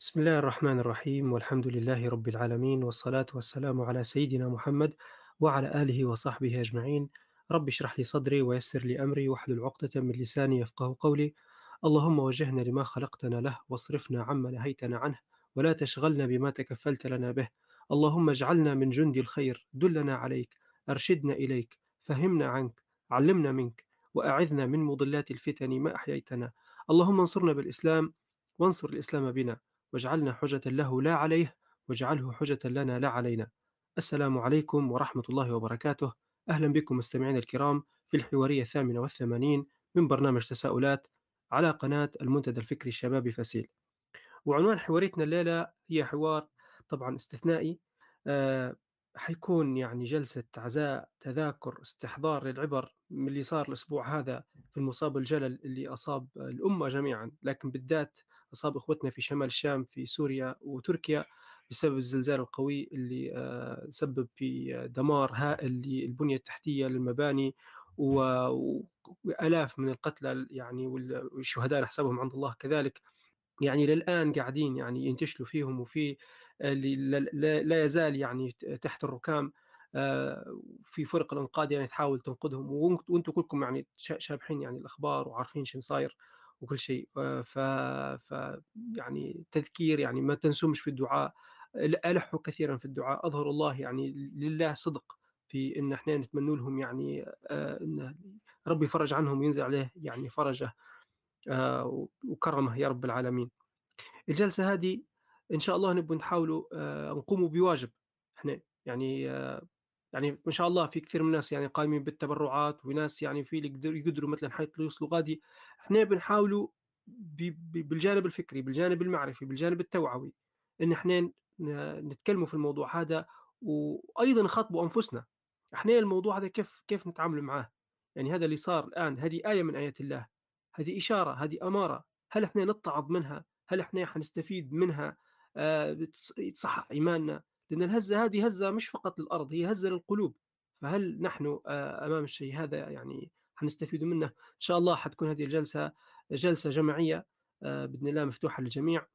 بسم الله الرحمن الرحيم والحمد لله رب العالمين والصلاة والسلام على سيدنا محمد وعلى آله وصحبه أجمعين. رب اشرح لي صدري ويسر لي أمري واحلل عقدة من لساني يفقه قولي. اللهم وجهنا لما خلقتنا له واصرفنا عما نهيتنا عنه ولا تشغلنا بما تكفلت لنا به. اللهم اجعلنا من جند الخير دلنا عليك أرشدنا إليك فهمنا عنك علمنا منك وأعذنا من مضلات الفتن ما أحييتنا. اللهم انصرنا بالإسلام وانصر الإسلام بنا. واجعلنا حجة له لا عليه واجعله حجة لنا لا علينا. السلام عليكم ورحمة الله وبركاته. أهلا بكم مستمعينا الكرام في الحوارية الثامنة والثمانين من برنامج تساؤلات على قناة المنتدى الفكري الشبابي فسيل وعنوان حواريتنا الليلة هي حوار طبعا استثنائي آه حيكون يعني جلسة عزاء تذاكر استحضار للعبر من اللي صار الأسبوع هذا في المصاب الجلل اللي أصاب الأمة جميعا. لكن بالذات أصاب إخوتنا في شمال الشام في سوريا وتركيا بسبب الزلزال القوي اللي آه سبب في دمار هائل للبنية التحتية للمباني وآلاف من القتلى يعني والشهداء نحسبهم عند الله كذلك. يعني للآن قاعدين يعني ينتشلوا فيهم وفي اللي لا يزال يعني تحت الركام في فرق الانقاذ يعني تحاول تنقذهم وأنتم كلكم يعني شابحين يعني الأخبار وعارفين شو صاير. وكل شيء. ف, ف يعني تذكير يعني ما تنسومش في الدعاء. ألحوا كثيرا في الدعاء. اظهروا الله يعني لله صدق في إن إحنا نتمنى لهم يعني إن ربي يفرج عنهم وينزل عليه يعني فرجه وكرمه يا رب العالمين. الجلسة هذه إن شاء الله نبغى نحاولوا نقوموا بواجب إحنا يعني يعني ما شاء الله في كثير من الناس يعني قائمين بالتبرعات وناس يعني في اللي يقدروا مثلا حيث يوصلوا غادي. إحنا بنحاولوا بالجانب الفكري بالجانب المعرفي بالجانب التوعوي إن إحنا نتكلموا في الموضوع هذا وأيضا نخاطبوا أنفسنا. إحنا الموضوع هذا كيف كيف نتعامل معاه؟ يعني هذا اللي صار الآن هذه آية من آيات الله هذه إشارة هذه أمارة. هل إحنا نتعظ منها؟ هل إحنا حنستفيد منها؟ آه يتصحح إيماننا؟ لأن الهزة هذه هزة مش فقط للأرض هي هزة للقلوب فهل نحن آه أمام الشيء هذا يعني حنستفيد منه إن شاء الله حتكون هذه الجلسة جلسة جماعية آه بإذن الله مفتوحة للجميع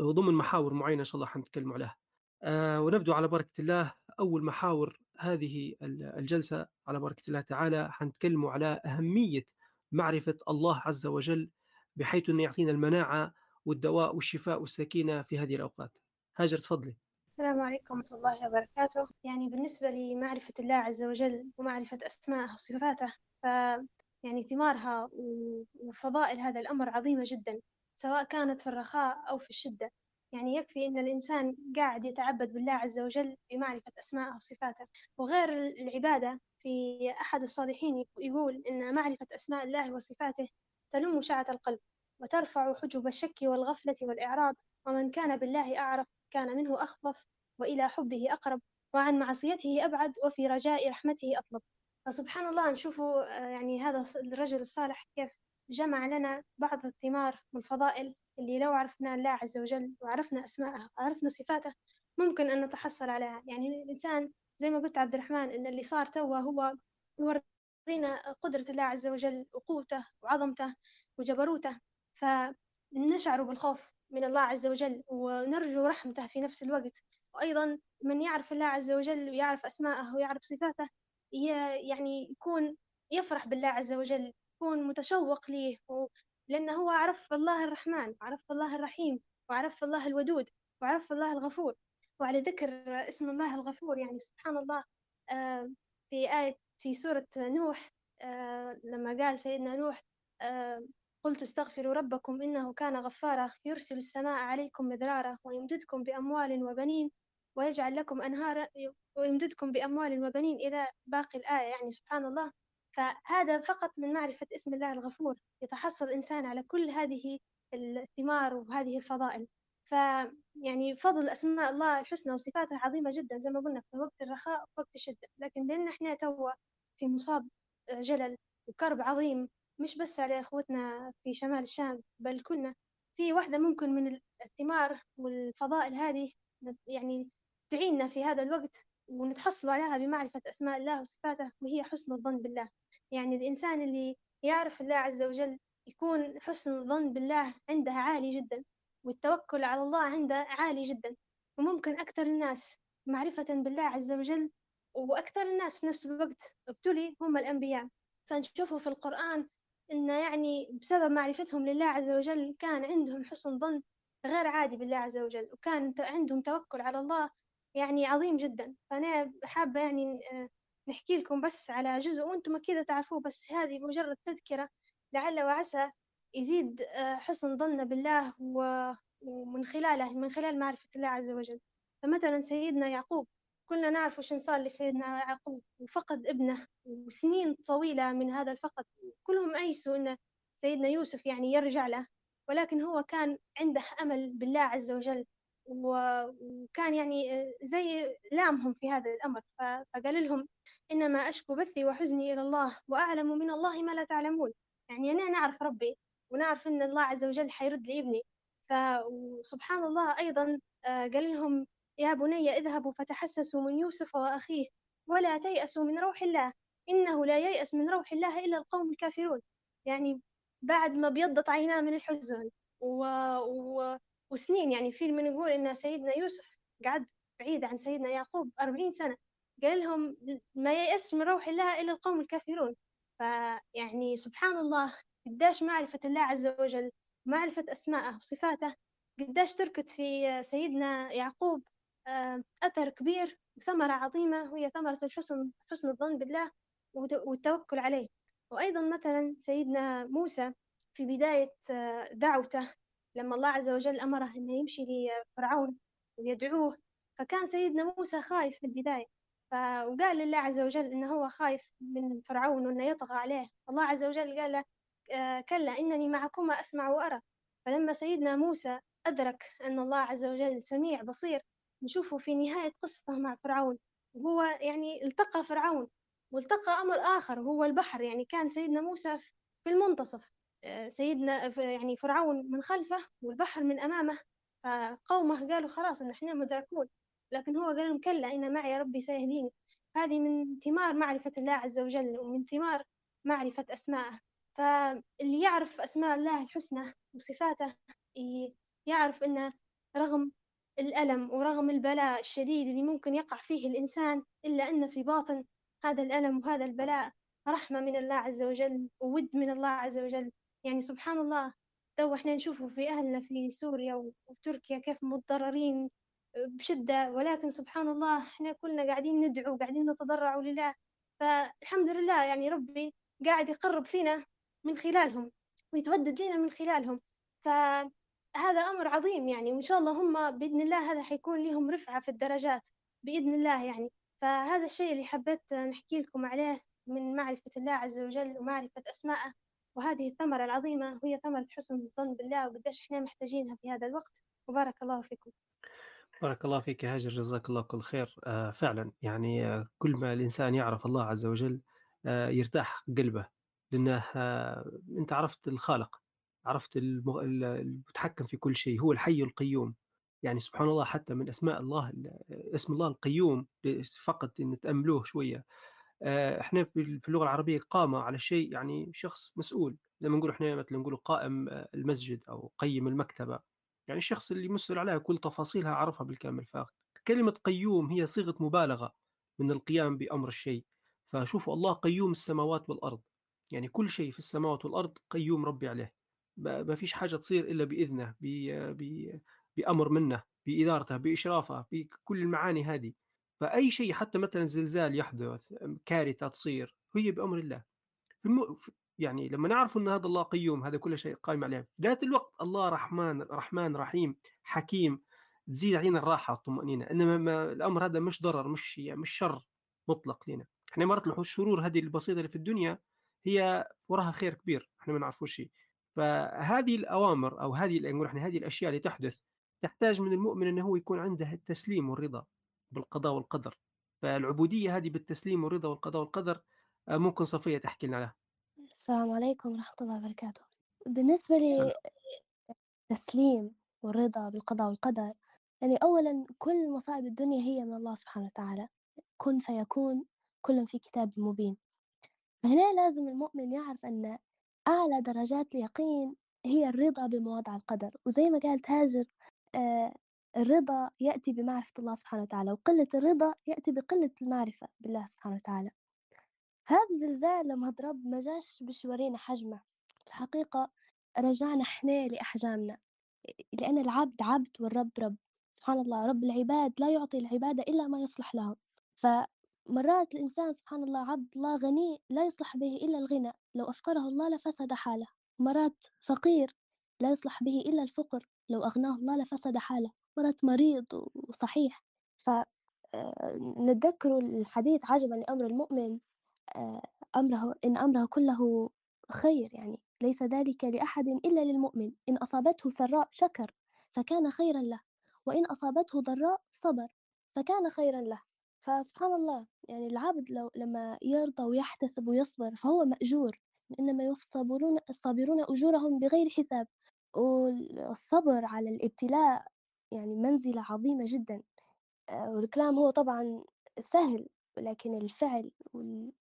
وضمن محاور معينة إن شاء الله حنتكلم عليها آه ونبدو على بركة الله أول محاور هذه الجلسة على بركة الله تعالى حنتكلموا على أهمية معرفة الله عز وجل بحيث انه يعطينا المناعة والدواء والشفاء والسكينة في هذه الأوقات. هاجر تفضلي. السلام عليكم ورحمة الله وبركاته. يعني بالنسبة لمعرفة الله عز وجل ومعرفة أسماءه وصفاته ف يعني ثمارها وفضائل هذا الأمر عظيمة جدا سواء كانت في الرخاء أو في الشدة. يعني يكفي أن الإنسان قاعد يتعبد بالله عز وجل بمعرفة أسماءه وصفاته. وغير العبادة في أحد الصالحين يقول أن معرفة أسماء الله وصفاته تلم شعة القلب وترفع حجب الشك والغفلة والإعراض. ومن كان بالله أعرف كان منه أخفف وإلى حبه أقرب وعن معصيته أبعد وفي رجاء رحمته أطلب. فسبحان الله نشوفوا يعني هذا الرجل الصالح كيف جمع لنا بعض الثمار والفضائل اللي لو عرفنا الله عز وجل وعرفنا أسماءه وعرفنا صفاته ممكن أن نتحصل عليها. يعني الإنسان زي ما قلت عبد الرحمن إن اللي صار توا هو يورينا قدرة الله عز وجل وقوته وعظمته وجبروته. فنشعر بالخوف من الله عز وجل ونرجو رحمته في نفس الوقت. وأيضا من يعرف الله عز وجل ويعرف أسماءه ويعرف صفاته يعني يكون يفرح بالله عز وجل يكون متشوق ليه. لأنه هو عرف الله الرحمن وعرف الله الرحيم وعرف الله الودود وعرف الله الغفور. وعلى ذكر اسم الله الغفور يعني سبحان الله في آية في سورة نوح لما قال سيدنا نوح قلت استغفروا ربكم إنه كان غفارا يرسل السماء عليكم مدرارا ويمددكم بأموال وبنين ويجعل لكم أنهارا ويمددكم بأموال وبنين إلى باقي الآية يعني سبحان الله. فهذا فقط من معرفة اسم الله الغفور يتحصل الإنسان على كل هذه الثمار وهذه الفضائل. فيعني فضل أسماء الله الحسنى وصفاتها عظيمة جدا زي ما قلنا في وقت الرخاء ووقت الشدة. لكن لأن إحنا توا في مصاب جلل وكرب عظيم مش بس على إخوتنا في شمال الشام بل كنا في واحدة ممكن من الثمار والفضائل هذه يعني تعيننا في هذا الوقت ونتحصل عليها بمعرفة أسماء الله وصفاته وهي حسن الظن بالله. يعني الإنسان اللي يعرف الله عز وجل يكون حسن الظن بالله عنده عالي جدا والتوكل على الله عنده عالي جدا. وممكن أكثر الناس معرفة بالله عز وجل وأكثر الناس في نفس الوقت ابتلي هم الأنبياء. فنشوفوا في القرآن إن يعني بسبب معرفتهم لله عز وجل كان عندهم حسن ظن غير عادي بالله عز وجل وكان عندهم توكل على الله يعني عظيم جدا. فأنا حابة يعني آه، نحكي لكم بس على جزء وأنتم أكيد تعرفوه بس هذه مجرد تذكرة لعل وعسى يزيد آه، حسن ظننا بالله ومن خلاله من خلال معرفة الله عز وجل. فمثلا سيدنا يعقوب كلنا نعرف وش صار لسيدنا يعقوب وفقد ابنه وسنين طويلة من هذا الفقد. كلهم أيسوا أن سيدنا يوسف يعني يرجع له ولكن هو كان عنده أمل بالله عز وجل وكان يعني زي لامهم في هذا الأمر. فقال لهم إنما أشكو بثي وحزني إلى الله وأعلم من الله ما لا تعلمون. يعني أنا نعرف ربي ونعرف إن الله عز وجل حيرد لي ابني. فسبحان الله أيضا آه، قال لهم يا بني اذهبوا فتحسسوا من يوسف وأخيه ولا تيأسوا من روح الله إنه لا ييأس من روح الله إلا القوم الكافرون. يعني بعد ما بيضت عيناه من الحزن و... و... وسنين يعني في من يقول إن سيدنا يوسف قعد بعيد عن سيدنا يعقوب أربعين سنة قال لهم ما ييأس من روح الله إلا القوم الكافرون. فيعني سبحان الله قداش معرفة الله عز وجل معرفة أسماءه وصفاته قداش تركت في سيدنا يعقوب أثر كبير وثمرة عظيمة وهي ثمرة الحسن حسن الظن بالله والتوكل عليه. وأيضا مثلا سيدنا موسى في بداية آه، دعوته لما الله عز وجل أمره أنه يمشي لفرعون ويدعوه فكان سيدنا موسى خايف في البداية. وقال لله عز وجل إنه هو خايف من فرعون وإنه يطغى عليه. الله عز وجل قال له آه، كلا إنني معكما أسمع وأرى. فلما سيدنا موسى أدرك أن الله عز وجل سميع بصير نشوفه في نهاية قصته مع فرعون. وهو يعني التقى فرعون والتقى أمر آخر وهو البحر. يعني كان سيدنا موسى في المنتصف. آه، سيدنا يعني فرعون من خلفه والبحر من أمامه. فقومه قالوا خلاص إن إحنا مدركون. لكن هو قال لهم كلا إن معي ربي سيهديني. هذه من ثمار معرفة الله عز وجل ومن ثمار معرفة أسماءه. فاللي يعرف أسماء الله الحسنى وصفاته يعرف أنه رغم الألم ورغم البلاء الشديد اللي ممكن يقع فيه الإنسان إلا أن في باطن هذا الألم وهذا البلاء رحمة من الله عز وجل وود من الله عز وجل. يعني سبحان الله تو إحنا نشوفه في أهلنا في سوريا وتركيا كيف متضررين بشدة. ولكن سبحان الله إحنا كلنا قاعدين ندعو قاعدين نتضرع لله. فالحمد لله يعني ربي قاعد يقرب فينا من خلالهم ويتودد لنا من خلالهم. فهذا أمر عظيم يعني وإن شاء الله هم بإذن الله هذا حيكون لهم رفعة في الدرجات بإذن الله يعني. فهذا الشيء اللي حبيت نحكي لكم عليه من معرفة الله عز وجل ومعرفة أسماءه. وهذه الثمرة العظيمة هي ثمرة حسن الظن بالله وقديش إحنا محتاجينها في هذا الوقت. وبارك الله فيكم. بارك الله فيك يا هاجر جزاك الله كل خير. آه فعلا يعني آه كل ما الإنسان يعرف الله عز وجل آه يرتاح قلبه. لأنه أنت عرفت الخالق. عرفت المتحكم في كل شيء هو الحي القيوم. يعني سبحان الله حتى من أسماء الله اسم الله القيوم فقط إن تأملوه شوية. آه، إحنا في اللغة العربية قامه على شيء يعني شخص مسؤول. زي ما نقول إحنا مثلا نقول قائم المسجد أو قيم المكتبة. يعني الشخص اللي مسؤول عليها كل تفاصيلها عرفها بالكامل. فكلمه قيوم هي صيغة مبالغة من القيام بأمر الشيء. فشوفوا الله قيوم السماوات والأرض. يعني كل شيء في السماوات والأرض قيوم ربي عليه. ما فيش حاجة تصير إلا بإذنه بأمر منه بإدارته بإشرافه بكل المعاني هذه. فأي شيء حتى مثلا زلزال يحدث كارثة تصير هي بأمر الله. في. يعني لما نعرف إن هذا الله قيوم هذا كل شيء قائم عليه. ذات الوقت الله رحمن رحمن رحيم حكيم تزيد علينا الراحة والطمأنينة. إنما ما الأمر هذا مش ضرر مش يعني مش شر مطلق لنا. إحنا مرات الشرور هذه البسيطة اللي في الدنيا هي وراها خير كبير. إحنا ما نعرفوش شيء فهذه الأوامر أو هذه نقول إحنا هذه الأشياء اللي تحدث تحتاج من المؤمن إنه هو يكون عنده التسليم والرضا بالقضاء والقدر. فالعبودية هذه بالتسليم والرضا والقضاء والقدر آه، ممكن صفية تحكي لنا عليها. السلام عليكم ورحمة الله وبركاته. بالنسبة لي التسليم والرضا بالقضاء والقدر يعني أولا كل مصائب الدنيا هي من الله سبحانه وتعالى كن فيكون كل في كتاب مبين. فهنا لازم المؤمن يعرف أن أعلى درجات اليقين هي الرضا بمواضع القدر وزي ما قالت هاجر آه الرضا يأتي بمعرفة الله سبحانه وتعالى وقلة الرضا يأتي بقلة المعرفة بالله سبحانه وتعالى. هذا الزلزال لما ضرب ما جاش باش يورينا حجمه. الحقيقة رجعنا إحنا لأحجامنا لأن العبد عبد والرب رب. سبحان الله رب العباد لا يعطي العبادة إلا ما يصلح لهم فمرات الإنسان سبحان الله عبد الله غني لا يصلح به إلا الغنى لو أفقره الله لفسد حاله. مرات فقير لا يصلح به إلا الفقر لو أغناه الله لفسد حاله. مرات مريض وصحيح. فنتذكر آه، الحديث عجبا لأمر المؤمن آه، أمره إن أمره كله خير يعني. ليس ذلك لأحد إلا للمؤمن. إن أصابته سراء شكر فكان خيرا له. وإن أصابته ضراء صبر فكان خيرا له. فسبحان الله يعني العبد لو لما يرضى ويحتسب ويصبر فهو مأجور إنما يصبرون الصابرون أجورهم بغير حساب. والصبر على الابتلاء يعني منزلة عظيمة جدا. آه، والكلام هو طبعا سهل ولكن الفعل وال...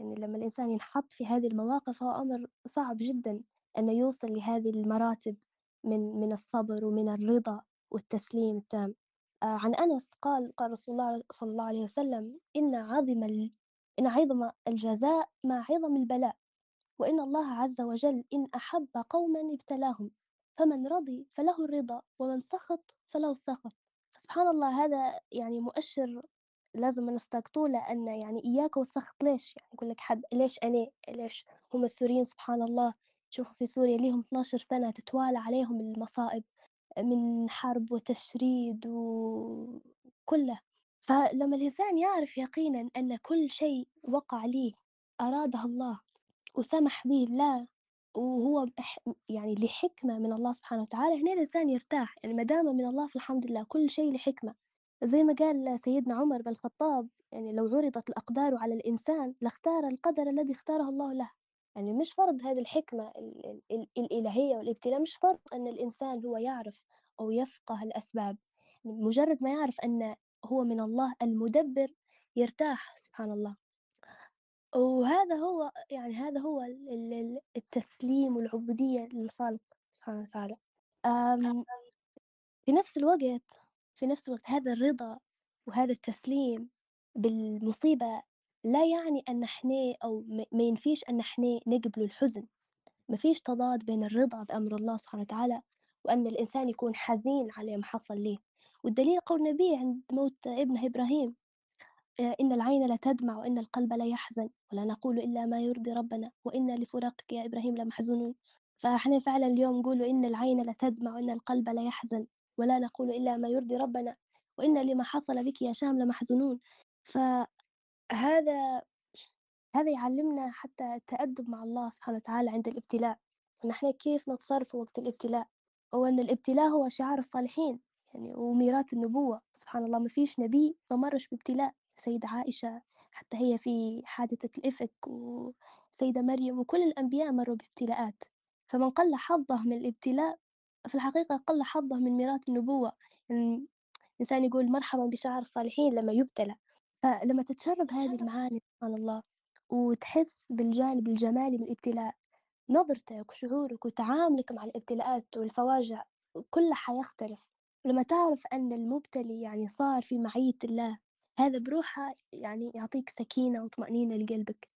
يعني لما الإنسان ينحط في هذه المواقف هو أمر صعب جدا أنه يوصل لهذه المراتب من من الصبر ومن الرضا والتسليم التام. عن أنس قال قال رسول الله صلى الله عليه وسلم إن عظم. إن عظم الجزاء مع عظم البلاء وإن الله عز وجل إن أحب قوما ابتلاهم فمن رضي فله الرضا ومن سخط فله السخط فسبحان الله هذا يعني مؤشر لازم نستقطوه لأن يعني إياك والسخط ليش؟ يعني يقول لك حد ليش أنا؟ ليش هم السوريين؟ سبحان الله شوفوا في سوريا ليهم 12 سنة تتوالى عليهم المصائب. من حرب وتشريد وكله. فلما الإنسان يعرف يقينا أن كل شيء وقع ليه أراده الله وسمح به الله وهو يعني لحكمة من الله سبحانه وتعالى هنا الإنسان يرتاح. يعني ما دام من الله فالحمد لله كل شيء لحكمة. زي ما قال سيدنا عمر بن الخطاب يعني لو عرضت الأقدار على الإنسان لاختار القدر الذي اختاره الله له. يعني مش فرض هذه الحكمة الإلهية والابتلاء مش فرض أن الإنسان هو يعرف أو يفقه الأسباب. مجرد ما يعرف أن هو من الله المدبر يرتاح سبحان الله. وهذا هو يعني هذا هو التسليم والعبودية للخالق سبحانه وتعالى. في نفس الوقت في نفس الوقت هذا الرضا وهذا التسليم بالمصيبة لا يعني أن إحنا أو ما ينفيش أن إحنا نقبل الحزن ما فيش تضاد بين الرضا بأمر الله سبحانه وتعالى وأن الإنسان يكون حزين على ما حصل له والدليل قول النبي عند موت ابنه إبراهيم آه، إن العين لتدمع وإن القلب لا يحزن ولا نقول إلا ما يرضي ربنا وإنا لفراقك يا إبراهيم لمحزونون. فإحنا فعلا اليوم نقول إن العين لتدمع وإن القلب لا يحزن ولا نقول إلا ما يرضي ربنا وإن لما حصل بك يا شام لمحزونون. فهذا هذا يعلمنا حتى التأدب مع الله سبحانه وتعالى عند الابتلاء. نحن كيف نتصرف وقت الابتلاء؟ وأن الابتلاء هو شعار الصالحين يعني وميراث النبوة. سبحان الله ما فيش نبي ما مرش بابتلاء. سيدة عائشة حتى هي في حادثة الإفك وسيدة مريم وكل الأنبياء مروا بابتلاءات. فمن قل حظه من الابتلاء في الحقيقة قل حظه من ميراث النبوة. يعني الإنسان يقول مرحبا بشعر الصالحين لما يبتلى. فلما تتشرب هذه المعاني سبحان الله وتحس بالجانب الجمالي من الابتلاء نظرتك وشعورك وتعاملك مع الابتلاءات والفواجع كلها حيختلف. ولما تعرف أن المبتلي يعني صار في معية الله هذا بروحه يعني يعطيك سكينة وطمأنينة لقلبك.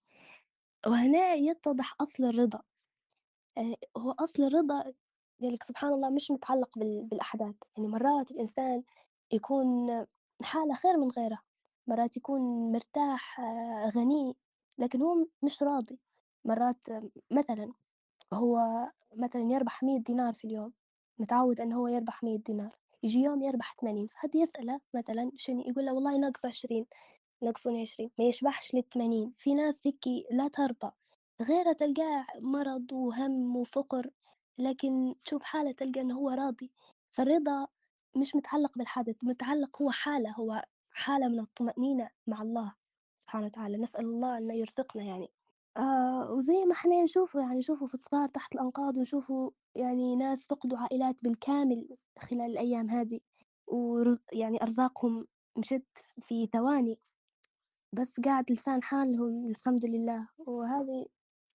وهنا يتضح أصل الرضا. آه، هو أصل الرضا لك سبحان الله مش متعلق بالأحداث يعني مرات الإنسان يكون حالة خير من غيره. مرات يكون مرتاح آه، غني لكن هو مش راضي. مرات مثلا هو مثلا يربح مية دينار في اليوم متعود أنه هو يربح مية دينار يجي يوم يربح ثمانين فهد يسأله مثلا شنو يقول له والله ناقص عشرين ناقصوني عشرين ما يشبحش للثمانين في ناس هيك لا ترضى. غيرها تلقاه مرض وهم وفقر لكن تشوف حالة تلقى إنه هو راضي. فالرضا مش متعلق بالحدث متعلق هو حالة هو حالة من الطمأنينة مع الله سبحانه وتعالى نسأل الله أنه يرزقنا يعني. آه وزي ما إحنا نشوفه يعني نشوفه في الصغار تحت الأنقاض ونشوفوا يعني ناس فقدوا عائلات بالكامل خلال الأيام هذه ويعني أرزاقهم مشت في ثواني بس قاعد لسان حالهم الحمد لله. وهذه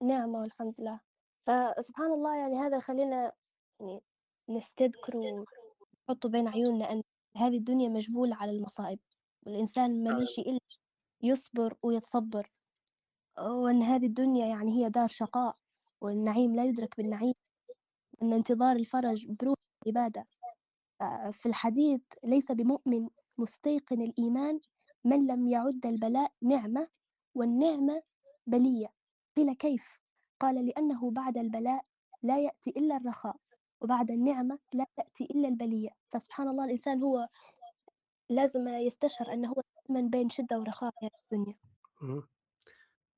نعمة والحمد لله. فسبحان الله يعني هذا يخلّينا يعني نستذكر ونحط بين عيوننا أن هذه الدنيا مجبولة على المصائب، والإنسان ما ليش إلا يصبر ويتصبّر، وأن هذه الدنيا يعني هي دار شقاء، والنعيم لا يدرك بالنعيم، وأن انتظار الفرج بروح العبادة، في الحديث ليس بمؤمن مستيقن الإيمان من لم يعد البلاء نعمة والنعمة بلية. قيل كيف؟ قال لأنه بعد البلاء لا يأتي إلا الرخاء وبعد النعمة لا تأتي إلا البلية. فسبحان الله الإنسان هو لازم يستشعر أنه هو دائما بين شدة ورخاء في الدنيا.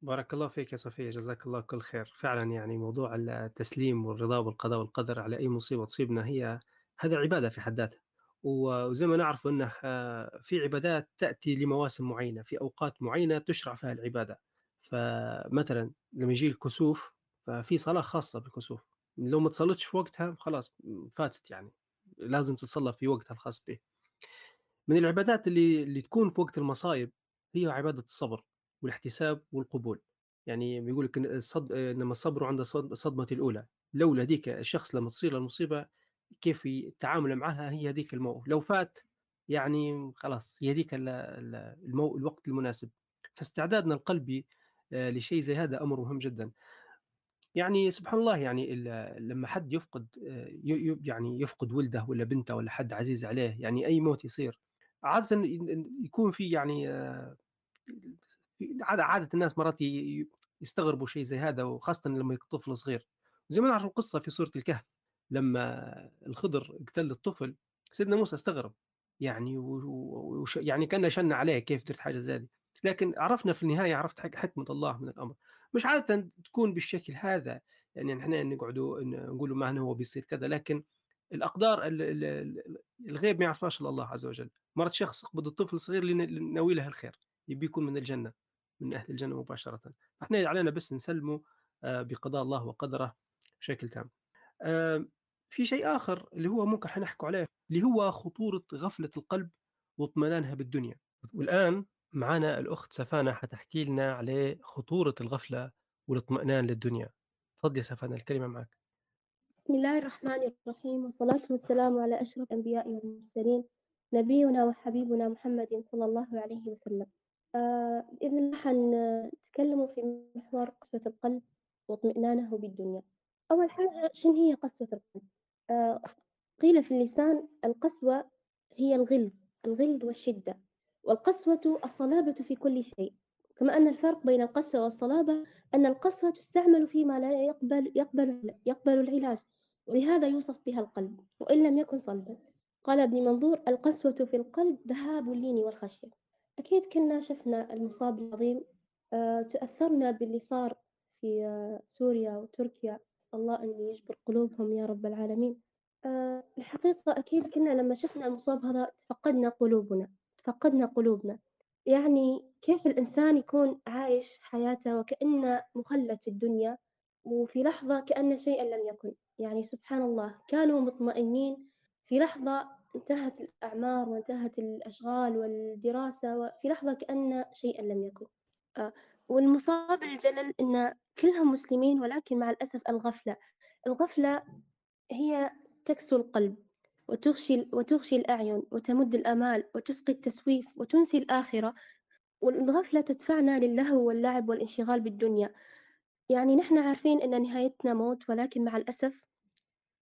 بارك الله فيك يا صفية جزاك الله كل خير. فعلا يعني موضوع التسليم والرضا والقضاء والقدر على أي مصيبة تصيبنا هي هذا عبادة في حد ذاتها. وزي ما نعرف أنه آه، في عبادات تأتي لمواسم معينة في أوقات معينة تشرع فيها العبادة. فمثلا لما يجي الكسوف ففي صلاة خاصة بالكسوف. لو ما تصلتش في وقتها خلاص فاتت يعني. لازم تتصلى في وقتها الخاص به. من العبادات اللي اللي تكون في وقت المصايب هي عبادة الصبر والاحتساب والقبول. يعني بيقول لك الصد... إنما الصبر عند الصدمة الأولى. لولا ذيك الشخص لما تصير المصيبة كيف التعامل معها؟ هي ذيك الموقف لو فات يعني خلاص هي ذيك المو... الوقت المناسب. فاستعدادنا القلبي آه، لشيء زي هذا أمر مهم جدا. يعني سبحان الله يعني لما حد يفقد آه، يعني يفقد ولده ولا بنته ولا حد عزيز عليه يعني أي موت يصير عاده يكون في يعني آه، عادة عادة الناس مرات يستغربوا شيء زي هذا وخاصه لما يكون طفل صغير. زي ما نعرف القصة في سوره الكهف؟ لما الخضر اقتل الطفل سيدنا موسى استغرب. يعني وش يعني كان شن عليه كيف درت حاجة زي لكن عرفنا في النهاية عرفت حكمة الله من الأمر. مش عاده تكون بالشكل هذا يعني إحنا نقعدوا نقولوا ما هو بيصير كذا لكن الأقدار الغيب ما يعرفهاش إلا الله عز وجل. مرات شخص يقبض الطفل الصغير لناوي له الخير يبي يكون من الجنة من أهل الجنة مباشرة. فإحنا علينا بس نسلمه آه، بقضاء الله وقدره بشكل تام. في شيء آخر اللي هو ممكن حنحكوا عليه اللي هو خطورة غفلة القلب واطمئنانها بالدنيا. والآن معنا الأخت سفانة حتحكي لنا على خطورة الغفلة والاطمئنان للدنيا. تفضلي يا سفانة الكلمة معك. بسم الله الرحمن الرحيم والصلاة والسلام على أشرف الأنبياء والمرسلين نبينا وحبيبنا محمد صلى الله عليه وسلم. آه بإذن الله حنتكلم في محور قسوة القلب واطمئنانه بالدنيا. أول حاجة شن هي قسوة القلب؟ آه قيل في اللسان القسوة هي الغلظ الغلظ والشدة والقسوة الصلابة في كل شيء. كما أن الفرق بين القسوة والصلابة أن القسوة تستعمل فيما لا يقبل يقبل يقبل العلاج ولهذا يوصف بها القلب وإن لم يكن صلبا. قال ابن منظور القسوة في القلب ذهاب اللين والخشية. أكيد كنا شفنا المصاب العظيم. أه تأثرنا باللي صار في أه سوريا وتركيا. أسأل الله أن يجبر قلوبهم يا رب العالمين. أه الحقيقة أكيد كنا لما شفنا المصاب هذا فقدنا قلوبنا فقدنا قلوبنا. يعني كيف الإنسان يكون عايش حياته وكأنه مخلد في الدنيا وفي لحظة كأن شيئا لم يكن؟ يعني سبحان الله كانوا مطمئنين في لحظة انتهت الأعمار وانتهت الأشغال والدراسة وفي لحظة كأن شيئا لم يكن. آه، والمصاب الجلل أن كلهم مسلمين ولكن مع الأسف الغفلة. الغفلة هي تكسو القلب وتغشي, وتغشي الأعين وتمد الأمال وتسقي التسويف وتنسي الآخرة. والغفلة تدفعنا للهو واللعب والانشغال بالدنيا. يعني نحن عارفين أن نهايتنا موت ولكن مع الأسف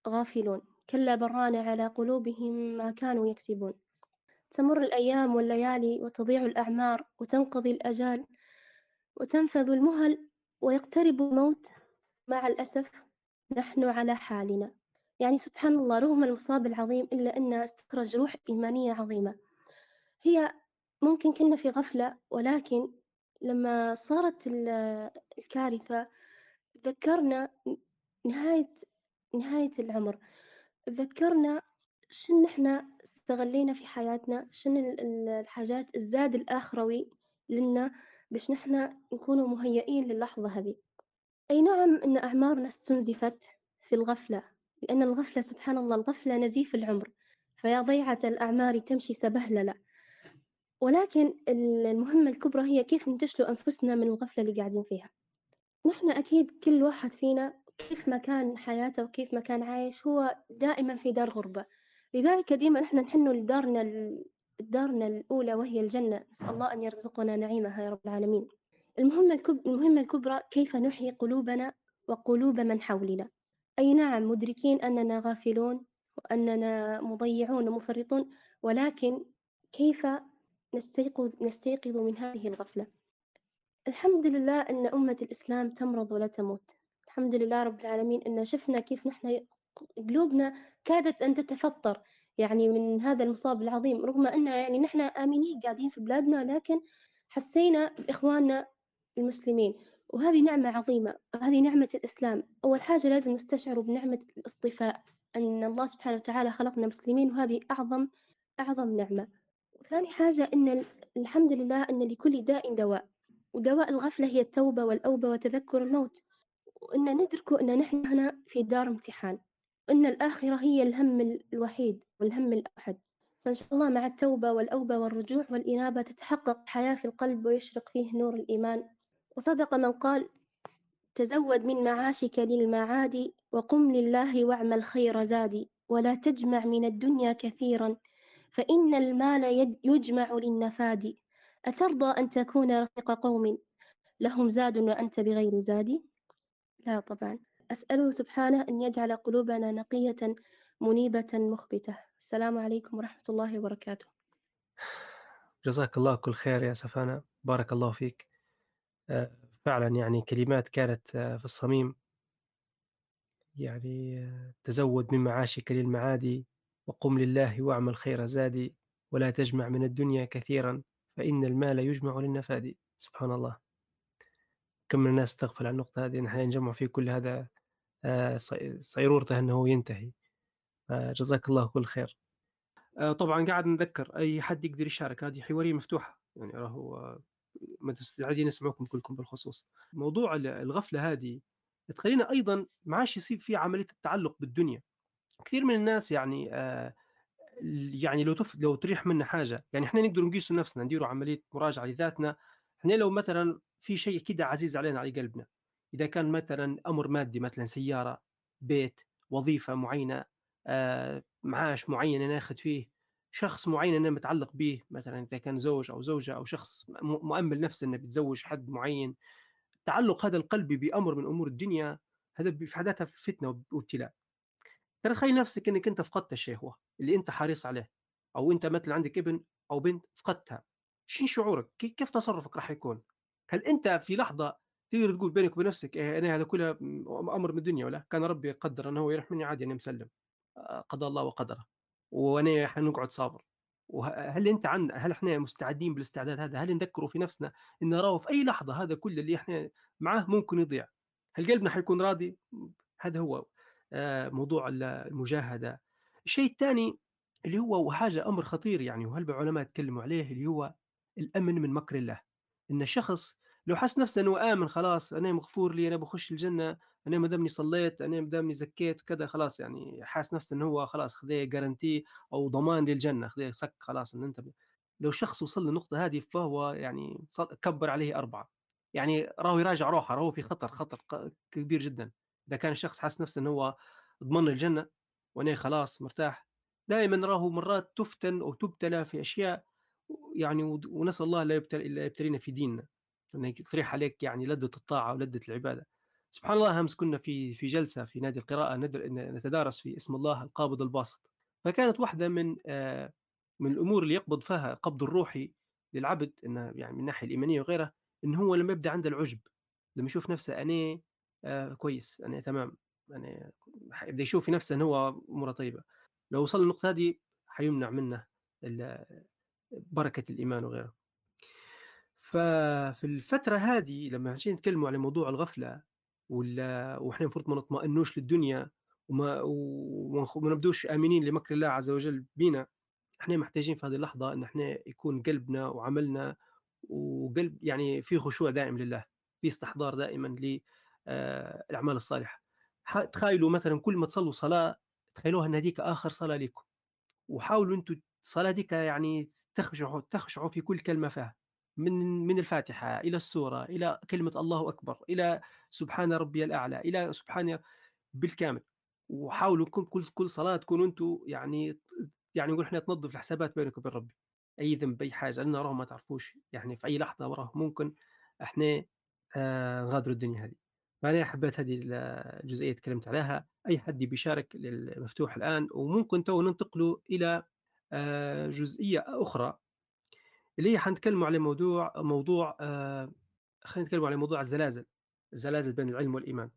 غافلون. كلا بران على قلوبهم ما كانوا يكسبون. تمر الأيام والليالي وتضيع الأعمار وتنقضي الأجال وتنفذ المهل ويقترب الموت. مع الأسف نحن على حالنا. يعني سبحان الله رغم المصاب العظيم إلا أنه استخرج روح إيمانية عظيمة. هي ممكن كنا في غفلة ولكن لما صارت الكارثة ذكرنا نهاية نهاية العمر. ذكرنا شن إحنا استغلينا في حياتنا شن الحاجات الزاد الآخروي لنا باش نحنا نكونوا مهيئين للحظة هذه. أي نعم إن أعمارنا استنزفت في الغفلة لأن الغفلة سبحان الله الغفلة نزيف العمر. فيا ضيعة الأعمار تمشي سبهللة ولكن المهمة الكبرى هي كيف ننتشلوا أنفسنا من الغفلة اللي قاعدين فيها. نحن أكيد كل واحد فينا كيف ما كان حياته وكيف ما كان عايش هو دائما في دار غربة. لذلك ديما إحنا نحن لدارنا دارنا الأولى وهي الجنة. نسأل الله أن يرزقنا نعيمها يا رب العالمين. المهمة, الكب... المهمة الكبرى كيف نحيي قلوبنا وقلوب من حولنا. أي نعم مدركين أننا غافلون وأننا مضيعون ومفرطون ولكن كيف نستيقظ, نستيقظ من هذه الغفلة؟ الحمد لله أن أمة الإسلام تمرض ولا تموت. الحمد لله رب العالمين أن شفنا كيف نحن قلوبنا كادت أن تتفطر يعني من هذا المصاب العظيم رغم أن يعني نحن آمنين قاعدين في بلادنا لكن حسينا بإخواننا المسلمين. وهذه نعمة عظيمة هذه نعمة الإسلام. أول حاجة لازم نستشعر بنعمة الاصطفاء أن الله سبحانه وتعالى خلقنا مسلمين وهذه أعظم أعظم نعمة. وثاني حاجة أن الحمد لله أن لكل داء دواء. ودواء الغفلة هي التوبة والأوبة وتذكر الموت. وأن ندرك أن نحن هنا في دار امتحان وأن الآخرة هي الهم الوحيد والهم الأحد. فإن شاء الله مع التوبة والأوبة والرجوع والإنابة تتحقق حياة في القلب ويشرق فيه نور الإيمان. وصدق من قال تزود من معاشك للمعاد وقم لله واعمل خير زادي ولا تجمع من الدنيا كثيرا فإن المال يجمع للنفاد أترضى أن تكون رفيق قوم لهم زاد وأنت بغير زاد لا طبعا. أسأله سبحانه أن يجعل قلوبنا نقية منيبة مخبتة. السلام عليكم ورحمة الله وبركاته. جزاك الله كل خير يا سفانة. بارك الله فيك. آه، فعلا يعني كلمات كانت آه، في الصميم. يعني آه، تزود من معاشك للمعادي. وقم لله واعمل خير زادي. ولا تجمع من الدنيا كثيرا. فإن المال يجمع للنفادي. سبحان الله. كم من الناس تغفل عن النقطة هذه نحن نجمع في كل هذا صيرورته أنه ينتهي. جزاك الله كل خير. طبعا قاعد نذكر أي حد يقدر يشارك هذه حوارية مفتوحة. يعني راهو مستعدين نسمعكم كلكم بالخصوص. موضوع الغفلة هذه تخلينا أيضا ما عادش يصير في عملية التعلق بالدنيا. كثير من الناس يعني آه يعني لو تف... لو تريح منا حاجة يعني إحنا نقدر نقيسوا نفسنا نديروا عملية مراجعة لذاتنا. إحنا لو مثلا في شيء كده عزيز علينا على قلبنا. إذا كان مثلا أمر مادي مثلا سيارة بيت وظيفة معينة آه معاش معين ناخذ فيه شخص معين أنا متعلق به مثلا إذا كان زوج أو زوجة أو شخص مؤمل نفسه إنه بيتزوج حد معين التعلق هذا القلبي بأمر من أمور الدنيا هذا في حد فتنة وابتلاء. تخيل نفسك إنك أنت فقدت الشيء هو اللي أنت حريص عليه أو أنت مثلا عندك ابن أو بنت فقدتها. شين شعورك؟ كيف تصرفك راح يكون؟ هل أنت في لحظة تقدر تقول بينك وبين نفسك إيه أنا هذا كله أمر من الدنيا ولا؟ كان ربي قدر أنه هو يروح مني عادي أنا مسلم آه، قضى الله وقدره وأنا حنقعد صابر. وهل أنت عن هل إحنا مستعدين بالاستعداد هذا؟ هل نذكروا في نفسنا إن نراه في أي لحظة هذا كل اللي إحنا معاه ممكن يضيع؟ هل قلبنا حيكون راضي؟ هذا هو آه، موضوع المجاهدة. الشيء الثاني اللي هو وحاجه أمر خطير يعني وهل العلماء تكلموا عليه اللي هو الأمن من مكر الله. ان الشخص لو حس نفسه إنه آمن خلاص أنا مغفور لي أنا بخش الجنة أنا ما دامني صليت أنا ما دامني زكيت كذا خلاص يعني حاس نفسه إنه هو خلاص خذيه جارنتي أو ضمان للجنة خذيه سك خلاص إن أنت لو شخص وصل للنقطه هذه فهو يعني كبر عليه أربعة. يعني راهو يراجع روحه راهو في خطر خطر كبير جدا. إذا كان الشخص حاس نفسه انه هو ضمن الجنة وأنا خلاص مرتاح دائما راهو مرات تفتن أو تبتلى في أشياء يعني ونسأل الله لا يبتلينا في ديننا. انه يطرح عليك يعني لذة الطاعة ولذة العبادة. سبحان الله امس كنا في في جلسة في نادي القراءة نتدارس في اسم الله القابض الباسط. فكانت واحدة من آه، من الأمور اللي يقبض فيها قبض الروحي للعبد انه يعني من الناحيه الإيمانية وغيرها انه هو لما يبدأ عنده العجب لما يشوف نفسه أنا آه كويس أنا تمام أنا يبدا يشوف في نفسه انه هو أموره طيبة. لو وصل للنقطة هذه حيمنع منه بركة الإيمان وغيره. ففي الفترة هذه لما عشان نتكلموا على موضوع الغفلة ولا وإحنا المفروض ما نطمئنوش للدنيا وما وما نبدوش آمنين لمكر الله عز وجل بينا إحنا محتاجين في هذه اللحظة إن إحنا يكون قلبنا وعملنا وقلب يعني في خشوع دائم لله في استحضار دائما للاعمال آه، الصالحة. تخيلوا مثلا كل ما تصلوا صلاة تخيلوها إن هذيك آخر صلاة لكم وحاولوا أنتم الصلاة ديك يعني تخشعوا تخشعوا في كل كلمة فيها من من الفاتحة إلى السورة إلى كلمة الله أكبر إلى سبحان ربي الأعلى إلى سبحان بالكامل. وحاولوا كل كل صلاة تكونوا أنتم يعني يعني نقول إحنا تنظف الحسابات بينك وبين ربي. أي ذنب أي حاجة لأن راه ما تعرفوش يعني في أي لحظة وراه ممكن إحنا آه غادروا الدنيا هذه. فأنا حبيت هذه الجزئية تكلمت عليها. أي حد بيشارك المفتوح الآن وممكن تو ننتقلوا إلى آه جزئية أخرى. اللي هي حنتكلموا على موضوع موضوع آه خلينا نتكلم على موضوع الزلازل الزلازل بين العلم والإيمان.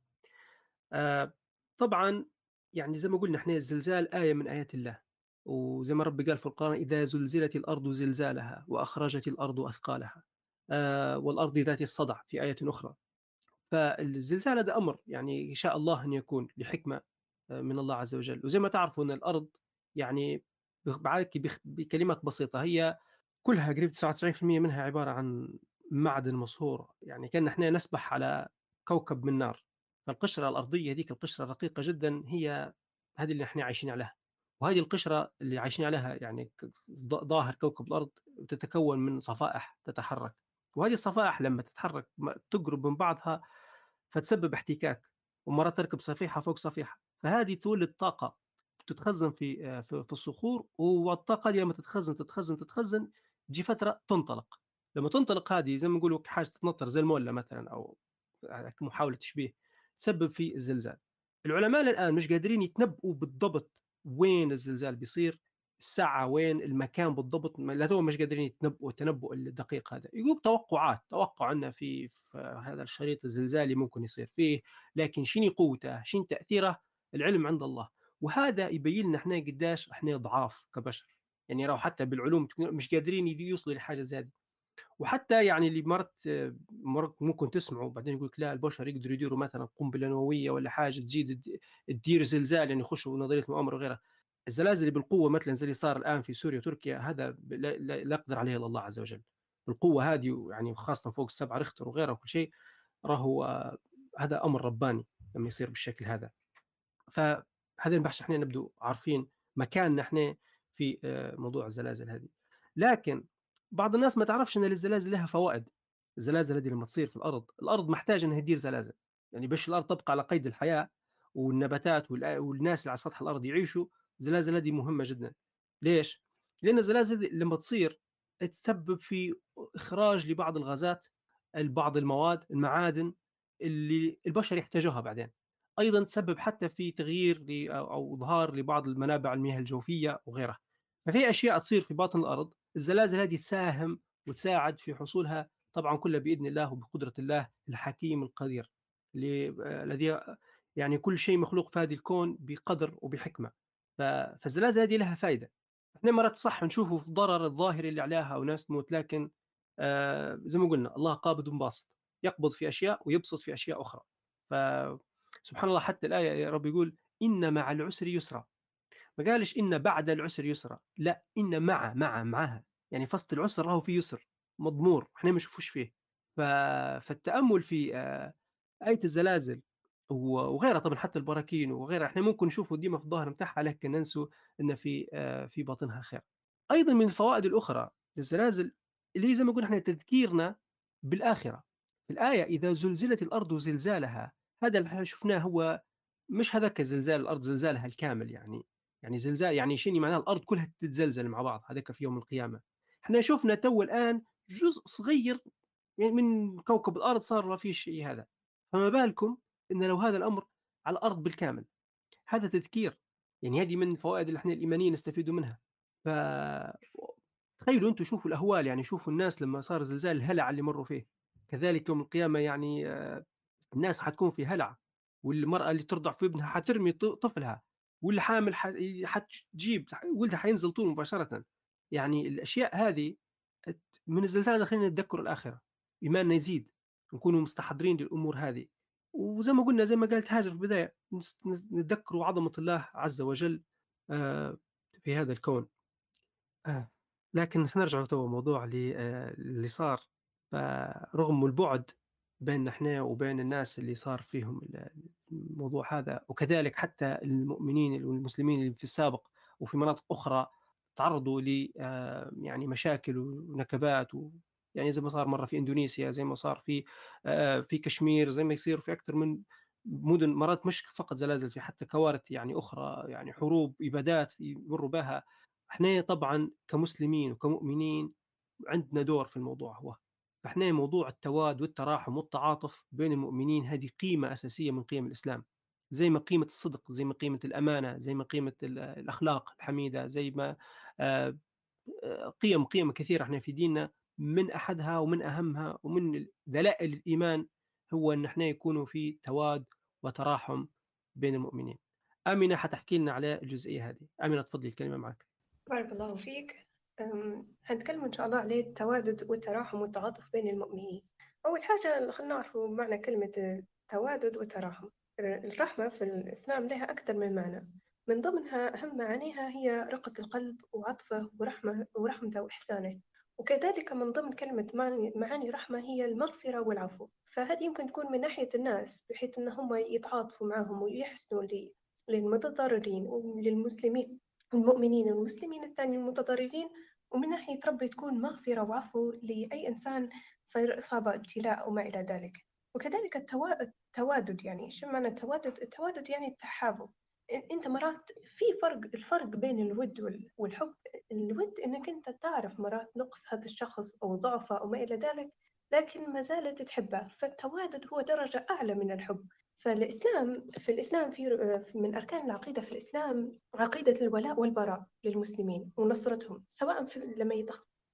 آه طبعا يعني زي ما قلنا إحنا الزلزال آية من آيات الله. وزي ما ربي قال في القرآن إذا زلزلت الأرض زلزالها وأخرجت الأرض أثقالها. آه والأرض ذات الصدع في آية أخرى. فالزلزال هذا أمر يعني شاء الله أن يكون لحكمة من الله عز وجل. وزي ما تعرفوا أن الأرض يعني بكلمات بسيطة. هي كلها قريب 99% منها عبارة عن معدن مصهور. يعني كأن إحنا نسبح على كوكب من نار. فالقشرة الأرضية هذيك القشرة رقيقة جدا هي هذه اللي إحنا عايشين عليها. وهذه القشرة اللي عايشين عليها يعني ظاهر كوكب الأرض تتكون من صفائح تتحرك. وهذه الصفائح لما تتحرك تقرب من بعضها فتسبب احتكاك. ومرات تركب صفيحة فوق صفيحة. فهذه تولد طاقة. تتخزن في في الصخور والطاقة دي لما تتخزن تتخزن تتخزن تجي فترة تنطلق. لما تنطلق هذه زي ما نقولوا حاجة تتنطر زي المولة مثلا أو محاولة تشبيه تسبب في الزلزال. العلماء الآن مش قادرين يتنبؤوا بالضبط وين الزلزال بيصير الساعة وين المكان بالضبط لا مش قادرين يتنبؤوا التنبؤ الدقيق هذا. يقول توقعات توقع عنا في, في هذا الشريط الزلزالي ممكن يصير فيه لكن شنو قوته؟ شنو تأثيره؟ العلم عند الله. وهذا يبين لنا إحنا قداش إحنا ضعاف كبشر. يعني لو حتى بالعلوم مش قادرين يوصلوا لحاجة زي وحتى يعني اللي مرت ممكن تسمعوا بعدين يقول لك لا البشر يقدروا يديروا مثلا قنبلة نووية ولا حاجة تزيد تدير زلزال يعني يخشوا نظرية المؤامره وغيرها. الزلازل بالقوة مثلا زي اللي صار الآن في سوريا وتركيا هذا لا, يقدر عليه إلا الله عز وجل. القوه هذه يعني خاصة فوق السبعه ريختر وغيرها وكل شيء راهو هذا أمر رباني لما يصير بالشكل هذا. فهذا البحث إحنا نبدو عارفين مكاننا إحنا في موضوع الزلازل هذه. لكن بعض الناس ما تعرفش إن الزلازل لها فوائد. الزلازل هذه لما تصير في الأرض الأرض محتاجة إنها تدير زلازل. يعني باش الأرض تبقى على قيد الحياة والنباتات والناس اللي على سطح الأرض يعيشوا الزلازل هذه مهمة جدا. ليش؟ لأن الزلازل لما تصير تسبب في إخراج لبعض الغازات بعض المواد المعادن اللي البشر يحتاجوها بعدين. أيضا تسبب حتى في تغيير أو إظهار لبعض المنابع المياه الجوفية وغيرها. ففي أشياء تصير في باطن الأرض الزلازل هذه تساهم وتساعد في حصولها طبعا كلها بإذن الله وبقدرة الله الحكيم القدير الذي يعني كل شيء مخلوق في هذا الكون بقدر وبحكمة. فالزلازل هذه لها فائده إحنا مرات صح نشوفوا الضرر الظاهري اللي عليها وناس تموت لكن آه زي ما قلنا الله قابض وباسط يقبض في أشياء ويبسط في أشياء أخرى. فسبحان الله حتى يا رب يقول ان مع العسر يسرا. ما قالش ان بعد العسر يسرا لا ان مع مع معها. يعني فصل العسر له في يسر مضمور إحنا ما نشوفوش فيه. فالتأمل في آه آية الزلازل وغيرها طبعا حتى البراكين وغيرها إحنا ممكن نشوفه ديما في الظاهر نتاعها لكن ننسوا إن في آه في باطنها خير. أيضا من الفوائد الأخرى للزلازل اللي هي زي ما قلنا إحنا تذكيرنا بالآخرة. الآية إذا زلزلت الأرض زلزالها هذا اللي شفناه هو مش هذاك زلزال الأرض زلزالها الكامل يعني يعني زلزال يعني شيء معناه الأرض كلها تتزلزل مع بعض هذاك في يوم القيامة. إحنا شفنا تو الآن جزء صغير يعني من كوكب الأرض صار ما فيش شيء هذا. فما بالكم إن لو هذا الأمر على الأرض بالكامل هذا تذكير. يعني هذه من الفوائد اللي إحنا الايمانيه نستفيدوا منها. ف تخيلوا أنتم شوفوا الأهوال يعني شوفوا الناس لما صار زلزال الهلع اللي مروا فيه. كذلك يوم القيامة يعني الناس حتكون في هلع والمرأة اللي ترضع في ابنها حترمي طفلها واللي حامل حتجيب ولدها حينزل طول مباشرة. يعني الأشياء هذه من الزلزال هذا خلينا نتذكر الآخرة. ايماننا يزيد. نكونوا مستحضرين للأمور هذه. وزي ما قلنا زي ما قالت هاجر في البداية نتذكروا عظمة الله عز وجل في هذا الكون. لكن نرجع تو موضوع اللي صار. فرغم البعد بين إحنا وبين الناس اللي صار فيهم الموضوع هذا. وكذلك حتى المؤمنين والمسلمين اللي في السابق وفي مناطق أخرى تعرضوا ل يعني مشاكل ونكبات يعني زي ما صار مرة في إندونيسيا زي ما صار في آه، في كشمير زي ما يصير في أكثر من مدن مرات مش فقط زلازل في حتى كوارث يعني أخرى يعني حروب إبادات يمروا بها. إحنا طبعا كمسلمين وكمؤمنين عندنا دور في الموضوع هو. فاحنا موضوع التواد والتراحم والتعاطف بين المؤمنين هذه قيمة أساسية من قيم الإسلام. زي ما قيمة الصدق زي ما قيمة الأمانة زي ما قيمة الأخلاق الحميدة زي ما آه، قيم قيم كثيرة إحنا في ديننا. من أحدها ومن أهمها ومن دلائل الإيمان هو أن إحنا يكونوا في تواد وتراحم بين المؤمنين. آمنة حتحكي لنا على الجزئية هذه. آمنة تفضلي الكلمة معك. بارك الله فيك. هنتكلم إن شاء الله على التوادد والتراحم والتعاطف بين المؤمنين. أول حاجة خلينا نعرف معنى كلمة التوادد والتراحم. الرحمة في الإسلام لها أكثر من معنى. من ضمنها أهم معانيها هي رقة القلب وعطفه ورحمة ورحمته وإحسانه. وكذلك من ضمن كلمة معاني رحمة هي المغفرة والعفو. فهذه يمكن تكون من ناحية الناس بحيث أن هم يتعاطفوا معهم ويحسنوا للمتضررين وللمسلمين. المؤمنين المسلمين الثاني المتضررين ومن ناحية ربي تكون مغفرة وعفو لأي إنسان صير إصابة ابتلاء أو ما إلى ذلك. وكذلك التوادد يعني شو معنى التوادد؟ التوادد يعني التحابب. أنت مرات في فرق الفرق بين الود والحب. الود إنك أنت تعرف مرات نقص هذا الشخص أو ضعفه أو ما إلى ذلك لكن ما زالت تحبه. فالتوادد هو درجة أعلى من الحب. فالإسلام في الإسلام في من أركان العقيدة في الإسلام عقيدة الولاء والبراء للمسلمين ونصرتهم سواء في لما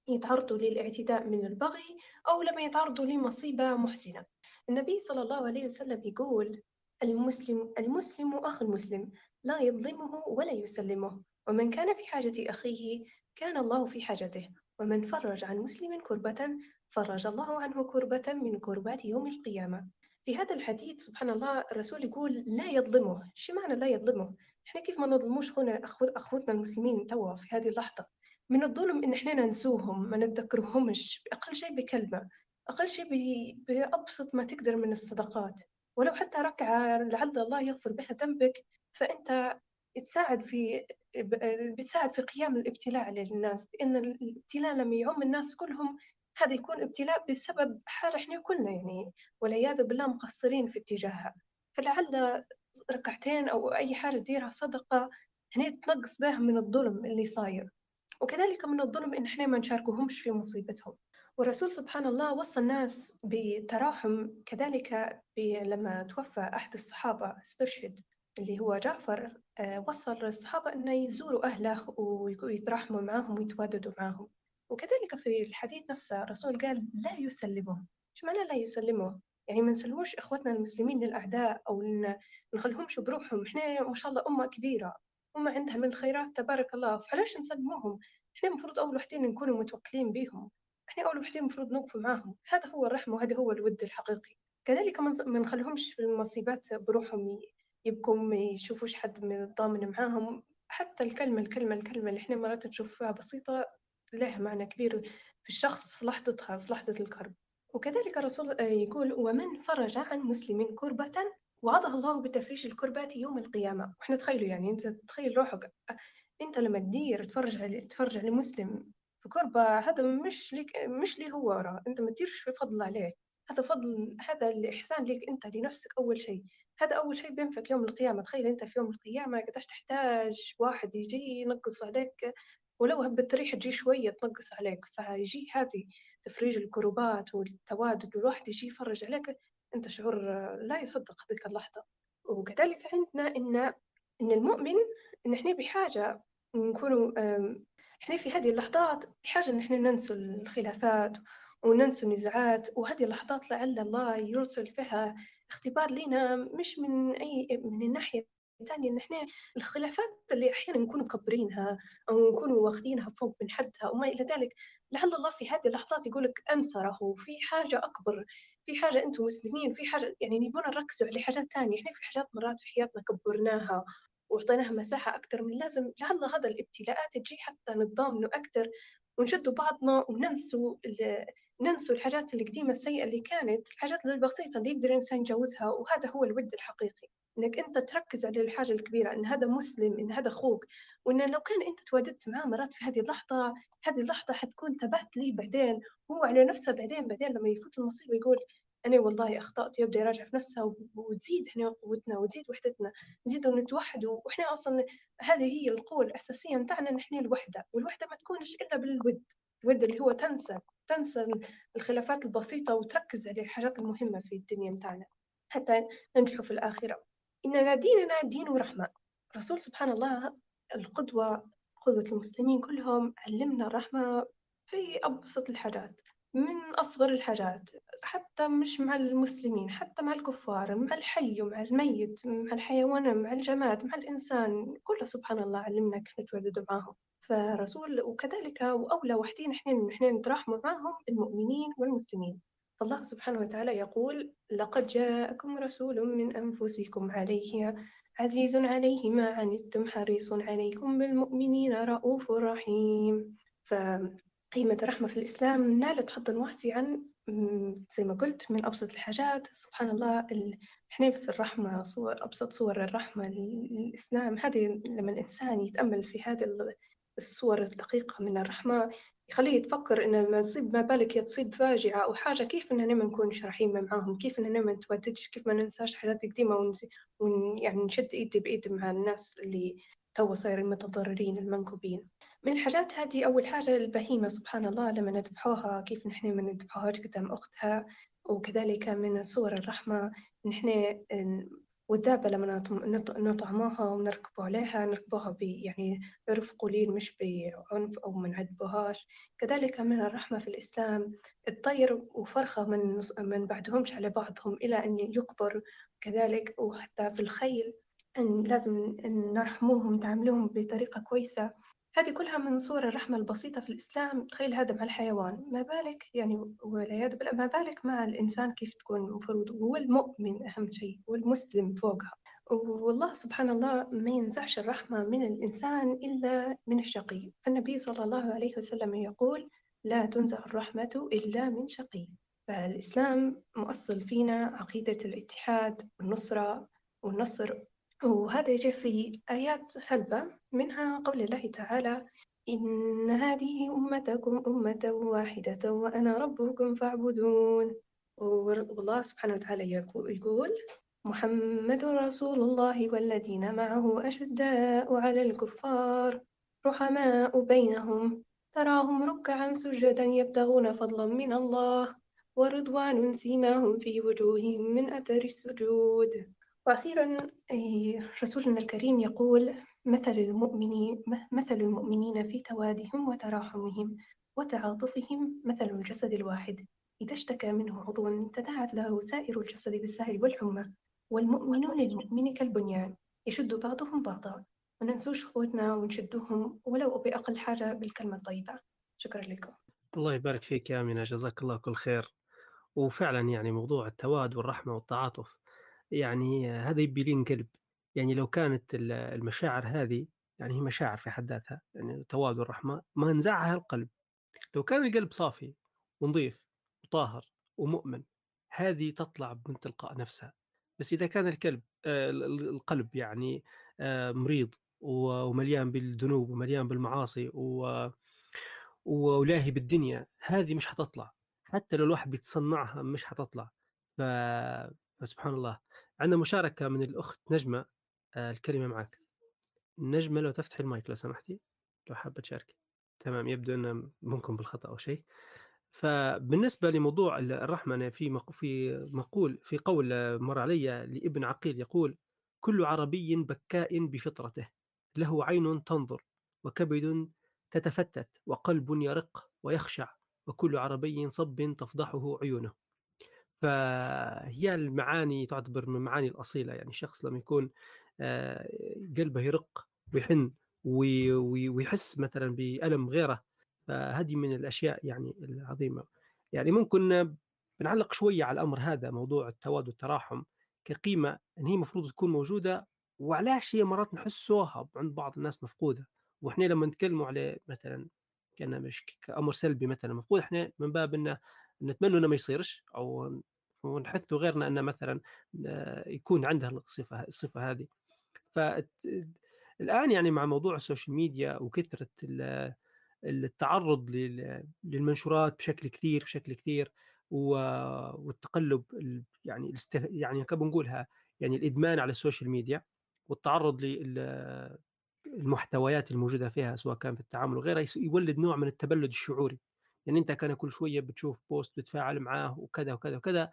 يتعرضوا للاعتداء من البغي أو لما يتعرضوا لمصيبة محسنة. النبي صلى الله عليه وسلم يقول المسلم المسلم أخو المسلم لا يظلمه ولا يسلمه ومن كان في حاجة أخيه كان الله في حاجته ومن فرج عن مسلم كربة فرج الله عنه كربة من كربات يوم القيامة. في هذا الحديث سبحان الله الرسول يقول لا يظلمه. شو معنى لا يظلمه؟ إحنا كيف ما نظلموش خونا أخوتنا المسلمين توا في هذه اللحظة؟ من الظلم إن إحنا ننسوهم ما نتذكرهمش باقل شيء بكلمة أقل شيء بأبسط ما تقدر من الصدقات. ولو حتى ركعة لعل الله يغفر بها ذنبك فأنت تساعد في بتساعد في قيام الابتلاء للناس. لأن الابتلاء لما يعم الناس كلهم هذا يكون ابتلاء بسبب حاجة إحنا كلنا يعني والعياذ بالله مقصرين في اتجاهها فلعل ركعتين أو أي حاجة تديرها صدقة هنا تنقص بها من الظلم اللي صاير. وكذلك من الظلم إن إحنا ما نشاركوهمش في مصيبتهم. والرسول سبحان الله وصى الناس بتراحم كذلك لما توفى أحد الصحابة استشهد اللي هو جعفر آه، وصى الصحابة أن يزوروا أهله ويتراحموا معهم ويتواددوا معهم. وكذلك في الحديث نفسه الرسول قال لا يسلمه شو معنى لا يسلمه يعني ما نسلموش إخوتنا المسلمين للاعداء أو نخليهمش بروحهم. إحنا ما شاء الله أمة كبيرة أمة عندها من الخيرات تبارك الله. فعلاش نسلموهم؟ إحنا المفروض أول وحدين نكونوا متوكلين بهم إحنا أول وحدين المفروض نوقف معاهم. هذا هو الرحمة وهذا هو الود الحقيقي. كذلك ما نخليهمش في المصيبات بروحهم يبقوا ما يشوفوش حد من الضامن معاهم. حتى الكلمة الكلمة الكلمة اللي إحنا مرات نشوفها بسيطة له معنى كبير في الشخص في لحظتها في لحظة الكرب. وكذلك الرسول آه، يقول ومن فرج عن مسلم كربة وعظه الله بتفريج الكربات يوم القيامة. وإحنا تخيلوا يعني أنت تخيل روحك أنت لما تدير تفرج على تفرج على مسلم في كربة هذا مش ليك مش لي هو ورا أنت ما تديرش في فضل عليه. هذا فضل هذا الإحسان ليك أنت لنفسك أول شيء. هذا أول شيء بينفك يوم القيامة. تخيل أنت في يوم القيامة قداش تحتاج واحد يجي ينقص عليك ولو هبت ريح تجي شوية تنقص عليك فيجي هذه تفريج الكروبات والتوادد والواحد يجي يفرج عليك أنت شعور لا يصدق هذيك اللحظة. وكذلك عندنا إن إن المؤمن إن إحنا بحاجة نكونوا إحنا في هذه اللحظات بحاجة إن إحنا ننسوا الخلافات وننسوا النزاعات وهذه اللحظات لعل الله يرسل فيها اختبار لنا مش من أي من الناحية ثاني إن إحنا الخلافات اللي أحيانا نكون مكبرينها أو نكون واخذينها فوق من حدها وما إلى ذلك لعل الله في هذه اللحظات يقول لك أنصره في حاجة أكبر في حاجة أنتم مسلمين في حاجة يعني نبون نركزوا على حاجات ثانية. إحنا في حاجات مرات في حياتنا كبرناها وأعطيناها مساحة أكثر من اللازم. لعل هذا الابتلاءات تجي حتى نتضامنوا أكثر ونشدوا بعضنا وننسوا ننسوا الحاجات القديمة السيئة اللي كانت الحاجات البسيطة اللي يقدر الإنسان يجوزها وهذا هو الود الحقيقي. إنك أنت تركز على الحاجة الكبيرة إن هذا مسلم إن هذا أخوك وإن لو كان أنت تواجدت معاه مرات في هذه اللحظة هذه اللحظة حتكون تبعت لي بعدين هو على نفسه بعدين بعدين لما يفوت المصيبة يقول أنا والله أخطأت يبدأ يراجع في نفسه وتزيد إحنا قوتنا وتزيد وحدتنا نزيد نتوحد وإحنا أصلا هذه هي القوة الأساسية متاعنا إن إحنا الوحدة والوحدة ما تكونش إلا بالود الود اللي هو تنسى تنسى الخلافات البسيطة وتركز على الحاجات المهمة في الدنيا متاعنا حتى ننجحوا في الآخرة. إننا ديننا دين رحمة الرسول سبحان الله القدوة قدوة المسلمين كلهم علمنا الرحمة في أبسط الحاجات من أصغر الحاجات حتى مش مع المسلمين حتى مع الكفار مع الحي ومع الميت مع الحيوان مع الجماد مع الإنسان كله سبحان الله علمنا كيف نتواجد معاهم فرسول وكذلك وأولى وحدين إحنا إحنا نتراحموا معهم المؤمنين والمسلمين. الله سبحانه وتعالى يقول لقد جاءكم رسول من أنفسكم عليه عزيز عليه ما عنتم حريص عليكم بالمؤمنين رؤوف رحيم. فقيمة الرحمة في الإسلام نالت حظا واسعا زي ما قلت من أبسط الحاجات. سبحان الله إحنا في الرحمة صور أبسط صور الرحمة للإسلام. هذه لما الإنسان يتأمل في هذه الصور الدقيقة من الرحمة يخليه يتفكر إن لما تصيب ما بالك تصيب فاجعة أو حاجة كيف إننا ما نكونش رحيمة معاهم؟ كيف إننا ما نتوددش كيف ما ننساش حاجات قديمة ونسي ون يعني نشد إيدي بإيد مع الناس اللي توا صايرين متضررين المنكوبين. من الحاجات هذه أول حاجة البهيمة سبحان الله لما نذبحوها كيف نحن ما نذبحوهاش قدام أختها وكذلك من صور الرحمة نحن والدابة لما نطعموها ونركبوا عليها نركبوها يعني برفق قليل مش بعنف أو ما نعذبوهاش. كذلك من الرحمة في الإسلام الطير وفرخة من من بعدهمش على بعضهم إلى أن يكبر. كذلك وحتى في الخيل أن لازم نرحموهم نعاملوهم بطريقة كويسة. هذه كلها من صور الرحمة البسيطة في الإسلام. تخيل هذا مع الحيوان. ما بالك؟ يعني والعياذ بالله ما بالك مع الإنسان كيف تكون المفروض هو المؤمن أهم شيء والمسلم فوقها. والله سبحان الله ما ينزعش الرحمة من الإنسان إلا من الشقي. فالنبي صلى الله عليه وسلم يقول لا تنزع الرحمة إلا من شقي. فالإسلام مؤصل فينا عقيدة الاتحاد والنصرة والنصر وهذا يجي في آيات هلبة منها قول الله تعالى إن هذه أمتكم أمة واحدة وأنا ربكم فاعبدون. والله سبحانه وتعالى يقول محمد رسول الله والذين معه أشداء على الكفار رحماء بينهم تراهم ركعا سجدا يبتغون فضلا من الله ورضوان سيماهم في وجوههم من أثر السجود. وأخيرا رسولنا الكريم يقول مثل المؤمنين مثل المؤمنين في توادهم وتراحمهم وتعاطفهم مثل الجسد الواحد. إذا اشتكى منه عضو تداعت له سائر الجسد بالسهل والحمى. والمؤمنون للمؤمن كالبنيان يشد بعضهم بعضا. ما ننسوش إخوتنا ونشدوهم ولو بأقل حاجة بالكلمة الطيبة. شكرا لكم. الله يبارك فيك يا أمينة جزاك الله كل خير. وفعلا يعني موضوع التواد والرحمة والتعاطف يعني هذا يبي لين قلب يعني لو كانت المشاعر هذه يعني هي مشاعر في حد ذاتها يعني التواد والرحمة ما نزعها القلب. لو كان القلب صافي ونظيف وطاهر ومؤمن هذه تطلع من تلقاء نفسها. بس إذا كان الكلب آه القلب يعني آه مريض ومليان بالذنوب ومليان بالمعاصي و ولاهي بالدنيا هذه مش حتطلع. حتى لو الواحد بيتصنعها مش حتطلع. ف... فسبحان الله عندنا مشاركة من الأخت نجمة آه الكلمة معك نجمة لو تفتحي المايك لو سمحتي لو حابة تشاركي. تمام يبدو أنه ممكن بالخطأ أو شيء. فبالنسبة لموضوع الرحمة أنا في في مقول في قول مر علي لابن عقيل يقول كل عربي بكاء بفطرته له عين تنظر وكبد تتفتت وقلب يرق ويخشع وكل عربي صب تفضحه عيونه. فهي المعاني تعتبر من المعاني الأصيلة يعني الشخص لما يكون قلبه يرق ويحن ويحس مثلا بألم غيره فهذه من الأشياء يعني العظيمة. يعني ممكن بنعلق شوية على الأمر هذا موضوع التواد والتراحم كقيمة أن هي المفروض تكون موجودة وعلاش هي مرات نحسوها عند بعض الناس مفقودة. وإحنا لما نتكلموا عليه مثلا كان مش كأمر سلبي مثلا مفقود إحنا من باب أنه نتمنى إنه ما يصيرش أو ونحث غيرنا أن مثلا آه، يكون عنده الصفة الصفة هذه. فالآن يعني مع موضوع ال social media وكثرة التعرض للمنشورات بشكل كثير بشكل كثير والتقلب يعني يعني كيف بنقولها يعني الإدمان على ال social media والتعرض للمحتويات الموجودة فيها سواء كان في التعامل وغيرها يولد نوع من التبلد الشعوري. يعني أنت كان كل شوية بتشوف بوست بتتفاعل معاه وكذا وكذا وكذا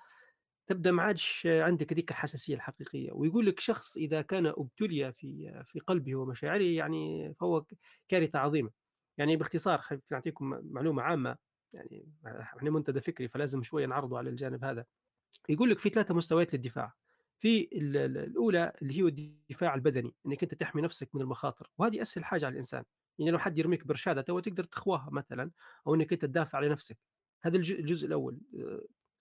تبدأ ما عادش عندك ذيك الحساسية الحقيقية. ويقول لك شخص إذا كان أبتلي في في قلبه ومشاعره يعني فهو كارثة عظيمة. يعني باختصار نعطيكم معلومة عامة يعني إحنا منتدى فكري فلازم شوية نعرضه على الجانب هذا. يقول لك في ثلاثة مستويات للدفاع. في الأولى اللي هو الدفاع البدني إنك أنت تحمي نفسك من المخاطر وهذه أسهل حاجة على الإنسان. يعني لو حد يرميك برشادة تو تقدر تخواها مثلا أو إنك أنت تدافع على نفسك. هذا الجزء الأول.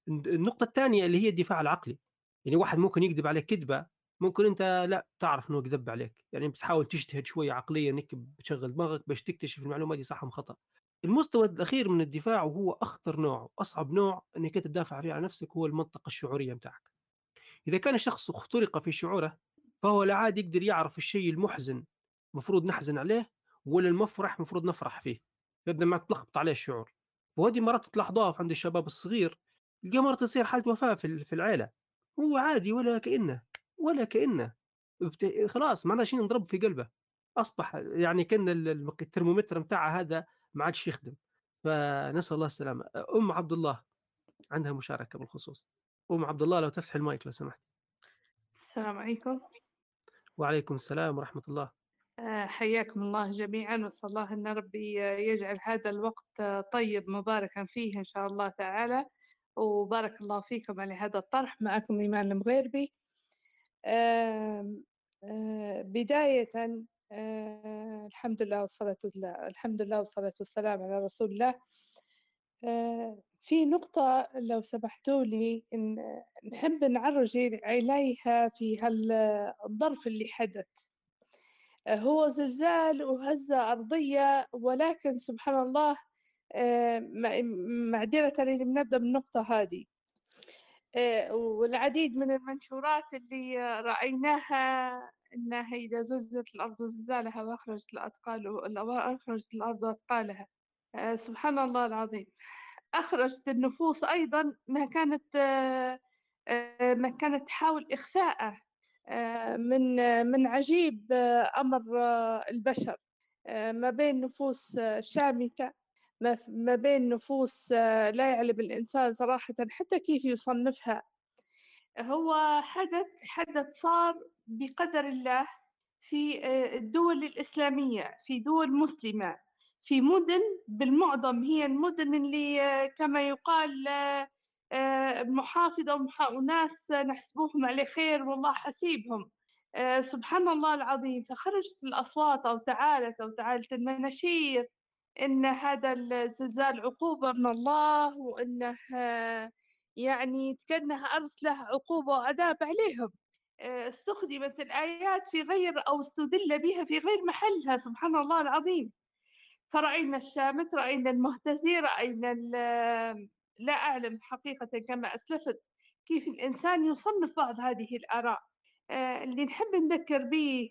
النقطة الثانية اللي هي الدفاع العقلي. يعني واحد ممكن يكذب عليك كذبة ممكن أنت لا تعرف إنه كذب عليك. يعني بتحاول تجتهد شوية عقليا إنك بتشغل دماغك باش تكتشف المعلومة دي صح أم خطأ. المستوى الأخير من الدفاع وهو أخطر نوع واصعب نوع إنك أنت تدافع فيه عن نفسك هو المنطقة الشعورية بتاعك. إذا كان الشخص اخترق في شعوره فهو لا عاد يقدر يعرف الشيء المحزن مفروض نحزن عليه ولا المفرح مفروض نفرح فيه يبدا ما تلخبط عليه الشعور. وهذه مرات تلاحظوها عند الشباب الصغير تلقى مرات تصير حالة وفاة في العائله هو عادي ولا كأنه ولا كأنه. خلاص ما عندنا شيء نضرب في قلبه. أصبح يعني كأن الترمومتر بتاعه هذا ما عادش يخدم. فنسأل الله السلامة. أم عبد الله عندها مشاركة بالخصوص. أم عبد الله لو تفتح المايك لو سمحت. السلام عليكم. وعليكم السلام ورحمة الله. حياكم الله جميعا وصلى الله أن ربي يجعل هذا الوقت طيب مباركا فيه إن شاء الله تعالى. وبارك الله فيكم على هذا الطرح. معكم إيمان المغيربي. آه، بداية آه، الحمد لله والصلاة الحمد لله والصلاة والسلام على رسول الله. آه، في نقطة لو سمحتوا لي إن نحب نعرج عليها في هالظرف اللي حدث. آه، هو زلزال وهزة أرضية ولكن سبحان الله معذرة اللي بنبدأ بالنقطة هذه. والعديد من المنشورات اللي رأيناها إنها إذا زلزلت الأرض زلزالها وأخرجت الأثقال أخرجت الأرض أثقالها. آه، سبحان الله العظيم. أخرجت النفوس أيضا ما كانت آه، آه، ما كانت تحاول إخفاءه من من عجيب أمر البشر. ما بين نفوس شامتة ما بين نفوس لا يعلم الإنسان صراحة حتى كيف يصنفها. هو حدث حدث صار بقدر الله في آه، الدول الإسلامية في دول مسلمة في مدن بالمعظم هي المدن اللي آه، كما يقال آه، محافظة وناس نحسبوهم على خير والله حسيبهم. سبحان الله العظيم. فخرجت الأصوات أو تعالت أو تعالت المناشير إن هذا الزلزال عقوبة من الله وإنه يعني كأنها أرسله عقوبة وعذاب عليهم. آه، استخدمت الآيات في غير أو استدل بها في غير محلها. سبحان الله العظيم. فرأينا الشامت رأينا المهتزي رأينا لا أعلم حقيقة كما أسلفت كيف الإنسان يصنف بعض هذه الآراء. آه، اللي نحب نذكر به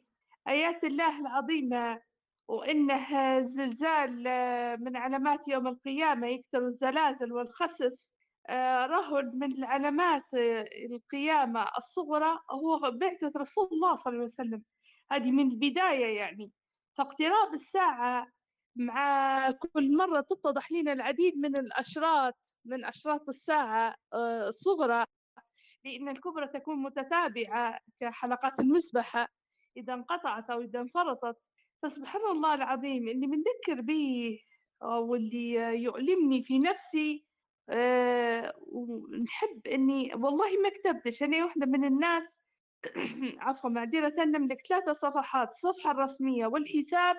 آيات الله العظيمة وإنه الزلزال آه، من علامات يوم القيامة يكثر الزلازل والخسف. آه، رهن من علامات القيامة الصغرى هو بعثة رسول الله صلى الله عليه وسلم. هذه من البداية يعني. فاقتراب الساعة مع كل مرة تتضح لنا العديد من الأشراط من أشراط الساعة آه، الصغرى لأن الكبرى تكون متتابعة كحلقات المسبحة إذا انقطعت أو إذا انفرطت. فسبحان الله العظيم اللي بنذكر به واللي يؤلمني في نفسي آه، ونحب إني والله ما كتبتش. أنا واحدة من الناس عفوا معذرة نملك ثلاثة صفحات الصفحة الرسمية والحساب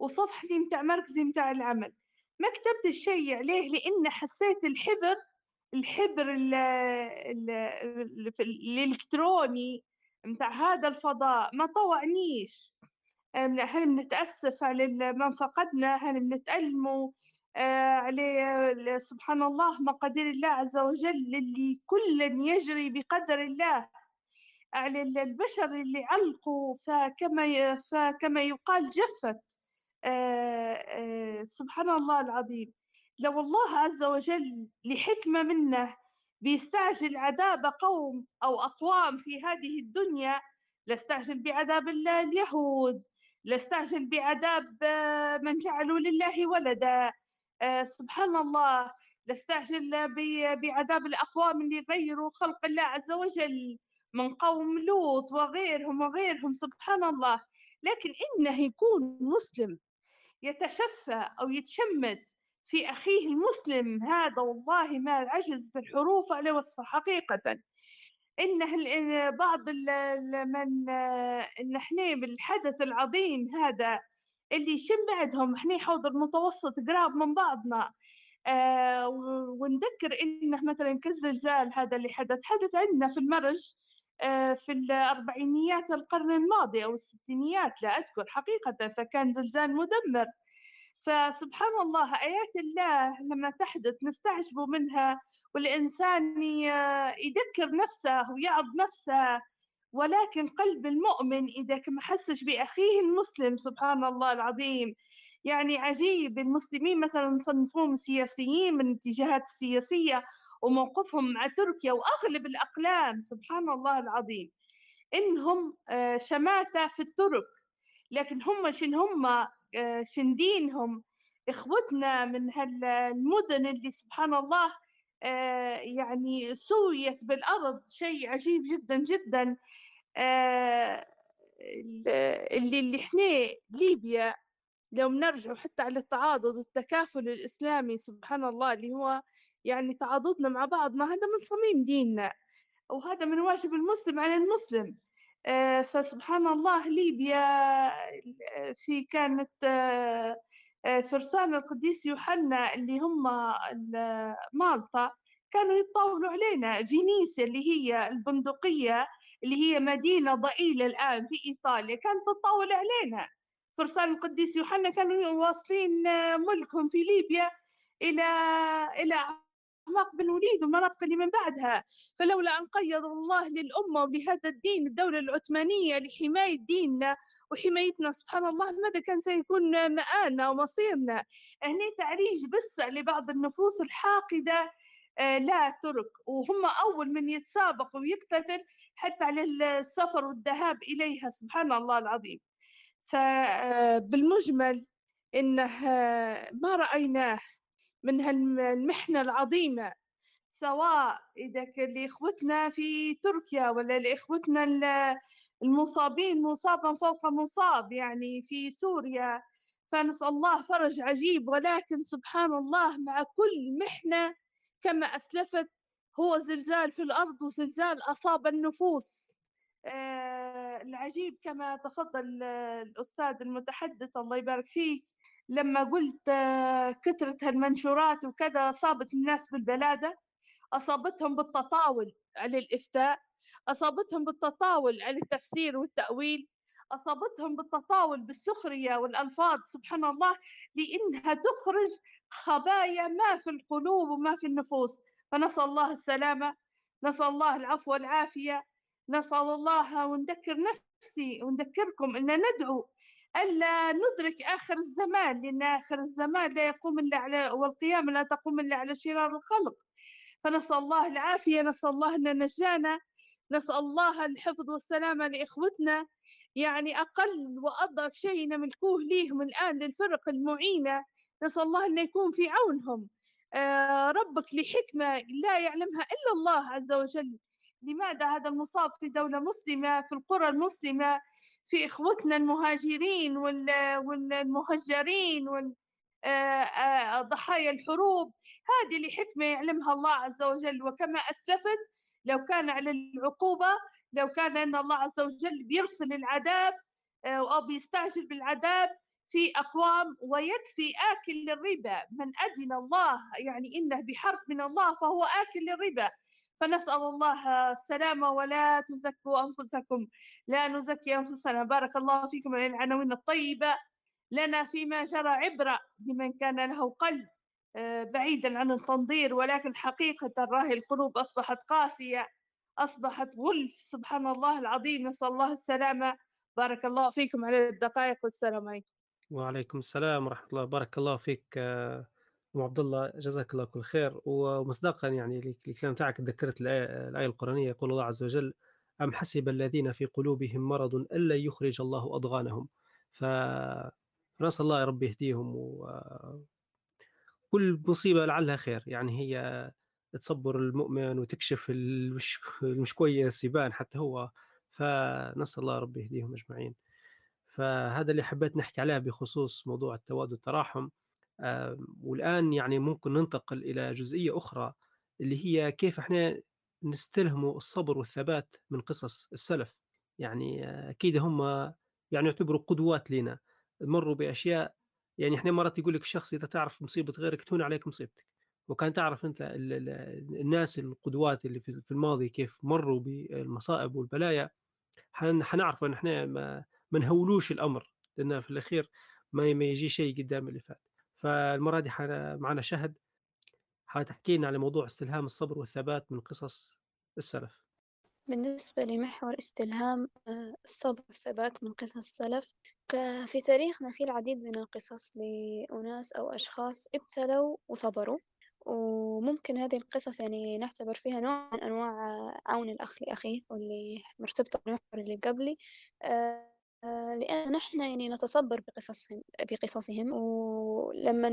وصفحتي متاع مركزي متاع العمل. ما كتبت شيء عليه لأن حسيت الحبر الحبر ال ال الإلكتروني متاع هذا الفضاء ما طوعنيش. هل بنتأسف على من فقدنا؟ هل بنتألموا عليه سبحان الله مقادير الله عز وجل اللي كل يجري بقدر الله. على البشر اللي علقوا فكما فكما يقال جفت. سبحان الله العظيم. لو الله عز وجل لحكمة منه بيستعجل عذاب قوم أو أقوام في هذه الدنيا لاستعجل بعذاب اليهود لاستعجل بعذاب آه، من جعلوا لله ولدا آه، سبحان الله لاستعجل بعذاب الأقوام اللي غيروا خلق الله عز وجل من قوم لوط وغيرهم وغيرهم سبحان الله. لكن إنه يكون مسلم. يتشفى أو يتشمت في أخيه المسلم هذا والله ما عجزت الحروف على وصفه. حقيقة إنه بعض من إن إحنا بالحدث العظيم هذا اللي شن بعدهم إحنا حوض المتوسط قراب من بعضنا. آه ونذكر إنه مثلا كالزلزال هذا اللي حدث حدث عندنا في المرج. في الأربعينيات القرن الماضي أو الستينيات لا أذكر حقيقة فكان زلزال مدمر. فسبحان الله آيات الله لما تحدث نستعجب منها والإنسان يذكر نفسه ويعظ نفسه ولكن قلب المؤمن إذا ما حسش بأخيه المسلم سبحان الله العظيم. يعني عجيب المسلمين مثلا صنفوهم سياسيين من الاتجاهات السياسية وموقفهم مع تركيا وأغلب الأقلام سبحان الله العظيم إنهم آه، شماتة في الترك لكن هم شن هم آه، شن دينهم إخوتنا من هالمدن اللي سبحان الله آه، يعني سويت بالأرض شيء عجيب جدا جدا اللي اللي إحنا ليبيا لو نرجع حتى على التعاضد والتكافل الإسلامي سبحان الله اللي هو يعني تعاضدنا مع بعضنا هذا من صميم ديننا وهذا من واجب المسلم على المسلم. آه، فسبحان الله ليبيا في كانت آه، فرسان القديس يوحنا اللي هم مالطا كانوا يتطاولوا علينا. فينيسيا اللي هي البندقية اللي هي مدينة ضئيلة الآن في إيطاليا كانت تتطاول علينا. فرسان القديس يوحنا كانوا واصلين آه، ملكهم في ليبيا إلى إلى أعماق بن وليد والمناطق اللي من بعدها. فلولا أن قيض الله للأمة ولهذا الدين الدولة العثمانية لحماية ديننا وحمايتنا سبحان الله ماذا كان سيكون مآلنا ومصيرنا؟ هنا تعريج بس لبعض النفوس الحاقدة آه، لا ترك. وهم أول من يتسابق ويقتتل حتى على السفر والذهاب إليها سبحان الله العظيم. فبالمجمل إنه ما رأيناه. من هالمحنة العظيمة سواء إذا كان لإخوتنا في تركيا ولا لإخوتنا المصابين مصابا فوق مصاب يعني في سوريا. فنسأل الله فرج عجيب ولكن سبحان الله مع كل محنة كما أسلفت هو زلزال في الأرض وزلزال أصاب النفوس. آه العجيب كما تفضل الأستاذ المتحدث الله يبارك فيك. لما قلت آه كثرة المنشورات وكذا أصابت الناس بالبلادة أصابتهم بالتطاول على الإفتاء أصابتهم بالتطاول على التفسير والتأويل أصابتهم بالتطاول بالسخرية والألفاظ سبحان الله لأنها تخرج خبايا ما في القلوب وما في النفوس. فنسأل الله السلامة نسأل الله العفو والعافية نسأل الله ونذكر نفسي ونذكركم أن ندعو ألا ندرك آخر الزمان لأن آخر الزمان لا يقوم إلا على والقيامة لا تقوم إلا على شرار الخلق. فنسأل الله العافية نسأل الله أن نجانا نسأل الله الحفظ والسلامة لإخوتنا. يعني أقل وأضعف شيء نملكوه ليهم الآن للفرق المعينة نسأل الله أن يكون في عونهم. آه ربك لحكمة لا يعلمها إلا الله عز وجل. لماذا هذا المصاب في دولة مسلمة في القرى المسلمة؟ في إخوتنا المهاجرين والمهجرين وضحايا آه، آه، الحروب. هذه لحكمة يعلمها الله عز وجل. وكما أسلفت لو كان على العقوبة لو كان أن الله عز وجل بيرسل العذاب آه، أو بيستعجل بالعذاب في أقوام ويكفي آكل للربا. من أدن الله يعني إنه بحرب من الله فهو آكل للربا. فنسأل الله السلامة ولا تزكوا أنفسكم. لا نزكي أنفسنا. بارك الله فيكم على العناوين الطيبة. لنا فيما جرى عبرة لمن كان له قلب آه، بعيدا عن التنظير ولكن حقيقة راهي القلوب أصبحت قاسية أصبحت غلف سبحان الله العظيم. نسأل الله السلامة. بارك الله فيكم على الدقائق والسلام عليكم. وعليكم السلام ورحمة الله. بارك الله فيك أم عبد الله جزاك الله كل خير. ومصداقا يعني الكلام تاعك تذكرت الآية القرآنية يقول الله عز وجل أم حسب الذين في قلوبهم مرض ألا يخرج الله أضغانهم فنسأل الله يا رب يهديهم وكل مصيبة لعلها خير. يعني هي تصبر المؤمن وتكشف المش, المش كويس يبان حتى هو. فنسأل الله رب يهديهم أجمعين. فهذا اللي حبيت نحكي عليه بخصوص موضوع التواد والتراحم. والآن يعني ممكن ننتقل إلى جزئية أخرى اللي هي كيف إحنا نستلهموا الصبر والثبات من قصص السلف. يعني أكيد هم يعني يعتبروا قدوات لنا. مروا بأشياء يعني إحنا مرات يقول لك الشخص إذا تعرف مصيبة غيرك تهون عليك مصيبتك. وكان تعرف أنت الناس القدوات اللي في الماضي كيف مروا بالمصائب والبلايا حنعرف إن إحنا ما, نهولوش الأمر لأن في الأخير ما ما يجي شيء قدام اللي فات. فالمرة دي معنا شهد حتحكي لنا على موضوع استلهام الصبر والثبات من قصص السلف. بالنسبة لمحور استلهام آه، الصبر والثبات من قصص السلف ففي تاريخنا في العديد من القصص لأناس أو أشخاص ابتلوا وصبروا وممكن هذه القصص يعني نعتبر فيها نوع من أنواع عون الأخ لأخيه واللي مرتبطة بالمحور اللي قبلي آه، لأن نحن يعني نتصبر بقصصهم بقصصهم ولما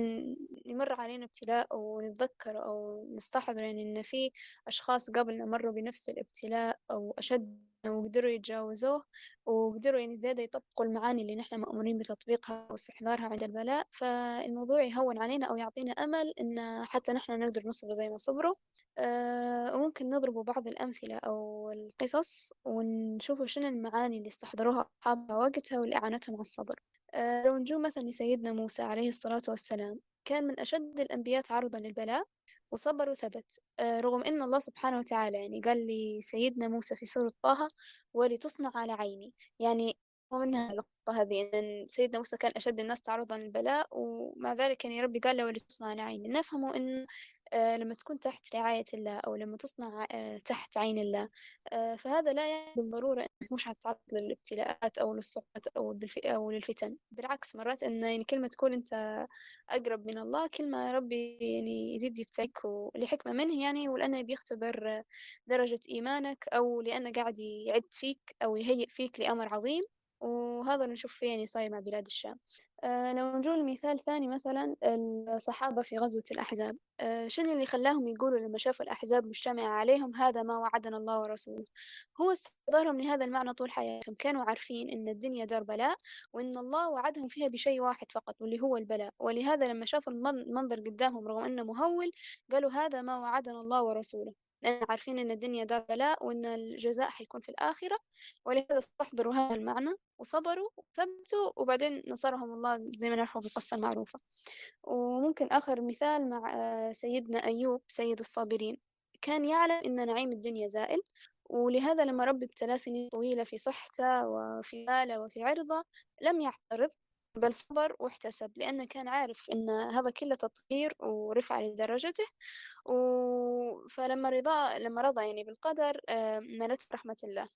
يمر علينا ابتلاء ونتذكر أو نستحضر يعني إن في أشخاص قبلنا مروا بنفس الابتلاء أو أشد وقدروا يتجاوزوه وقدروا يعني زيادة يطبقوا المعاني اللي نحن مأمورين بتطبيقها واستحضارها عند البلاء فالموضوع يهون علينا أو يعطينا أمل إن حتى نحن نقدر نصبر زي ما صبروا. آه، وممكن نضرب بعض الأمثلة أو القصص ونشوفوا شنو المعاني اللي استحضروها أصحابها وقتها واللي أعانتهم على الصبر. آه، لو نجو مثلا لسيدنا موسى عليه الصلاة والسلام كان من أشد الأنبياء تعرضا للبلاء وصبر وثبت. آه، رغم أن الله سبحانه وتعالى يعني قال لسيدنا موسى في سورة طه ولتصنع على عيني يعني ومنها اللقطة هذه أن سيدنا موسى كان أشد الناس تعرضا للبلاء ومع ذلك يعني ربي قال له ولتصنع على عيني نفهم أن آه، لما تكون تحت رعاية الله أو لما تصنع آه، تحت عين الله. آه، فهذا لا يعني بالضرورة أنك مش حتتعرض للابتلاءات أو للصعوبات أو, أو للفتن. بالعكس مرات أن يعني كلمة تكون أنت أقرب من الله كلمة ربي يعني يزيد يبتليك لحكمة منه يعني ولأنه بيختبر درجة إيمانك أو لأنه قاعد يعد فيك أو يهيئ فيك لأمر عظيم. وهذا اللي نشوف فيه يعني صاير مع بلاد الشام. آه لو نجول مثال ثاني مثلا الصحابة في غزوة الأحزاب. آه شنو اللي خلاهم يقولوا لما شافوا الأحزاب مجتمعة عليهم هذا ما وعدنا الله ورسوله هو استظهارهم لهذا المعنى طول حياتهم. كانوا عارفين إن الدنيا دار بلاء وإن الله وعدهم فيها بشيء واحد فقط واللي هو البلاء. ولهذا لما شافوا المنظر قدامهم رغم أنه مهول قالوا هذا ما وعدنا الله ورسوله لأن عارفين إن الدنيا دار بلاء وإن الجزاء حيكون في الآخرة ولهذا استحضروا هذا المعنى وصبروا وثبتوا وبعدين نصرهم الله زي ما نعرفه بالقصة المعروفة. وممكن آخر مثال مع آه، سيدنا أيوب سيد الصابرين. كان يعلم إن نعيم الدنيا زائل ولهذا لما ربي ابتلاه سنين طويلة في صحته وفي ماله وفي عرضه لم يعترض بل صبر واحتسب لأنه كان عارف إن هذا كله تطهير ورفع لدرجته. و... فلما رضا لما رضى يعني بالقدر نالته رحمة الله.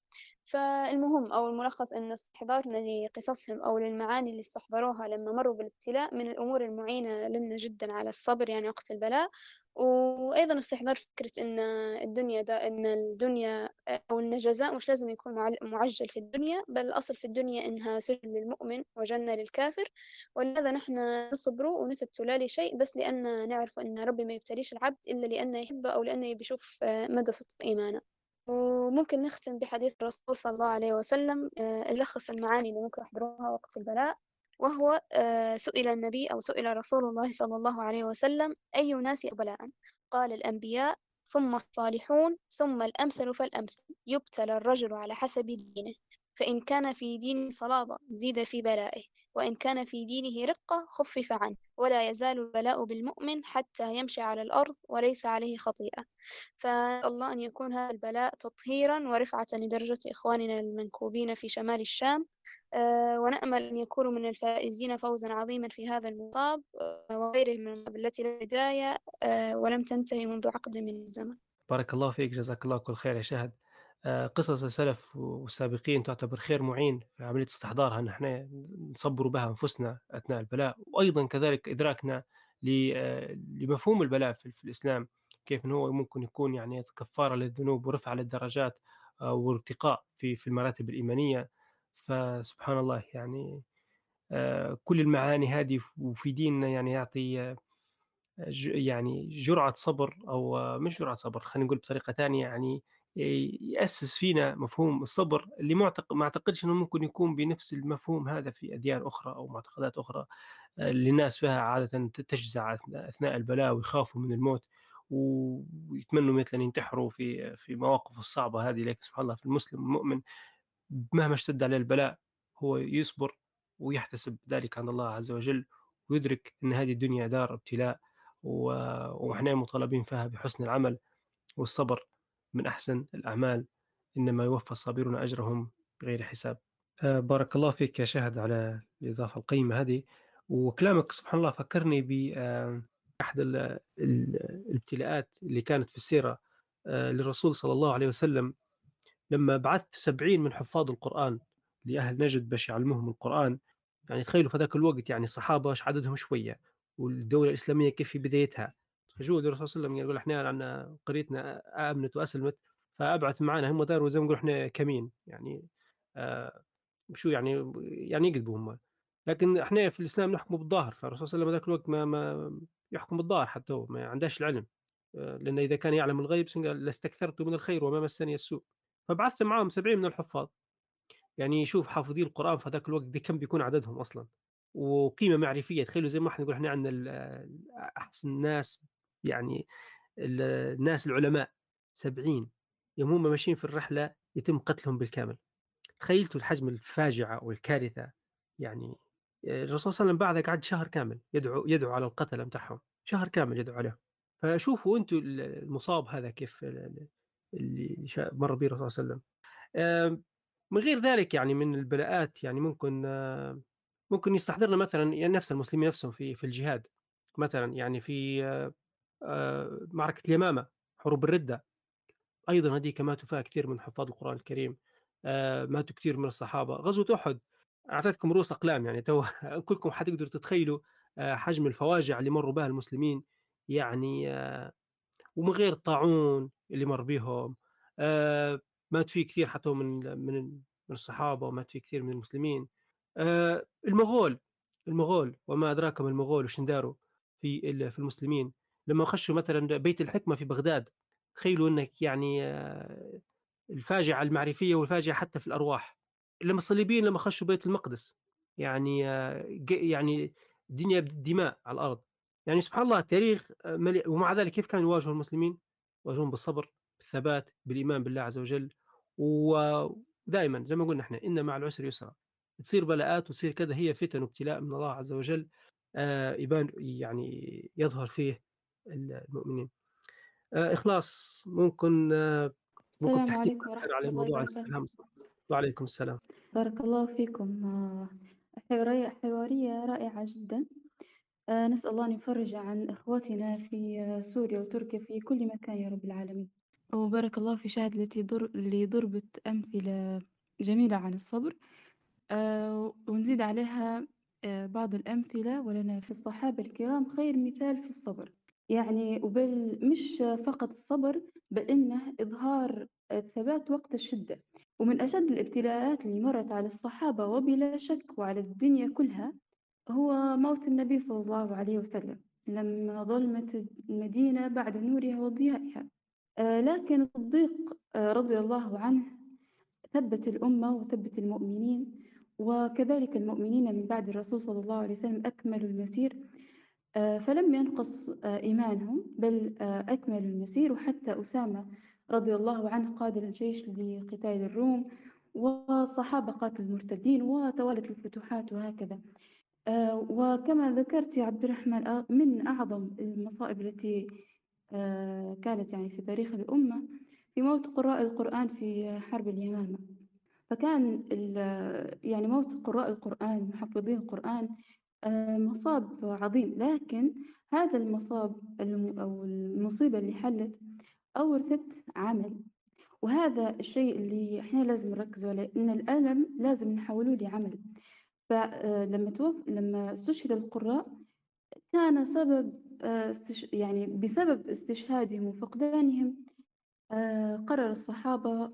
فالمهم أو الملخص أن استحضارنا لقصصهم أو للمعاني اللي استحضروها لما مروا بالابتلاء من الأمور المعينة لنا جدا على الصبر يعني وقت البلاء وأيضا استحضار فكرة أن الدنيا دا أن الدنيا أو أن الجزاء مش لازم يكون معجل في الدنيا بل الأصل في الدنيا إنها سجن للمؤمن وجنة للكافر ولهذا نحن نصبر ونثبت لا لشيء بس لأن نعرف أن ربي ما يبتليش العبد إلا لأنه يحبه أو لأنه بيشوف مدى صدق إيمانه. وممكن نختم بحديث الرسول صلى الله عليه وسلم آه، يلخص المعاني اللي ممكن يحضروها وقت البلاء. وهو آه، سئل النبي أو سئل رسول الله صلى الله عليه وسلم أي الناس بلاء قال الأنبياء ثم الصالحون ثم الأمثل فالأمثل يبتلى الرجل على حسب دينه فإن كان في دين صلابة زيد في بلائه. وإن كان في دينه رقة خفف عنه ولا يزال البلاء بالمؤمن حتى يمشي على الأرض وليس عليه خطيئة. فالله أن يكون هذا البلاء تطهيرا ورفعة لدرجة إخواننا المنكوبين في شمال الشام. آه، ونأمل أن يكونوا من الفائزين فوزا عظيما في هذا المصاب آه، وغيره من التي لا بداية آه، ولم تنتهي منذ عقد من الزمن. بارك الله فيك جزاك الله كل خير يا شهد قصص السلف والسابقين تعتبر خير معين في عملية استحضارها أن إحنا نصبروا بها أنفسنا أثناء البلاء وأيضا كذلك إدراكنا لمفهوم البلاء في, الإسلام كيف أنه هو ممكن يكون يعني كفارة للذنوب ورفع للدرجات وارتقاء في في المراتب الإيمانية. فسبحان الله يعني كل المعاني هذه وفي ديننا يعني يعطي يعني جرعة صبر أو مش جرعة صبر خلينا نقول بطريقة ثانية يعني يأسس فينا مفهوم الصبر اللي معتق... ما أعتقدش أنه ممكن يكون بنفس المفهوم هذا في أديان أخرى أو معتقدات أخرى اللي الناس فيها عادة تجزع أثناء البلاء ويخافوا من الموت ويتمنوا مثلا ينتحروا في في مواقف الصعبة هذه. لكن سبحان الله في المسلم المؤمن مهما اشتد عليه البلاء هو يصبر ويحتسب ذلك عند الله عز وجل ويدرك أن هذه الدنيا دار ابتلاء وإحنا مطالبين فيها بحسن العمل والصبر. من أحسن الأعمال إنما يوفى الصابرون أجرهم بغير حساب. بارك الله فيك يا شهد على الإضافة القيمة هذه. وكلامك سبحان الله فكرني بأحد الابتلاءات اللي كانت في السيرة آه، للرسول صلى الله عليه وسلم. لما بعثت سبعين من حفاظ القرآن لأهل نجد باش يعلموهم القرآن يعني تخيلوا في ذاك الوقت يعني الصحابة عددهم شوية والدولة الإسلامية كيف في بدايتها؟ فشو الرسول صلى الله عليه وسلم يقول إحنا عندنا قريتنا آمنت وأسلمت فأبعث معنا هم داروا زي ما نقول إحنا كمين يعني آه شو يعني يعني يكذبوا هم. لكن إحنا في الإسلام نحكم بالظاهر فالرسول صلى الله عليه وسلم ذاك الوقت ما, ما يحكم بالظاهر حتى هو ما عندهاش العلم آه لأن إذا كان يعلم الغيب قال لاستكثرت من الخير وما مسني السوء. فبعثت معهم 70 من الحفاظ. يعني شوف حافظي القرآن في ذاك الوقت دي كم بيكون عددهم أصلا. وقيمة معرفية تخيلوا زي ما إحنا نقول إحنا عندنا أحسن ناس يعني الناس العلماء سبعين يوم هم ماشيين في الرحلة يتم قتلهم بالكامل. تخيلتوا الحجم الفاجعة والكارثة يعني الرسول صلى الله عليه وسلم بعدها قعد شهر كامل يدعو يدعو على القتلة بتاعهم شهر كامل يدعو عليهم. فشوفوا أنتم المصاب هذا كيف اللي مر به الرسول صلى الله عليه وسلم. من غير ذلك يعني من البلاءات يعني ممكن ممكن يستحضرنا مثلا يعني نفس المسلمين نفسهم في في الجهاد. مثلا يعني في آه، معركة اليمامة حروب الردة. أيضا هذيك ماتوا فيها كثير من حفاظ القرآن الكريم. آه، ماتوا كثير من الصحابة. غزوة أحد أعطيتكم رؤوس أقلام يعني تو كلكم حتقدروا تتخيلوا آه، حجم الفواجع اللي مروا بها المسلمين. يعني ومن غير الطاعون اللي مر بهم مات فيه كثير حتى من من من الصحابة ومات فيه كثير من المسلمين. المغول المغول وما أدراك ما المغول وش داروا في في المسلمين. لما خشوا مثلا بيت الحكمة في بغداد تخيلوا إنك يعني آه، الفاجعة المعرفية والفاجعة حتى في الأرواح. لما الصليبيين لما خشوا بيت المقدس يعني آه، يعني الدنيا بالدماء على الأرض. يعني سبحان الله التاريخ آه، مليء ومع ذلك كيف كانوا يواجهوا المسلمين؟ يواجهون بالصبر بالثبات بالإيمان بالله عز وجل. ودائما زي ما قلنا إحنا إن مع العسر يسرا. تصير بلاءات وتصير كذا هي فتن وابتلاء من الله عز وجل يبان يعني يظهر فيه المؤمنين. آه، إخلاص ممكن آه، ممكن السلام عليكم ورحمة على الله موضوع السلام. وعليكم السلام. بارك الله فيكم. آه، حوارية حوارية رائعة جدا. نسأل الله أن يفرج عن إخواتنا في سوريا وتركيا في كل مكان يا رب العالمين. وبارك الله في شهد التي ضر... اللي ضربت أمثلة جميلة عن الصبر. ونزيد عليها بعض الأمثلة ولنا في الصحابة الكرام خير مثال في الصبر. يعني وبل مش فقط الصبر بل إنه إظهار الثبات وقت الشدة. ومن أشد الابتلاءات اللي مرت على الصحابة وبلا شك وعلى الدنيا كلها هو موت النبي صلى الله عليه وسلم لما ظلمت المدينة بعد نورها وضيائها. آه لكن الصديق آه رضي الله عنه ثبت الأمة وثبت المؤمنين وكذلك المؤمنين من بعد الرسول صلى الله عليه وسلم أكملوا المسير. فلم ينقص آه، إيمانهم بل آه، أكملوا المسير. وحتى أسامة رضي الله عنه قاد الجيش لقتال الروم والصحابة قاتلوا المرتدين وتوالت الفتوحات وهكذا. آه، وكما ذكرت يا عبد الرحمن من أعظم المصائب التي آه، كانت يعني في تاريخ الأمة في موت قراء القرآن في حرب اليمامة. فكان يعني موت قراء القرآن محفظين القرآن آه، مصاب عظيم. لكن هذا المصاب أو المصيبة اللي حلت أورثت عمل. وهذا الشيء اللي إحنا لازم نركز عليه إن الألم لازم نحوله لعمل. فلما آه، توف لما استشهد القراء كان سبب آه، يعني بسبب استشهادهم وفقدانهم قرر الصحابة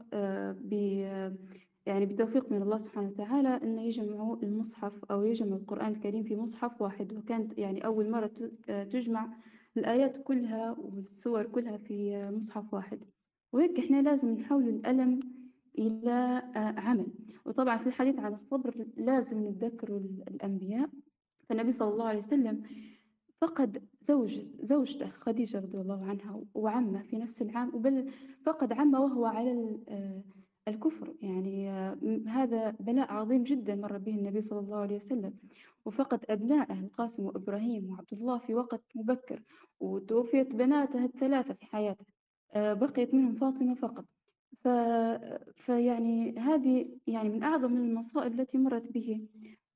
يعني بتوفيق من الله سبحانه وتعالى أنه يجمعوا المصحف أو يجمع القرآن الكريم في مصحف واحد. وكانت يعني أول مرة تجمع الآيات كلها والسور كلها في مصحف واحد. وهيك إحنا لازم نحول الألم إلى عمل. وطبعا في الحديث عن الصبر لازم نتذكر الأنبياء. فالنبي صلى الله عليه وسلم فقد زوج زوجته خديجة رضي الله عنها وعمه في نفس العام. وبل فقد عمه وهو على الكفر. يعني هذا بلاء عظيم جدا مر به النبي صلى الله عليه وسلم. وفقد أبنائه القاسم وإبراهيم وعبد الله في وقت مبكر وتوفيت بناته الثلاثة في حياته. آه، بقيت منهم فاطمة فقط. ف... فيعني هذه يعني من أعظم المصائب التي مرت به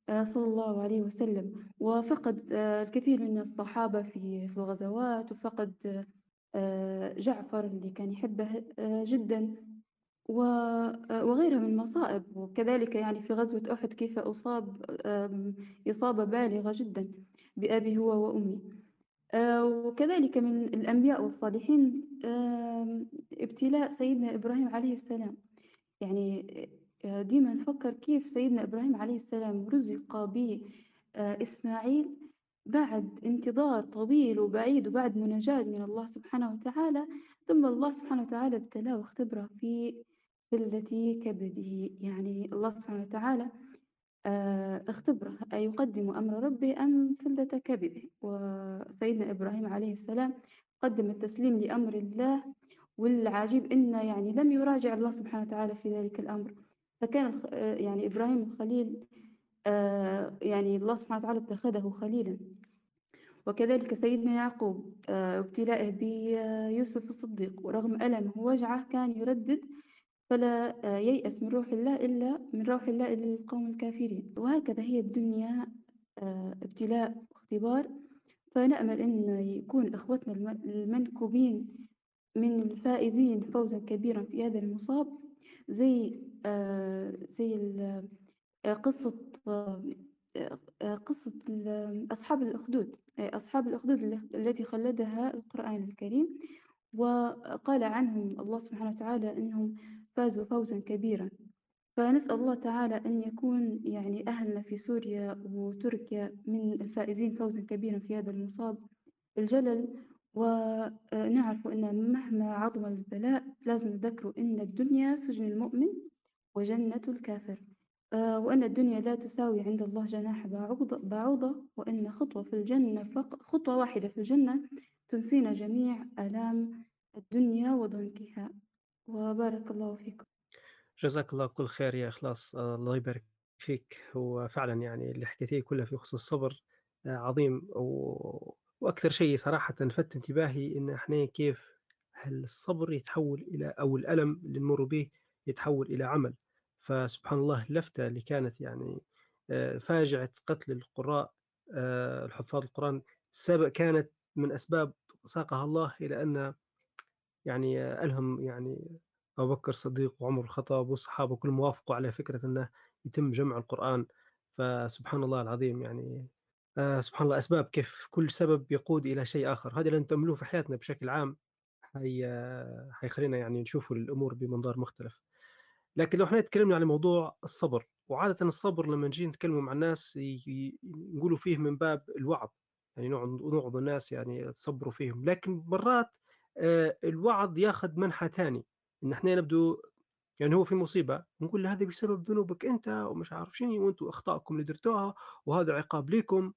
آه، صلى الله عليه وسلم. وفقد آه، الكثير من الصحابة في في الغزوات وفقد جعفر اللي كان يحبه جدا. وغيرها من المصائب وكذلك يعني في غزوة أحد كيف أصاب إصابة بالغة جدا بأبي هو وأمي. آه، وكذلك من الأنبياء والصالحين ابتلاء سيدنا إبراهيم عليه السلام. يعني آه، ديما نفكر كيف سيدنا إبراهيم عليه السلام رزق بإسماعيل آه، بعد انتظار طويل وبعيد وبعد مناجاة من الله سبحانه وتعالى. ثم الله سبحانه وتعالى ابتلاه واختبره في التي كبده. يعني الله سبحانه وتعالى آه، اختبره أيقدم أمر ربه أم فلة كبده. وسيدنا إبراهيم عليه السلام قدم التسليم لأمر الله والعجيب إنه يعني لم يراجع الله سبحانه وتعالى في ذلك الأمر. فكان آه، يعني إبراهيم الخليل آه، يعني الله سبحانه وتعالى اتخذه خليلا. وكذلك سيدنا يعقوب ابتلائه بيوسف الصديق. ورغم ألمه ووجعه كان يردد فلا آه، ييأس من روح الله إلا من روح الله إلا للقوم الكافرين. وهكذا هي الدنيا آه، ابتلاء واختبار فنأمل أن يكون إخوتنا المنكوبين من الفائزين فوزا كبيرا في هذا المصاب زي آه، زي قصة قصة أصحاب الأخدود أصحاب الأخدود التي خلدها القرآن الكريم. وقال عنهم الله سبحانه وتعالى أنهم فازوا فوزا كبيرا. فنسأل الله تعالى أن يكون يعني أهلنا في سوريا وتركيا من الفائزين فوزا كبيرا في هذا المصاب الجلل. ونعرف أن مهما عظم البلاء لازم نذكر أن الدنيا سجن المؤمن وجنة الكافر. آه، وأن الدنيا لا تساوي عند الله جناح بعوضة, بعوضة وأن خطوة في الجنة فق خطوة واحدة في الجنة تنسينا جميع آلام الدنيا وضنكها. وبارك الله فيكم جزاك الله كل خير يا إخلاص. آه، الله يبارك فيك. هو فعلا يعني اللي حكيتيه كله في خصوص الصبر آه، عظيم. و... وأكثر شيء صراحة لفت انتباهي إن إحنا كيف الصبر يتحول إلى أو الألم اللي نمر به يتحول إلى عمل. فسبحان الله اللفتة اللي كانت يعني آه، فاجعة قتل القراء الحفاظ القرآن سبب كانت من أسباب ساقها الله إلى أن يعني ألهم يعني أبو بكر الصديق وعمر الخطاب والصحابة كلهم وافقوا على فكرة أنه يتم جمع القرآن. فسبحان الله العظيم يعني آه سبحان الله أسباب كيف كل سبب يقود إلى شيء آخر. هذا اللي نتأملوه في حياتنا بشكل عام حي حيخلينا يعني نشوف الأمور بمنظار مختلف. لكن لو إحنا تكلمنا عن موضوع الصبر وعادة الصبر لما نجي نتكلم مع الناس نقولوا فيه من باب الوعظ. يعني نوعظ الناس يعني تصبروا فيهم. لكن مرات الوعظ ياخذ منحى ثاني إن إحنا نبدو يعني هو في مصيبة نقول له هذا بسبب ذنوبك أنت ومش عارف شنو وأنتم اخطائكم اللي درتوها وهذا عقاب لكم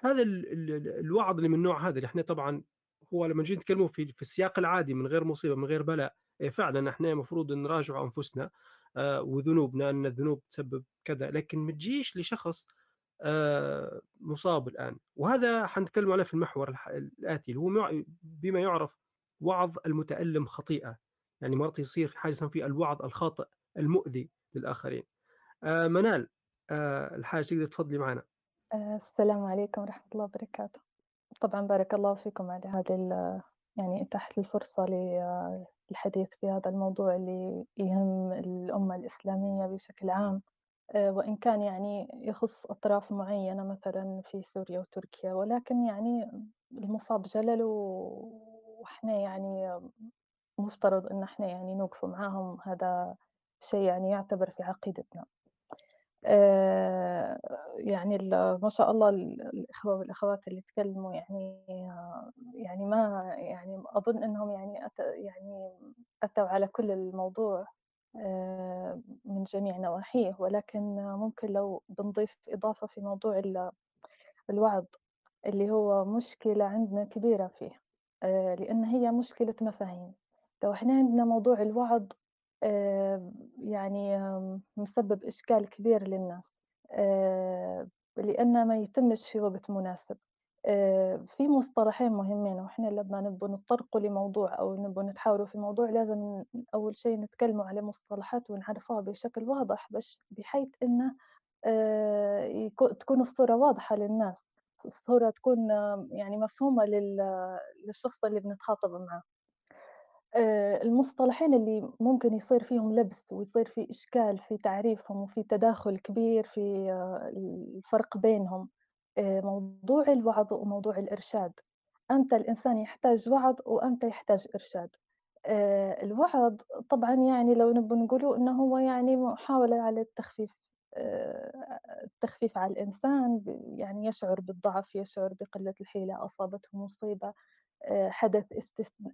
هذا الوعظ اللي من النوع هذا اللي إحنا طبعا هو لما نجي نتكلموا في في السياق العادي من غير مصيبة من غير بلاء إيه فعلا إحنا المفروض نراجع أنفسنا آه، وذنوبنا أن الذنوب تسبب كذا. لكن ما تجيش لشخص آه، مصاب الآن. وهذا حنتكلم عليه في المحور الآتي اللي هو بما يعرف وعظ المتألم خطيئة. يعني مرات يصير في حاجة فيه الوعظ الخاطئ المؤذي للآخرين. آه منال آه الحاجة تقدر تفضلي معنا. السلام عليكم ورحمة الله وبركاته. طبعا بارك الله فيكم على هذه يعني إتاحة الفرصة للحديث في هذا الموضوع اللي يهم الأمة الإسلامية بشكل عام. آه، وإن كان يعني يخص أطراف معينة مثلا في سوريا وتركيا ولكن يعني المصاب جلل وإحنا يعني مفترض إن إحنا يعني نوقف معاهم هذا شيء يعني يعتبر في عقيدتنا. آه، يعني ما شاء الله الإخوة والأخوات اللي تكلموا يعني يعني ما يعني أظن إنهم يعني يعني أتوا على كل الموضوع آه، من جميع نواحيه. ولكن ممكن لو بنضيف إضافة في موضوع الوعظ اللي هو مشكلة عندنا كبيرة فيه. آه، لأن هي مشكلة مفاهيم. لو إحنا عندنا موضوع الوعظ يعني مسبب إشكال كبير للناس لأنه ما يتمش في وقت مناسب. في مصطلحين مهمين وإحنا لما نبغى نتطرقوا لموضوع أو نبغى نتحاوروا في موضوع لازم أول شيء نتكلموا على مصطلحات ونعرفوها بشكل واضح بحيث إنه تكون الصورة واضحة للناس. الصورة تكون يعني مفهومة للشخص اللي بنتخاطب معه. آه، المصطلحين اللي ممكن يصير فيهم لبس ويصير في إشكال في تعريفهم وفي تداخل كبير في آه، الفرق بينهم آه، موضوع الوعظ وموضوع الإرشاد. أمتى الإنسان يحتاج وعظ وأمتى يحتاج إرشاد. الوعظ طبعا يعني لو نبي نقوله إنه هو يعني محاولة على التخفيف. التخفيف على الإنسان يعني يشعر بالضعف يشعر بقلة الحيلة أصابته مصيبة آه، حدث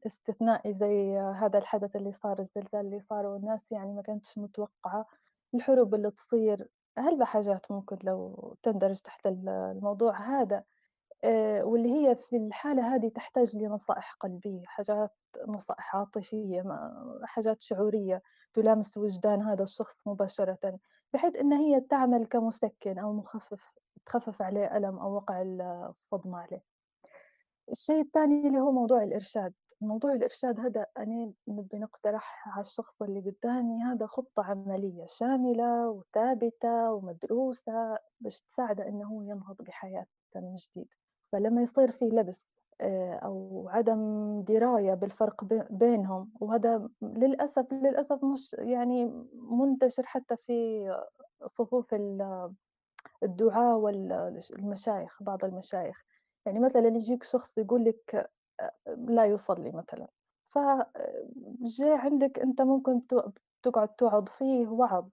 استثنائي زي هذا الحدث اللي صار الزلزال اللي صار والناس يعني ما كانتش متوقعة الحروب اللي تصير. هل حاجات ممكن لو تندرج تحت الموضوع هذا؟ آه، واللي هي في الحالة هذه تحتاج لنصائح قلبية حاجات نصائح عاطفية حاجات شعورية. تلامس وجدان هذا الشخص مباشرة. بحيث أن هي تعمل كمسكن أو مخفف تخفف عليه ألم أو وقع الصدمة عليه. الشيء الثاني اللي هو موضوع الإرشاد. موضوع الإرشاد هذا أنا نبي نقترح على الشخص اللي قدامي هذا خطة عملية شاملة وثابتة ومدروسة باش تساعده هو ينهض بحياة من جديد. فلما يصير في لبس آه، أو عدم دراية بالفرق بينهم. وهذا للأسف للأسف مش يعني منتشر حتى في صفوف الدعاة والمشايخ بعض المشايخ. يعني مثلا يجيك شخص يقول لك لا يصلي مثلا. فجاء عندك أنت ممكن تقعد توعظ فيه وعظ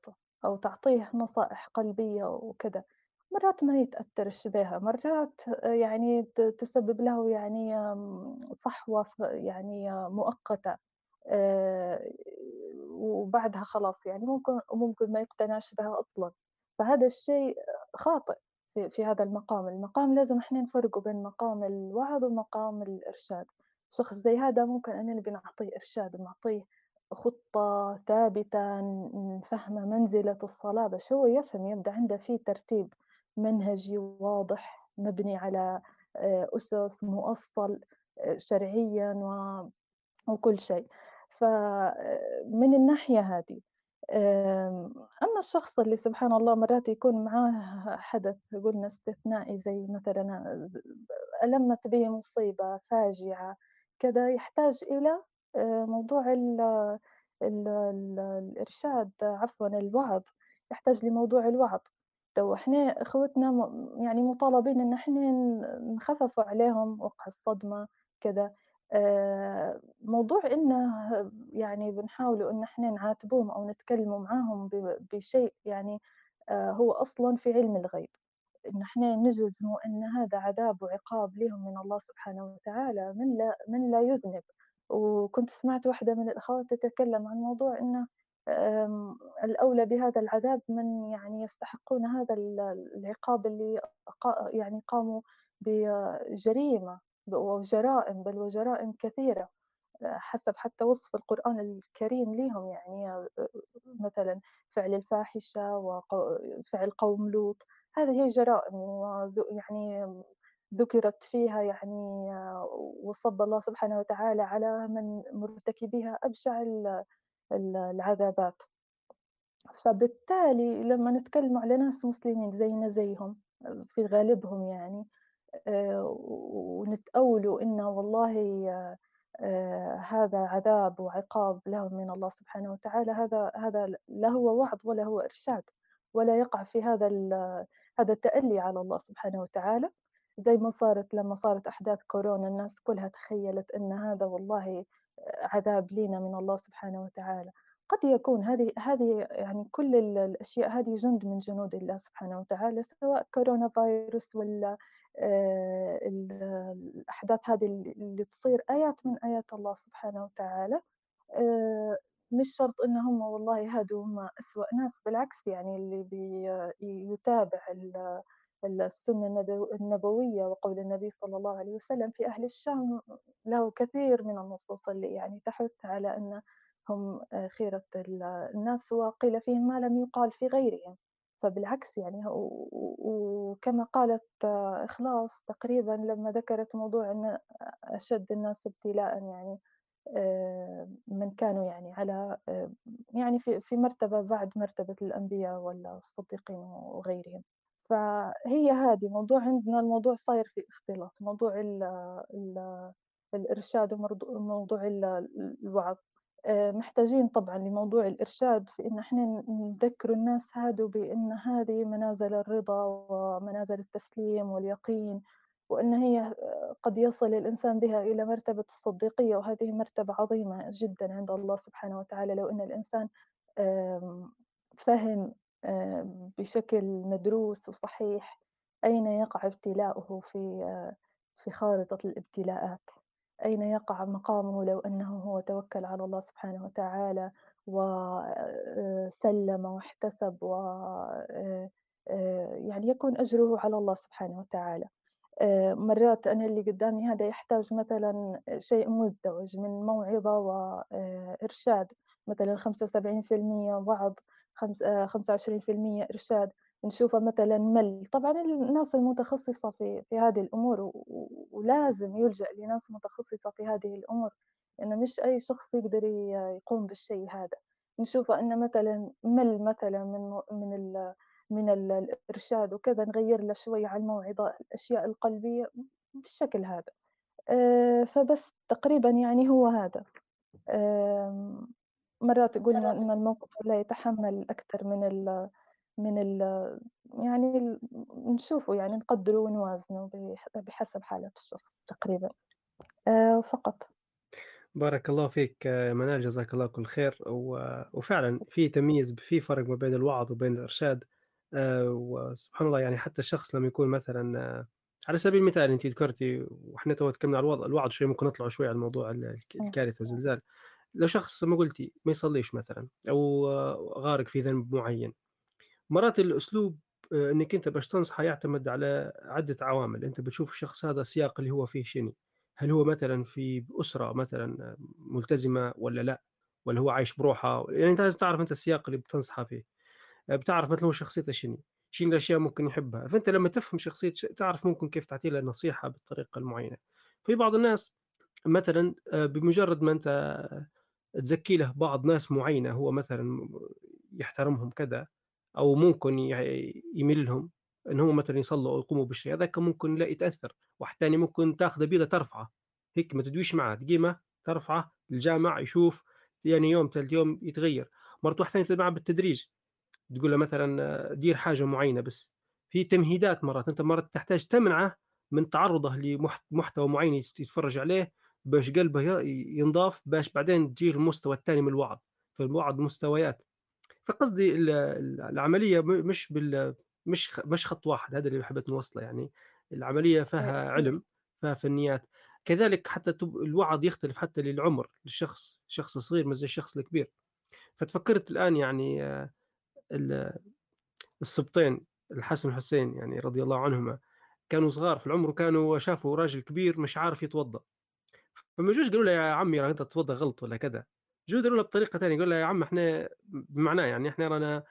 أو تعطيه نصائح قلبية وكذا. مرات ما يتأثرش بها مرات يعني تسبب له يعني صحوة يعني مؤقتة وبعدها خلاص يعني ممكن ممكن ما يقتنعش بها أصلا. فهذا الشيء خاطئ في, هذا المقام. المقام لازم إحنا نفرقوا بين مقام الوعظ ومقام الإرشاد. شخص زي هذا ممكن أننا نبي نعطيه إرشاد ونعطيه خطة ثابتة نفهمه منزلة الصلاة بس هو يفهم يبدأ عنده في ترتيب. منهجي واضح مبني على آه، أسس مؤصل آه، شرعيا وكل شيء. فمن الناحية هذه أما الشخص اللي سبحان الله مرات يكون معاه حدث قلنا استثنائي زي مثلا ألمت به مصيبة فاجعة كذا يحتاج إلى موضوع ال ال ال الإرشاد عفوا الوعظ يحتاج لموضوع الوعظ. لو إحنا إخوتنا يعني مطالبين إن إحنا نخفف عليهم وقع الصدمة كذا آه، موضوع إنه يعني بنحاولوا إن إحنا نعاتبوهم أو نتكلموا معاهم بشيء يعني آه، هو أصلا في علم الغيب. إن إحنا نجزموا أن هذا عذاب وعقاب لهم من الله سبحانه وتعالى من لا من لا يذنب. وكنت سمعت واحدة من الأخوات تتكلم عن موضوع أنه الأولى بهذا العذاب من يعني يستحقون هذا العقاب اللي يعني قاموا بجريمة وجرائم بل وجرائم كثيرة حسب حتى وصف القرآن الكريم ليهم يعني مثلا فعل الفاحشة وفعل قوم لوط هذه هي جرائم يعني ذكرت فيها يعني وصب الله سبحانه وتعالى على من مرتكبها أبشع العذابات. فبالتالي لما نتكلم على ناس مسلمين زينا زيهم في غالبهم يعني ونتأولوا إنه والله آه، هذا عذاب وعقاب لهم من الله سبحانه وتعالى هذا هذا لا هو وعظ ولا هو إرشاد ولا يقع في هذا هذا التألي على الله سبحانه وتعالى. زي ما صارت لما صارت أحداث كورونا الناس كلها تخيلت أن هذا والله عذاب لينا من الله سبحانه وتعالى. قد يكون هذه هذه يعني كل الأشياء هذه جند من جنود الله سبحانه وتعالى سواء كورونا فيروس ولا آه، الأحداث هذه اللي تصير آيات من آيات الله سبحانه وتعالى. آه، مش شرط إن هم والله هادو هم أسوأ ناس بالعكس يعني اللي بيتابع السنة النبوية وقول النبي صلى الله عليه وسلم في أهل الشام له كثير من النصوص اللي يعني تحث على أن هم خيرة الناس وقيل فيهم ما لم يقال في غيرهم. فبالعكس يعني وكما قالت إخلاص تقريبا لما ذكرت موضوع أن أشد الناس ابتلاء يعني آه، من كانوا يعني على آه، يعني في مرتبة بعد مرتبة الأنبياء ولا الصديقين وغيرهم. فهي هذه موضوع عندنا الموضوع صاير في اختلاط موضوع ال ال الإرشاد وموضوع الوعظ. آه، محتاجين طبعا لموضوع الإرشاد في إن إحنا نذكر الناس هادو بأن هذه منازل الرضا ومنازل التسليم واليقين وأن هي آه، قد يصل الإنسان بها إلى مرتبة الصديقية وهذه مرتبة عظيمة جدا عند الله سبحانه وتعالى. لو أن الإنسان فهم بشكل مدروس وصحيح أين يقع ابتلاؤه في آه، في خارطة الابتلاءات؟ أين يقع مقامه لو أنه هو توكل على الله سبحانه وتعالى وسلم آه، واحتسب و آه، آه، يعني يكون أجره على الله سبحانه وتعالى؟ مرات أنا اللي قدامي هذا يحتاج مثلا شيء مزدوج من موعظة وإرشاد مثلا 75% وعظ 25% إرشاد نشوفه مثلا مل. طبعا الناس المتخصصة في في هذه الأمور ولازم يلجأ لناس متخصصة في هذه الأمور لأن مش أي شخص يقدر يقوم بالشيء هذا. نشوف أن مثلا مل مثلا من من ال من الإرشاد وكذا نغير له شوية على الموعظة الأشياء القلبية بالشكل هذا. آه، فبس تقريبا يعني هو هذا. مرات قلنا أن الموقف لا يتحمل أكثر من ال من ال يعني نشوفه يعني نقدره ونوازنه بحسب حالة الشخص تقريبا. آه، فقط. بارك الله فيك يا منال جزاك الله كل خير. وفعلا في تمييز في فرق ما بين الوعظ وبين الإرشاد. آه، وسبحان الله يعني حتى الشخص لما يكون مثلا آه، على سبيل المثال أنت ذكرتي وإحنا تو تكلمنا على الوعظ الوعظ شوي ممكن نطلع شوي على الموضوع الكارثة والزلزال. لو شخص ما قلتي ما يصليش مثلا أو غارق في ذنب معين مرات الأسلوب آه، إنك أنت باش تنصحه يعتمد على عدة عوامل. أنت بتشوف الشخص هذا السياق اللي هو فيه شنو؟ هل هو مثلا في أسرة مثلا ملتزمة ولا لا؟ ولا هو عايش بروحه؟ يعني أنت لازم تعرف أنت السياق اللي بتنصحه فيه. آه، بتعرف مثلا هو شخصيته شنو؟ شنو الأشياء ممكن يحبها؟ فأنت لما تفهم شخصية تعرف ممكن كيف تعطي له نصيحة بالطريقة المعينة. في بعض الناس مثلا آه، بمجرد ما أنت تزكي له بعض ناس معينة هو مثلا يحترمهم كذا أو ممكن يميل لهم إن هم مثلا يصلوا أو يقوموا بالشيء هذاك ممكن لا يتأثر واحد ثاني ممكن تاخذه بيده ترفعه هيك ما تدويش معه تقيمه ترفعه الجامع يشوف يعني يوم ثالث يوم يتغير. مرات واحد ثاني معه بالتدريج تقول له مثلا دير حاجة معينة بس. في تمهيدات مرات أنت مرات تحتاج تمنعه من تعرضه لمحتوى معين يتفرج عليه باش قلبه ينضاف باش بعدين تجي المستوى الثاني من الوعظ فالوعظ مستويات. فقصدي العملية مش بال مش مش خط واحد هذا اللي حبيت نوصله يعني. العملية فيها علم فيها فنيات. كذلك حتى الوعظ يختلف حتى للعمر للشخص شخص صغير مش زي الشخص الكبير. فتفكرت الآن يعني السبطين الحسن والحسين يعني رضي الله عنهما كانوا صغار في العمر وكانوا شافوا راجل كبير مش عارف يتوضأ. فما يجوش يقولوا له يا عمي راه أنت تتوضا غلط ولا كذا. جو يديروا له بطريقة ثانية يقول له يا عم إحنا بمعناه يعني إحنا رانا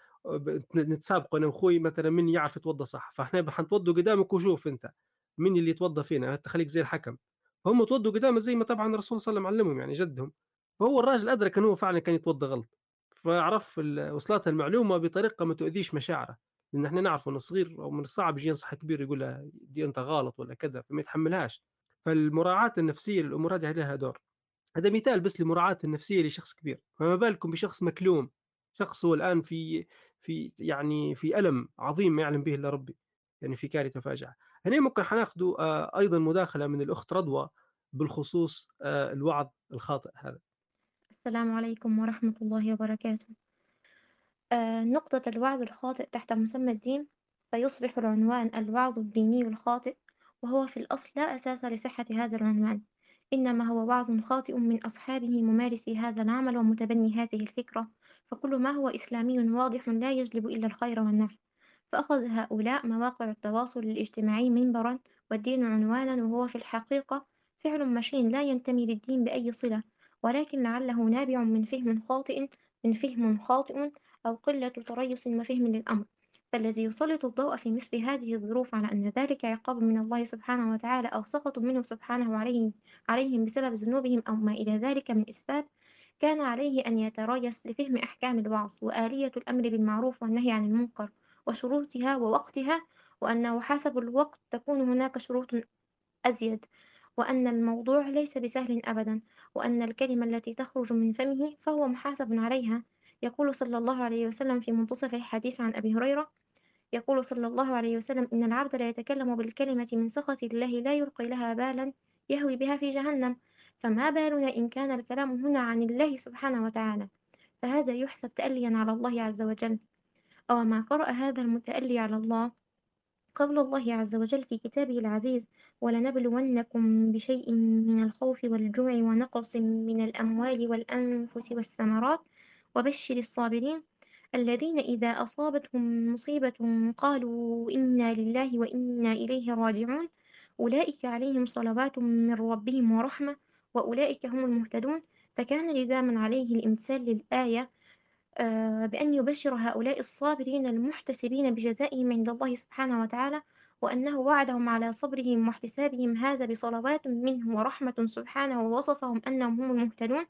نتسابقوا أنا وأخوي مثلا من يعرف يتوضا صح فإحنا حنتوضوا قدامك وشوف أنت مين اللي يتوضا فينا أنت خليك زي الحكم. فهم توضوا قدامه زي ما طبعا الرسول صلى الله عليه وسلم علمهم يعني جدهم. فهو الراجل أدرك إنه هو فعلا كان يتوضا غلط. فعرف وصلته المعلومة بطريقة ما تؤذيش مشاعره لأن إحنا نعرف انه صغير أو من الصعب يجي ينصح كبير يقول له دي أنت غلط ولا كذا فما يتحملهاش. فالمراعاة النفسية للأمور هذه لها دور. هذا مثال بس لمراعاة النفسية لشخص كبير. فما بالكم بشخص مكلوم شخص هو الآن في في يعني في ألم عظيم ما يعلم به إلا ربي يعني في كارثة فاجعة. هنا ممكن حناخذوا آه، أيضا مداخلة من الأخت رضوى بالخصوص آه، الوعظ الخاطئ هذا. السلام عليكم ورحمة الله وبركاته. آه، نقطة الوعظ الخاطئ تحت مسمى الدين فيصبح العنوان الوعظ الديني الخاطئ وهو في الأصل لا أساس لصحة هذا العنوان إنما هو وعظ خاطئ من أصحابه ممارسي هذا العمل ومتبني هذه الفكرة فكل ما هو إسلامي واضح لا يجلب إلا الخير والنفع. فأخذ هؤلاء مواقع التواصل الاجتماعي منبرا والدين عنوانا وهو في الحقيقة فعل مشين لا ينتمي للدين بأي صلة ولكن لعله نابع من فهم خاطئ من فهم خاطئ أو قلة تريث وفهم للأمر. فالذي يسلط الضوء في مثل هذه الظروف على أن ذلك عقاب من الله سبحانه وتعالى أو سخط منه سبحانه عليهم, عليهم بسبب ذنوبهم أو ما إلى ذلك من إثبات كان عليه أن يتريث لفهم أحكام الوعظ وآلية الأمر بالمعروف والنهي عن المنكر وشروطها ووقتها وأنه حسب الوقت تكون هناك شروط أزيد وأن الموضوع ليس بسهل أبدا وأن الكلمة التي تخرج من فمه فهو محاسب عليها. يقول صلى الله عليه وسلم في منتصف الحديث عن أبي هريرة يقول صلى الله عليه وسلم إن العبد لا يتكلم بالكلمة من سخط الله لا يلقي لها بالا يهوي بها في جهنم. فما بالنا إن كان الكلام هنا عن الله سبحانه وتعالى؟ فهذا يحسب تأليا على الله عز وجل. أو ما قرأ هذا المتألي على الله؟ قول الله عز وجل في كتابه العزيز ولنبلونكم بشيء من الخوف والجوع ونقص من الأموال والأنفس والثمرات وبشر الصابرين الذين إذا أصابتهم مصيبة قالوا إنا لله وإنا إليه راجعون. أولئك عليهم صلوات من ربهم ورحمة وأولئك هم المهتدون. فكان لزاما عليه الامتثال للآية آه، بأن يبشر هؤلاء الصابرين المحتسبين بجزائهم عند الله سبحانه وتعالى وأنه وعدهم على صبرهم واحتسابهم هذا بصلوات منه ورحمة سبحانه ووصفهم أنهم هم المهتدون.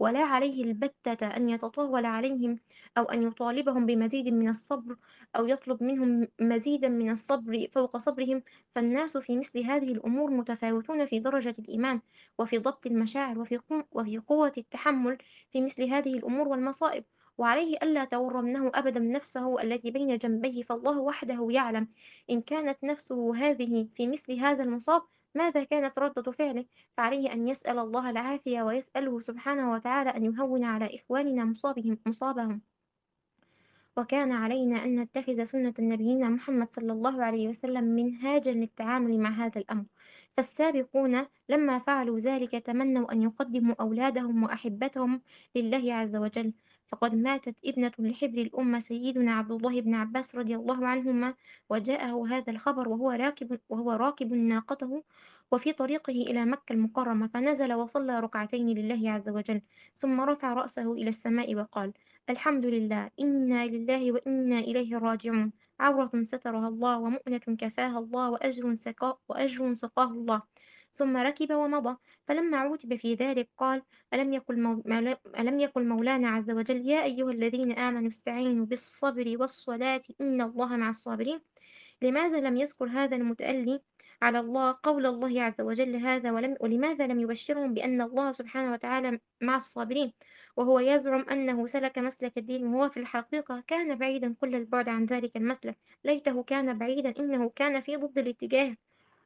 ولا عليه البتة أن يتطاول عليهم أو أن يطالبهم بمزيد من الصبر أو يطلب منهم مزيدا من الصبر فوق صبرهم فالناس في مثل هذه الأمور متفاوتون في درجة الإيمان وفي ضبط المشاعر وفي, وفي قوة التحمل في مثل هذه الأمور والمصائب. وعليه ألا تورمنه أبدا نفسه التي بين جنبيه فالله وحده يعلم إن كانت نفسه هذه في مثل هذا المصاب ماذا كانت ردة فعله؟ فعليه أن يسأل الله العافية ويسأله سبحانه وتعالى أن يهون على إخواننا مصابهم, مصابهم. وكان علينا أن نتخذ سنة نبينا محمد صلى الله عليه وسلم منهاجا للتعامل مع هذا الأمر. فالسابقون لما فعلوا ذلك تمنوا أن يقدموا أولادهم وأحبتهم لله عز وجل. فقد ماتت ابنة لحبر الأمة سيدنا عبد الله بن عباس رضي الله عنهما وجاءه هذا الخبر وهو راكب وهو راكب ناقته وفي طريقه إلى مكة المكرمة فنزل وصلى ركعتين لله عز وجل ثم رفع رأسه إلى السماء وقال الحمد لله إنا لله وإنا إليه راجعون عورة سترها الله ومؤنة كفاها الله وأجر سقاه, وأجر سقاه الله ثم ركب ومضى. فلما عوتب في ذلك قال ألم يقل, مو... ألم يقل مولانا عز وجل يا أيها الذين آمنوا استعينوا بالصبر والصلاة إن الله مع الصابرين. لماذا لم يذكر هذا المتألي على الله قول الله عز وجل هذا ولم ولماذا لم يبشرهم بأن الله سبحانه وتعالى مع الصابرين؟ وهو يزعم أنه سلك مسلك الدين وهو في الحقيقة كان بعيدا كل البعد عن ذلك المسلك. ليته كان بعيدا إنه كان في ضد الاتجاه.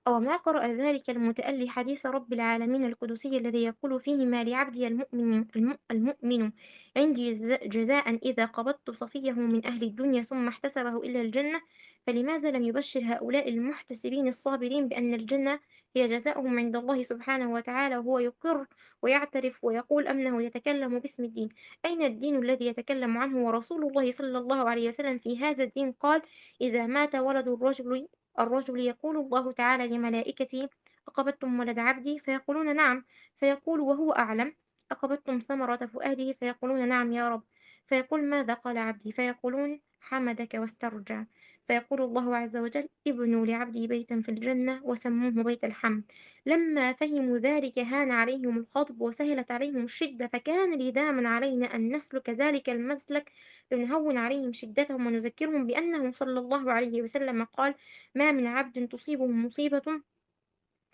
أو ما قرأ ذلك المتألي حديث رب العالمين القدسي الذي يقول فيه ما لعبدي المؤمن, المؤمن عندي جزاء إذا قبضت صفيه من أهل الدنيا ثم احتسبه إلى الجنة فلماذا لم يبشر هؤلاء المحتسبين الصابرين بأن الجنة هي جزاؤهم عند الله سبحانه وتعالى وهو يقر ويعترف ويقول أنه يتكلم باسم الدين؟ أين الدين الذي يتكلم عنه ورسول الله صلى الله عليه وسلم في هذا الدين؟ قال إذا مات ولد الرجل الرجل يقول الله تعالى لملائكته أقبضتم ولد عبدي؟ فيقولون نعم. فيقول وهو أعلم أقبضتم ثمرة فؤاده؟ فيقولون نعم يا رب. فيقول ماذا قال عبدي؟ فيقولون حمدك واسترجع. فيقول الله عز وجل ابنوا لعبدي بيتا في الجنة وسموه بيت الحمد لما فهموا ذلك هان عليهم الخطب وسهلت عليهم الشدة فكان لزاما علينا أن نسلك ذلك المسلك لنهون عليهم شدتهم ونذكرهم بأنه صلى الله عليه وسلم قال ما من عبد تصيبه مصيبة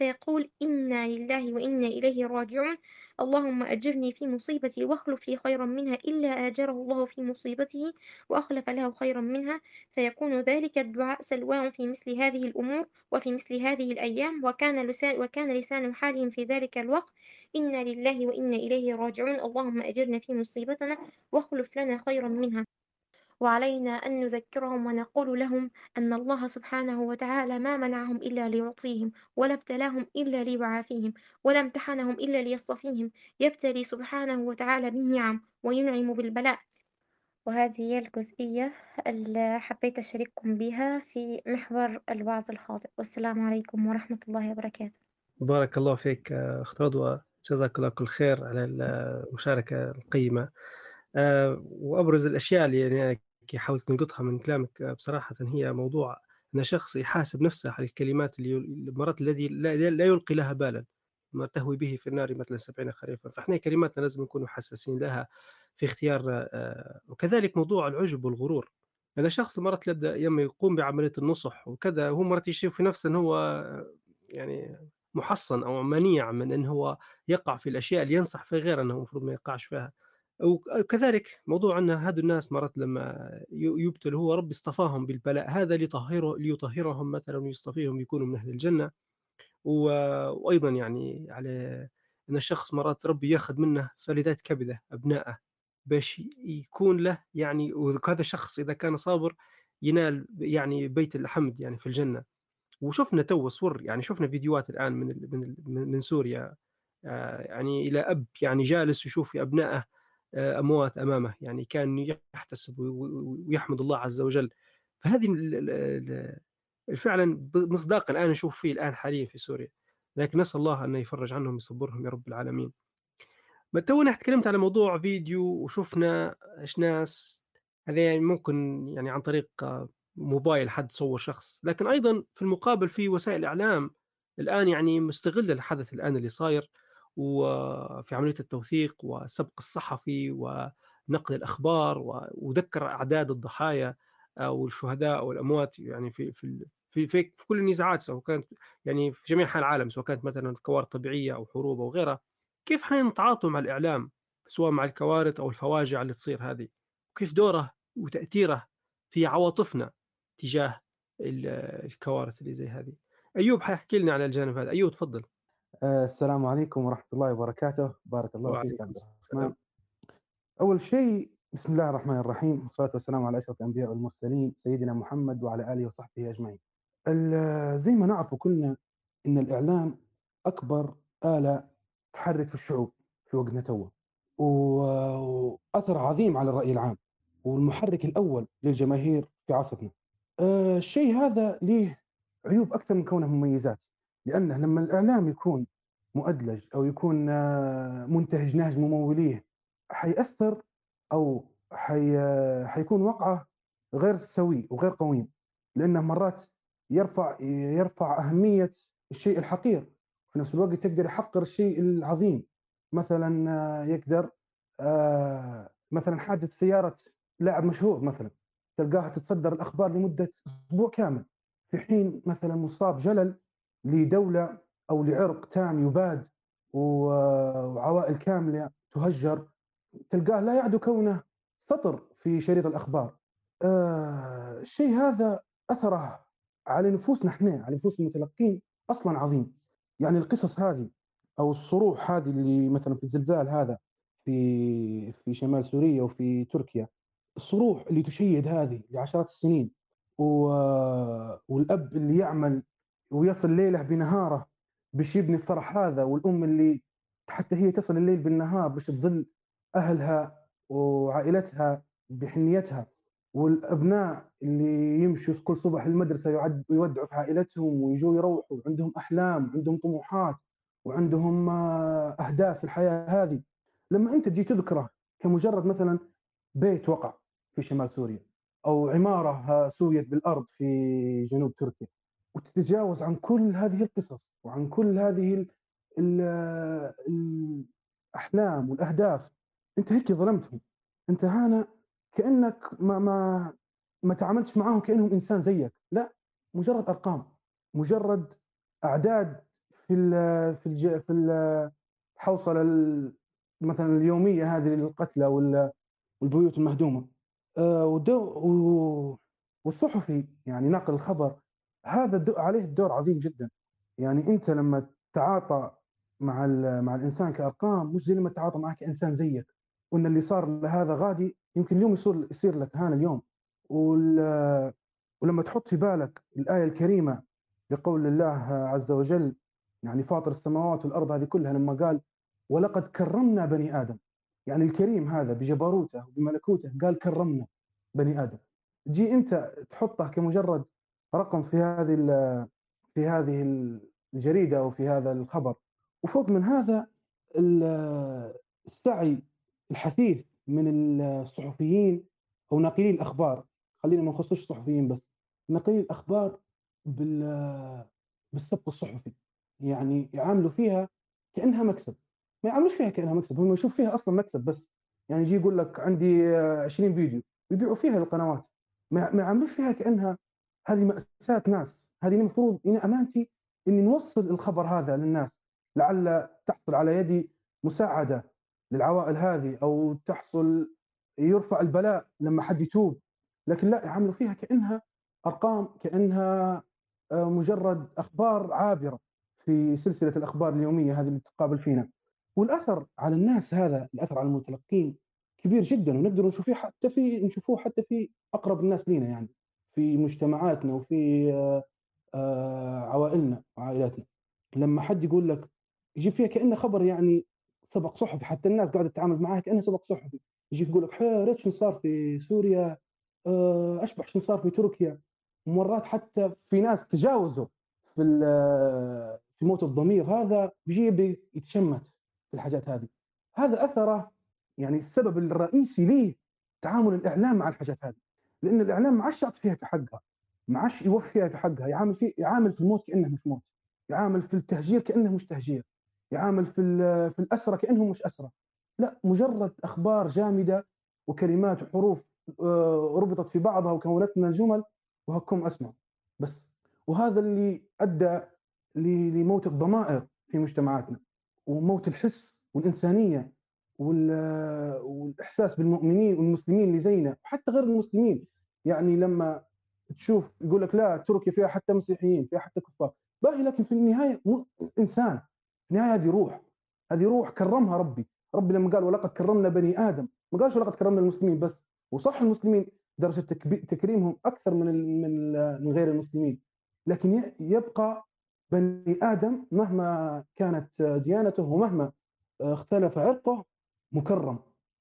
فيقول إنا لله وإنا إليه راجعون. اللهم أجرني في مصيبتي واخلف لي خيرا منها إلا آجره الله في مصيبته وأخلف له خيرا منها. فيكون ذلك الدعاء سلوان في مثل هذه الأمور وفي مثل هذه الأيام. وكان لسان, وكان لسان حالهم في ذلك الوقت. إنا لله وإنا إليه راجعون. اللهم أجرنا في مصيبتنا واخلف لنا خيرا منها. وعلينا أن نذكرهم ونقول لهم أن الله سبحانه وتعالى ما منعهم إلا ليعطيهم ولا ابتلاهم إلا ليعافيهم ولا امتحنهم إلا ليصطفيهم. يبتلي سبحانه وتعالى بالنعم وينعم بالبلاء. وهذه هي الجزئية اللي حبيت أشارككم بها في محور الوعظ الخاطئ. والسلام عليكم ورحمة الله وبركاته. بارك الله فيك أخت رضوى. جزاك الله كل خير على المشاركة القيمة. آه، وأبرز الأشياء اللي يعني حاولت نلقطها من كلامك بصراحة هي موضوع أن شخص يحاسب نفسه على الكلمات اللي مرات الذي لا, لا يلقي لها بالا ما تهوي به في النار مثلا سبعين خريفا. فإحنا كلماتنا لازم نكون حساسين لها في اختيار آه، وكذلك موضوع العجب والغرور. هذا شخص مرات يبدا لما يقوم بعملية النصح وكذا هو مرات يشوف في نفسه انه هو يعني محصن أو منيع من انه هو يقع في الأشياء اللي ينصح في غير إنه المفروض ما يقعش فيها. وكذلك موضوع أن هذه الناس مرات لما يبتلوا هو رب اصطفاهم بالبلاء هذا ليطهره ليطهرهم مثلا ويصطفيهم يكونوا من أهل الجنة. وأيضا يعني على أن الشخص مرات ربي ياخذ منه فلذات كبده ابنائه باش يكون له يعني وهذا الشخص إذا كان صابر ينال يعني بيت الحمد يعني في الجنة. وشفنا تو صور يعني شفنا فيديوهات الآن من من من سوريا. آه، يعني إلى أب يعني جالس يشوف أبنائه أموات أمامه يعني كان يحتسب ويحمد الله عز وجل. فهذه فعلا مصداق الآن نشوف فيه الآن حاليا في سوريا. لكن نسأل الله انه يفرج عنهم يصبرهم يا رب العالمين. تونا تكلمت على موضوع فيديو وشفنا إيش ناس هذا يعني ممكن يعني عن طريق موبايل حد صور شخص. لكن أيضا في المقابل في وسائل الاعلام الآن يعني مستغلة الحدث الآن اللي صاير. وفي عملية التوثيق والسبق الصحفي ونقل الأخبار وذكر أعداد الضحايا أو الشهداء والأموات يعني في في في في, في كل النزاعات سواء كانت يعني في جميع أنحاء العالم سواء كانت مثلا كوارث طبيعية أو حروب أو غيرها كيف حنتعاطوا مع الإعلام سواء مع الكوارث أو الفواجع اللي تصير هذه؟ وكيف دوره وتأثيره في عواطفنا تجاه الكوارث اللي زي هذه؟ أيوب حيحكي لنا على الجانب هذا. أيوب تفضل. آه، السلام عليكم ورحمة الله وبركاته. بارك الله فيك عبد الرحمن أول شيء بسم الله الرحمن الرحيم. والصلاة والسلام على أشرف الأنبياء والمرسلين سيدنا محمد وعلى آله وصحبه أجمعين. زي ما نعرف كلنا إن الإعلام أكبر آلة تحرك في الشعوب في وقتنا توه وأثر عظيم على الرأي العام والمحرك الأول للجماهير في عصرنا. آه، الشيء هذا له عيوب أكثر من كونه مميزات. لأنه لما الإعلام يكون مؤدلج أو يكون آه، منتهج نهج مموليه حيأثر أو حي... حيكون وقعه غير سوي وغير قويم لأنه مرات يرفع يرفع أهمية الشيء الحقير في نفس الوقت يقدر يحقر الشيء العظيم. مثلا آه، يقدر آه، مثلا حادث سيارة لاعب مشهور مثلا تلقاها تتصدر الأخبار لمدة أسبوع كامل في حين مثلا مصاب جلل لدولة أو لعرق تام يباد وعوائل كاملة تهجر تلقاه لا يعدو كونه سطر في شريط الأخبار. آه الشيء هذا أثره على نفوسنا إحنا على نفوس المتلقين أصلا عظيم. يعني القصص هذه أو الصروح هذه اللي مثلا في الزلزال هذا في في شمال سوريا وفي تركيا الصروح اللي تشيد هذه لعشرات السنين والأب اللي يعمل ويصل ليله بنهاره. باش يبني الصرح هذا والأم اللي حتى هي تصل الليل بالنهار باش تظل أهلها وعائلتها بحنيتها. والأبناء اللي يمشوا كل صبح المدرسة يودعوا في عائلتهم ويجوا يروحوا. عندهم أحلام عندهم طموحات وعندهم آه، أهداف في الحياة هذه. لما أنت تجي تذكره كمجرد مثلا بيت وقع في شمال سوريا أو عمارة سويت بالأرض في جنوب تركيا وتتجاوز عن كل هذه القصص وعن كل هذه الأحلام والأهداف. أنت هيك ظلمتهم. أنت هنا كأنك ما ما ما تعاملتش معاهم كأنهم إنسان زيك. لا مجرد أرقام مجرد أعداد في ال في ال في الحوصله مثلا اليومية هذه للقتلى والبيوت المهدومة. آه، والصحفي يعني ناقل الخبر هذا عليه الدور عظيم جدا. يعني أنت لما تتعاطى مع مع الإنسان كأرقام مش زي لما تتعاطى معك كانسان زيك. وإن اللي صار لهذا غادي يمكن اليوم يصير يصير لك هان اليوم. ولما تحط في بالك الآية الكريمة لقول الله عز وجل يعني فاطر السماوات والأرض هذه كلها لما قال ولقد كرمنا بني آدم. يعني الكريم هذا بجبروته وبملكوته قال كرمنا بني آدم. جي أنت تحطه كمجرد رقم في هذه في هذه الجريدة أو في هذا الخبر. وفوق من هذا السعي الحثيث من الصحفيين أو ناقلي الأخبار. خلينا ما نخصوش الصحفيين بس ناقلي الأخبار بال بالسبق الصحفي. يعني يعاملوا فيها كأنها مكسب. ما يعاملوش فيها كأنها مكسب هم يشوف فيها أصلا مكسب بس. يعني يجي يقول لك عندي 20 فيديو يبيعوا فيها القنوات ما يعاملوش فيها كأنها هذه مأساة ناس. هذه المفروض أنا أمانتي إني نوصل الخبر هذا للناس لعل تحصل على يدي مساعدة للعوائل هذه أو تحصل يرفع البلاء لما حد يتوب. لكن لا يعاملوا فيها كأنها أرقام كأنها آه، مجرد أخبار عابرة في سلسلة الأخبار اليومية هذه اللي تقابل فينا. والأثر على الناس هذا الأثر على المتلقين كبير جدا ونقدر نشوفه حتى في نشوفوه حتى في أقرب الناس لينا يعني. في مجتمعاتنا وفي آه، آه، عوائلنا وعائلاتنا. لما حد يقول لك يجيب فيها كأنه خبر يعني سبق صحفي حتى الناس قاعدة تتعامل معاه كأنه سبق صحفي. يجيك يقول لك ريت شو صار في سوريا؟ آه، أشبح شو صار في تركيا؟ مرات حتى في ناس تجاوزوا في في موت الضمير هذا بيجي يتشمت في الحاجات هذه. هذا أثره يعني السبب الرئيسي ليه تعامل الإعلام مع الحاجات هذه. لأن الإعلام ما عادش يعطي فيها في حقها. ما عادش يوفي فيها في حقها. يعامل في يعامل في الموت كأنه مش موت. يعامل في التهجير كأنه مش تهجير. يعامل في في الاسرى كانهم مش اسرى لا مجرد أخبار جامدة وكلمات وحروف آه، ربطت في بعضها وكونت من الجمل وهكم أسمع. بس. وهذا اللي أدى لموت الضمائر في مجتمعاتنا وموت الحس والإنسانية. والإحساس بالمؤمنين والمسلمين اللي زينا وحتى غير المسلمين. يعني لما تشوف يقول لك لا تركيا فيها حتى مسيحيين فيها حتى كفار. باهي لكن في النهاية إنسان. في النهاية هذه روح. هذه روح كرمها ربي. ربي لما قال ولقد كرمنا بني آدم ما قالش ولقد كرمنا المسلمين بس. وصح المسلمين درجة تكريمهم أكثر من من من غير المسلمين. لكن يبقى بني آدم مهما كانت ديانته ومهما اختلف عرقه مكرم.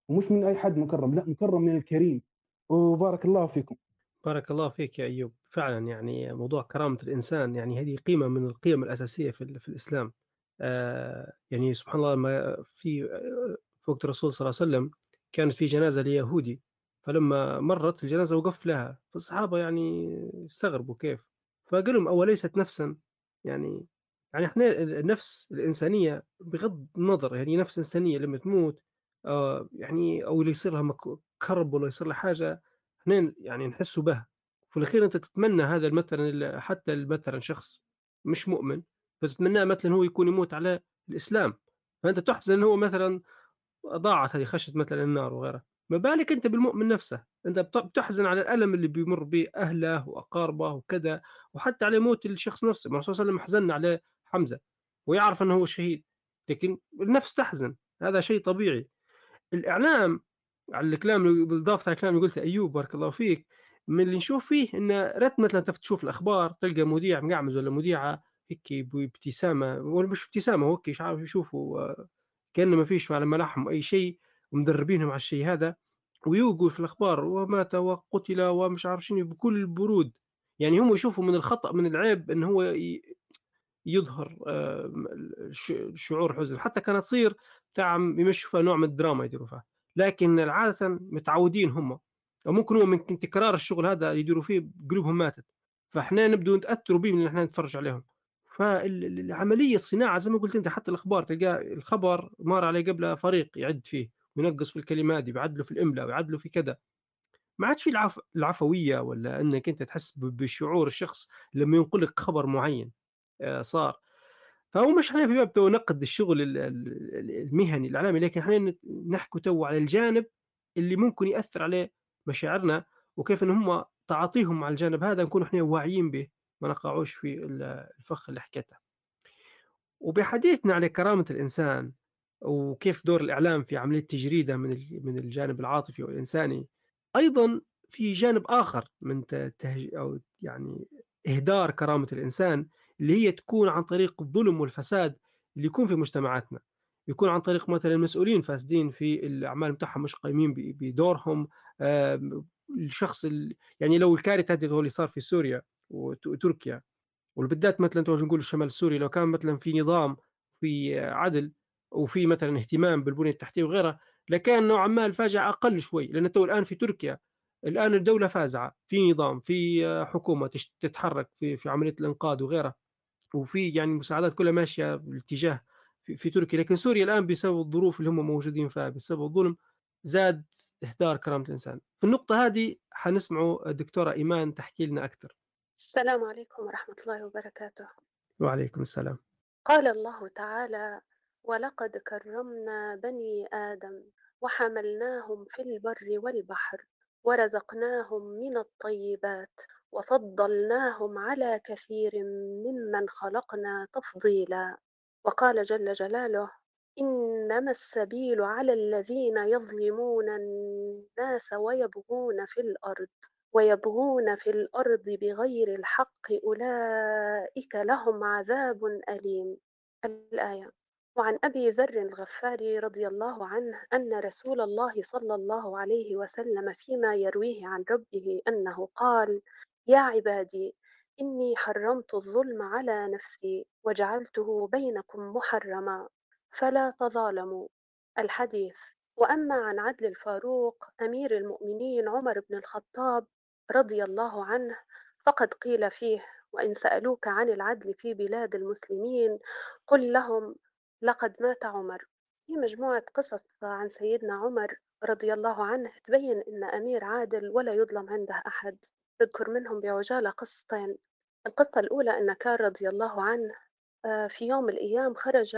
ومش من أي حد مكرم لا مكرم من الكريم. وبارك الله فيكم. بارك الله فيك يا أيوب. فعلا يعني موضوع كرامة الإنسان يعني هذه قيمة من القيم الأساسية في, في الإسلام. آه يعني سبحان الله لما في في وقت الرسول صلى الله عليه وسلم كانت في جنازة ليهودي فلما مرت الجنازة وقف لها. فالصحابة يعني استغربوا كيف. فقال لهم أوليست نفسا؟ يعني يعني إحنا النفس الإنسانية بغض النظر يعني نفس إنسانية لما تموت آه يعني أو اللي يصير لها كرب ولا يصير لها حاجة إحنا يعني نحسوا بها. في الأخير أنت تتمنى هذا مثلا حتى مثلا شخص مش مؤمن فتتمناه مثلا هو يكون يموت على الإسلام. فأنت تحزن إن هو مثلا ضاعت هذه خشت مثلا النار وغيرها. ما بالك أنت بالمؤمن نفسه؟ أنت بتحزن على الألم اللي بيمر به أهله وأقاربه وكذا وحتى على موت الشخص نفسه. الرسول صلى الله عليه وسلم حزن على حمزة ويعرف إنه هو شهيد لكن النفس تحزن. هذا شيء طبيعي. الإعلام على الكلام بالاضافه على الكلام اللي قلته أيوب بارك الله فيك من اللي نشوف فيه إن ريت مثلا تشوف الأخبار تلقى مذيع مقعمز ولا مذيعة هيك بابتسامة ولا مش ابتسامه هو مش عارف يشوفوا كأنه ما فيش على ملامحهم أي شيء ومدربينهم على الشيء هذا ويوقوا في الأخبار ومات وقتل ومش عارف شنو بكل برود. يعني هم يشوفوا من الخطأ من العيب إن هو يظهر آه، شعور حزن حتى كانت تصير بتاع يمشوا فيها نوع من الدراما يديروا فيها. لكن عادة متعودين هم أو ممكن هو من تكرار الشغل هذا يديروا فيه قلوبهم ماتت. فإحنا نبدو نتأثروا به من إحنا نتفرج عليهم. فالعمليه الصناعة زي ما قلت أنت حتى الأخبار تلقى الخبر مر عليه قبل فريق يعد فيه وينقص في الكلمات يعدلوا في الإملاء ويعدلوا في كذا. ما عادش في العف... العفوية ولا إنك أنت تحس بشعور الشخص لما ينقل لك خبر معين. صار. فهو مش إحنا في باب تو نقد الشغل المهني الإعلامي لكن إحنا نحكي تو على الجانب اللي ممكن يأثر عليه مشاعرنا وكيف إن هم تعاطيهم مع الجانب هذا نكون إحنا واعيين به ما نقعوش في الفخ اللي حكيته. وبحديثنا على كرامة الإنسان وكيف دور الإعلام في عملية تجريده من من الجانب العاطفي والإنساني أيضا في جانب آخر من تهج أو يعني إهدار كرامة الإنسان اللي هي تكون عن طريق الظلم والفساد اللي يكون في مجتمعاتنا. يكون عن طريق مثلا مسؤولين فاسدين في الأعمال بتاعهم مش قايمين بدورهم. الشخص يعني لو الكارثة هذه اللي صار في سوريا وتركيا وبالذات مثلا نقول الشمال السوري لو كان مثلا في نظام في عدل وفي مثلا اهتمام بالبنية التحتية وغيرها لكان نوعا ما الفاجعة أقل شوي. لأن تو الآن في تركيا الآن الدولة فازعة. في نظام في حكومة تتحرك في في عملية الإنقاذ وغيرها. وفي يعني مساعدات كلها ماشية باتجاه في, في تركيا لكن سوريا الآن بسبب الظروف اللي هم موجودين فيها بسبب الظلم زاد إهدار كرامة الإنسان. في النقطة هذه حنسمعوا الدكتورة إيمان تحكي لنا أكثر. السلام عليكم ورحمة الله وبركاته. وعليكم السلام. قال الله تعالى ولقد كرمنا بني آدم وحملناهم في البر والبحر ورزقناهم من الطيبات وفضلناهم على كثير ممن خلقنا تفضيلا. وقال جل جلاله إنما السبيل على الذين يظلمون الناس ويبغون في الأرض ويبغون في الأرض بغير الحق أولئك لهم عذاب أليم. الآية وعن أبي ذر الغفاري رضي الله عنه أن رسول الله صلى الله عليه وسلم فيما يرويه عن ربه أنه قال يا عبادي إني حرمت الظلم على نفسي وجعلته بينكم محرما فلا تظالموا. الحديث وأما عن عدل الفاروق أمير المؤمنين عمر بن الخطاب رضي الله عنه فقد قيل فيه وإن سألوك عن العدل في بلاد المسلمين قل لهم لقد مات عمر. في مجموعة قصص عن سيدنا عمر رضي الله عنه تبين أن أمير عادل ولا يظلم عنده أحد. نذكر منهم بعجالة قصتين. القصة الأولى أن كان رضي الله عنه آه، في يوم من الأيام خرج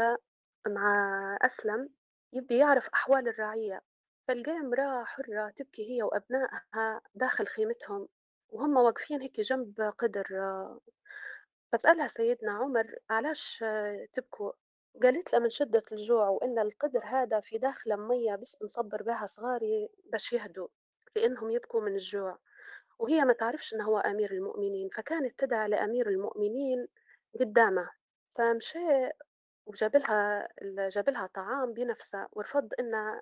مع أسلم يبي يعرف أحوال الرعية. فلقى امرأة حرة تبكي هي وأبنائها داخل خيمتهم وهم واقفين هيك جنب قدر فسألها سيدنا عمر علاش تبكوا؟ قالت له من شدة الجوع وإن القدر هذا في داخل مية بس بنصبر بها صغاري باش يهدوا لأنهم يبكوا من الجوع. وهي ما تعرفش إنه هو أمير المؤمنين فكانت تدعى لأمير المؤمنين قدامه فمشى وجاب لها جاب لها طعام بنفسه ورفض ان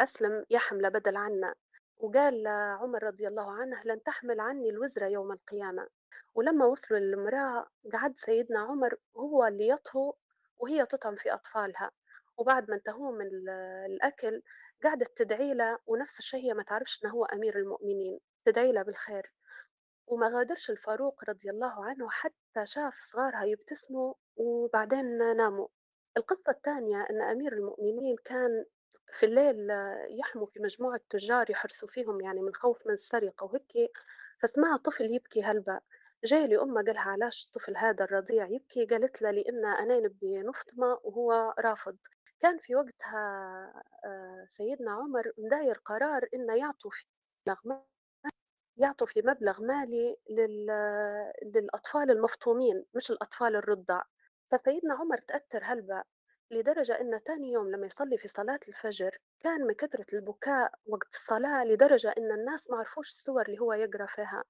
أسلم يحمل بدل عنا وقال عمر رضي الله عنه لن تحمل عني الوزر يوم القيامة ولما وصلوا للمرأة قعد سيدنا عمر هو اللي يطهو وهي تطعم في أطفالها وبعد ما انتهوا من الأكل قعدت تدعي له ونفس الشيء هي ما تعرفش أنه هو أمير المؤمنين. تدعي له بالخير وما غادرش الفاروق رضي الله عنه حتى شاف صغارها يبتسموا وبعدين ناموا. القصة الثانية أن أمير المؤمنين كان في الليل يحموا في مجموعة تجار يحرسوا فيهم يعني من خوف من السرقة وهيك فسمع طفل يبكي هلبا. جاي لأمه قالها علاش الطفل هذا الرضيع يبكي؟ قالت له لأن أنا نبي نفطمة وهو رافض. كان في وقتها آه، سيدنا عمر مداير قرار إنه يعطوا في يعطوا في مبلغ مالي للأطفال المفطومين مش الأطفال الرضع. فسيدنا عمر تأثر هلبا لدرجة أن تاني يوم لما يصلي في صلاة الفجر كان من كثرة البكاء وقت الصلاة لدرجة أن الناس ما عرفوش السور اللي هو يقرأ فيها.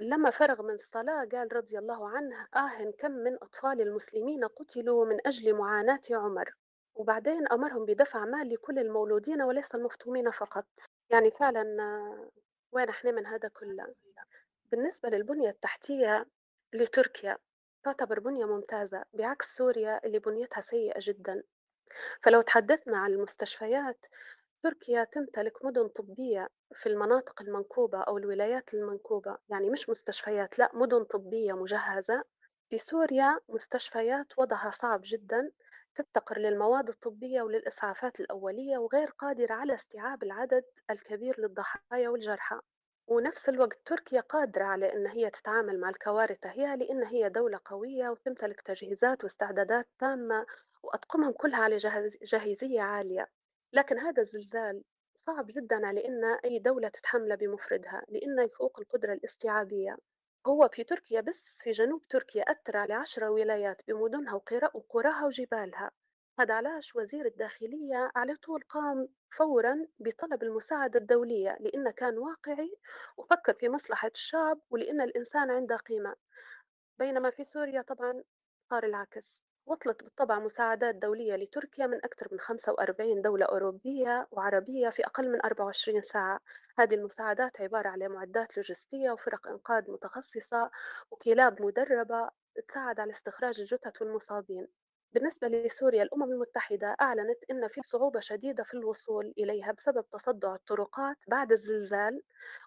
لما فرغ من الصلاة قال رضي الله عنه آه كم من أطفال المسلمين قتلوا من أجل معاناة عمر. وبعدين أمرهم بدفع مال لكل المولودين وليس المفطومين فقط. يعني فعلا وين إحنا من هذا كله. بالنسبة للبنية التحتية لتركيا تعتبر بنية ممتازة بعكس سوريا اللي بنيتها سيئة جدا. فلو تحدثنا عن المستشفيات تركيا تمتلك مدن طبية في المناطق المنكوبة أو الولايات المنكوبة. يعني مش مستشفيات لا مدن طبية مجهزة. في سوريا مستشفيات وضعها صعب جدا. تفتقر للمواد الطبية وللإسعافات الأولية وغير قادرة على استيعاب العدد الكبير للضحايا والجرحى. ونفس الوقت تركيا قادرة على أن هي تتعامل مع الكوارث هي لأن هي دولة قوية وتمتلك تجهيزات واستعدادات تامة وأطقمهم كلها على جاهز- جاهزية عالية. لكن هذا الزلزال صعب جدا على أن أي دولة تتحمله بمفردها لأنه يفوق القدرة الاستيعابية. هو في تركيا بس في جنوب تركيا أثر على عشرة ولايات بمدنها وقرا- وقراها وجبالها. هذا علاش وزير الداخلية على طول قام فورا بطلب المساعدة الدولية لأنه كان واقعي وفكر في مصلحة الشعب ولأن الإنسان عنده قيمة. بينما في سوريا طبعا صار العكس. وصلت بالطبع مساعدات دولية لتركيا من أكثر من 45 دولة أوروبية وعربية في أقل من 24 ساعة. هذه المساعدات عبارة على معدات لوجستية وفرق إنقاذ متخصصة وكلاب مدربة تساعد على استخراج الجثث والمصابين. بالنسبة لسوريا الأمم المتحدة أعلنت أن في صعوبة شديدة في الوصول إليها بسبب تصدع الطرقات بعد الزلزال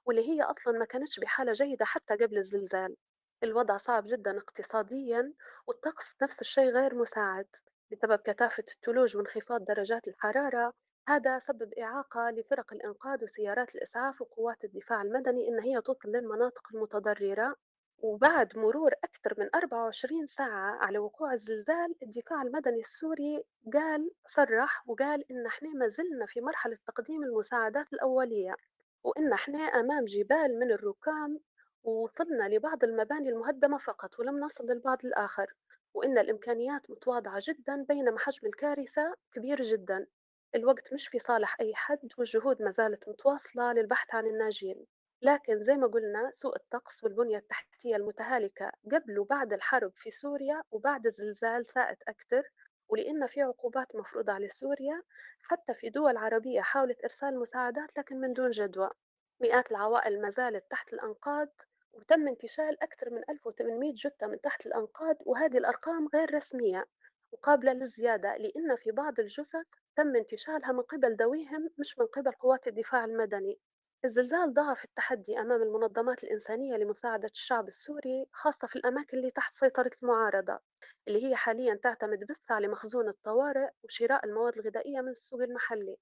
واللي هي أصلا ما كانتش بحالة جيدة حتى قبل الزلزال. الوضع صعب جدا اقتصاديا والطقس نفس الشيء غير مساعد بسبب كثافة الثلوج وانخفاض درجات الحرارة. هذا سبب إعاقة لفرق الإنقاذ وسيارات الإسعاف وقوات الدفاع المدني إن هي توصل للمناطق المتضررة. وبعد مرور أكثر من 24 ساعة على وقوع الزلزال الدفاع المدني السوري قال صرح وقال إن إحنا ما زلنا في مرحلة تقديم المساعدات الأولية وإن إحنا أمام جبال من الركام ووصلنا لبعض المباني المهدمة فقط ولم نصل للبعض الآخر. وإن الإمكانيات متواضعة جدا بينما حجم الكارثة كبير جدا. الوقت مش في صالح أي حد والجهود ما زالت متواصلة للبحث عن الناجين. لكن زي ما قلنا سوء الطقس والبنية التحتية المتهالكة قبل وبعد الحرب في سوريا وبعد الزلزال ساءت أكثر. ولأن في عقوبات مفروضة على سوريا حتى في دول عربية حاولت إرسال مساعدات لكن من دون جدوى. مئات العوائل ما زالت تحت الأنقاض. وتم انتشال أكثر من 1800 جثة من تحت الأنقاض وهذه الأرقام غير رسمية وقابلة للزيادة لأن في بعض الجثث تم انتشالها من قبل ذويهم مش من قبل قوات الدفاع المدني. الزلزال ضاعف التحدي أمام المنظمات الإنسانية لمساعدة الشعب السوري خاصة في الأماكن اللي تحت سيطرة المعارضة اللي هي حاليا تعتمد بس على مخزون الطوارئ وشراء المواد الغذائية من السوق المحلي.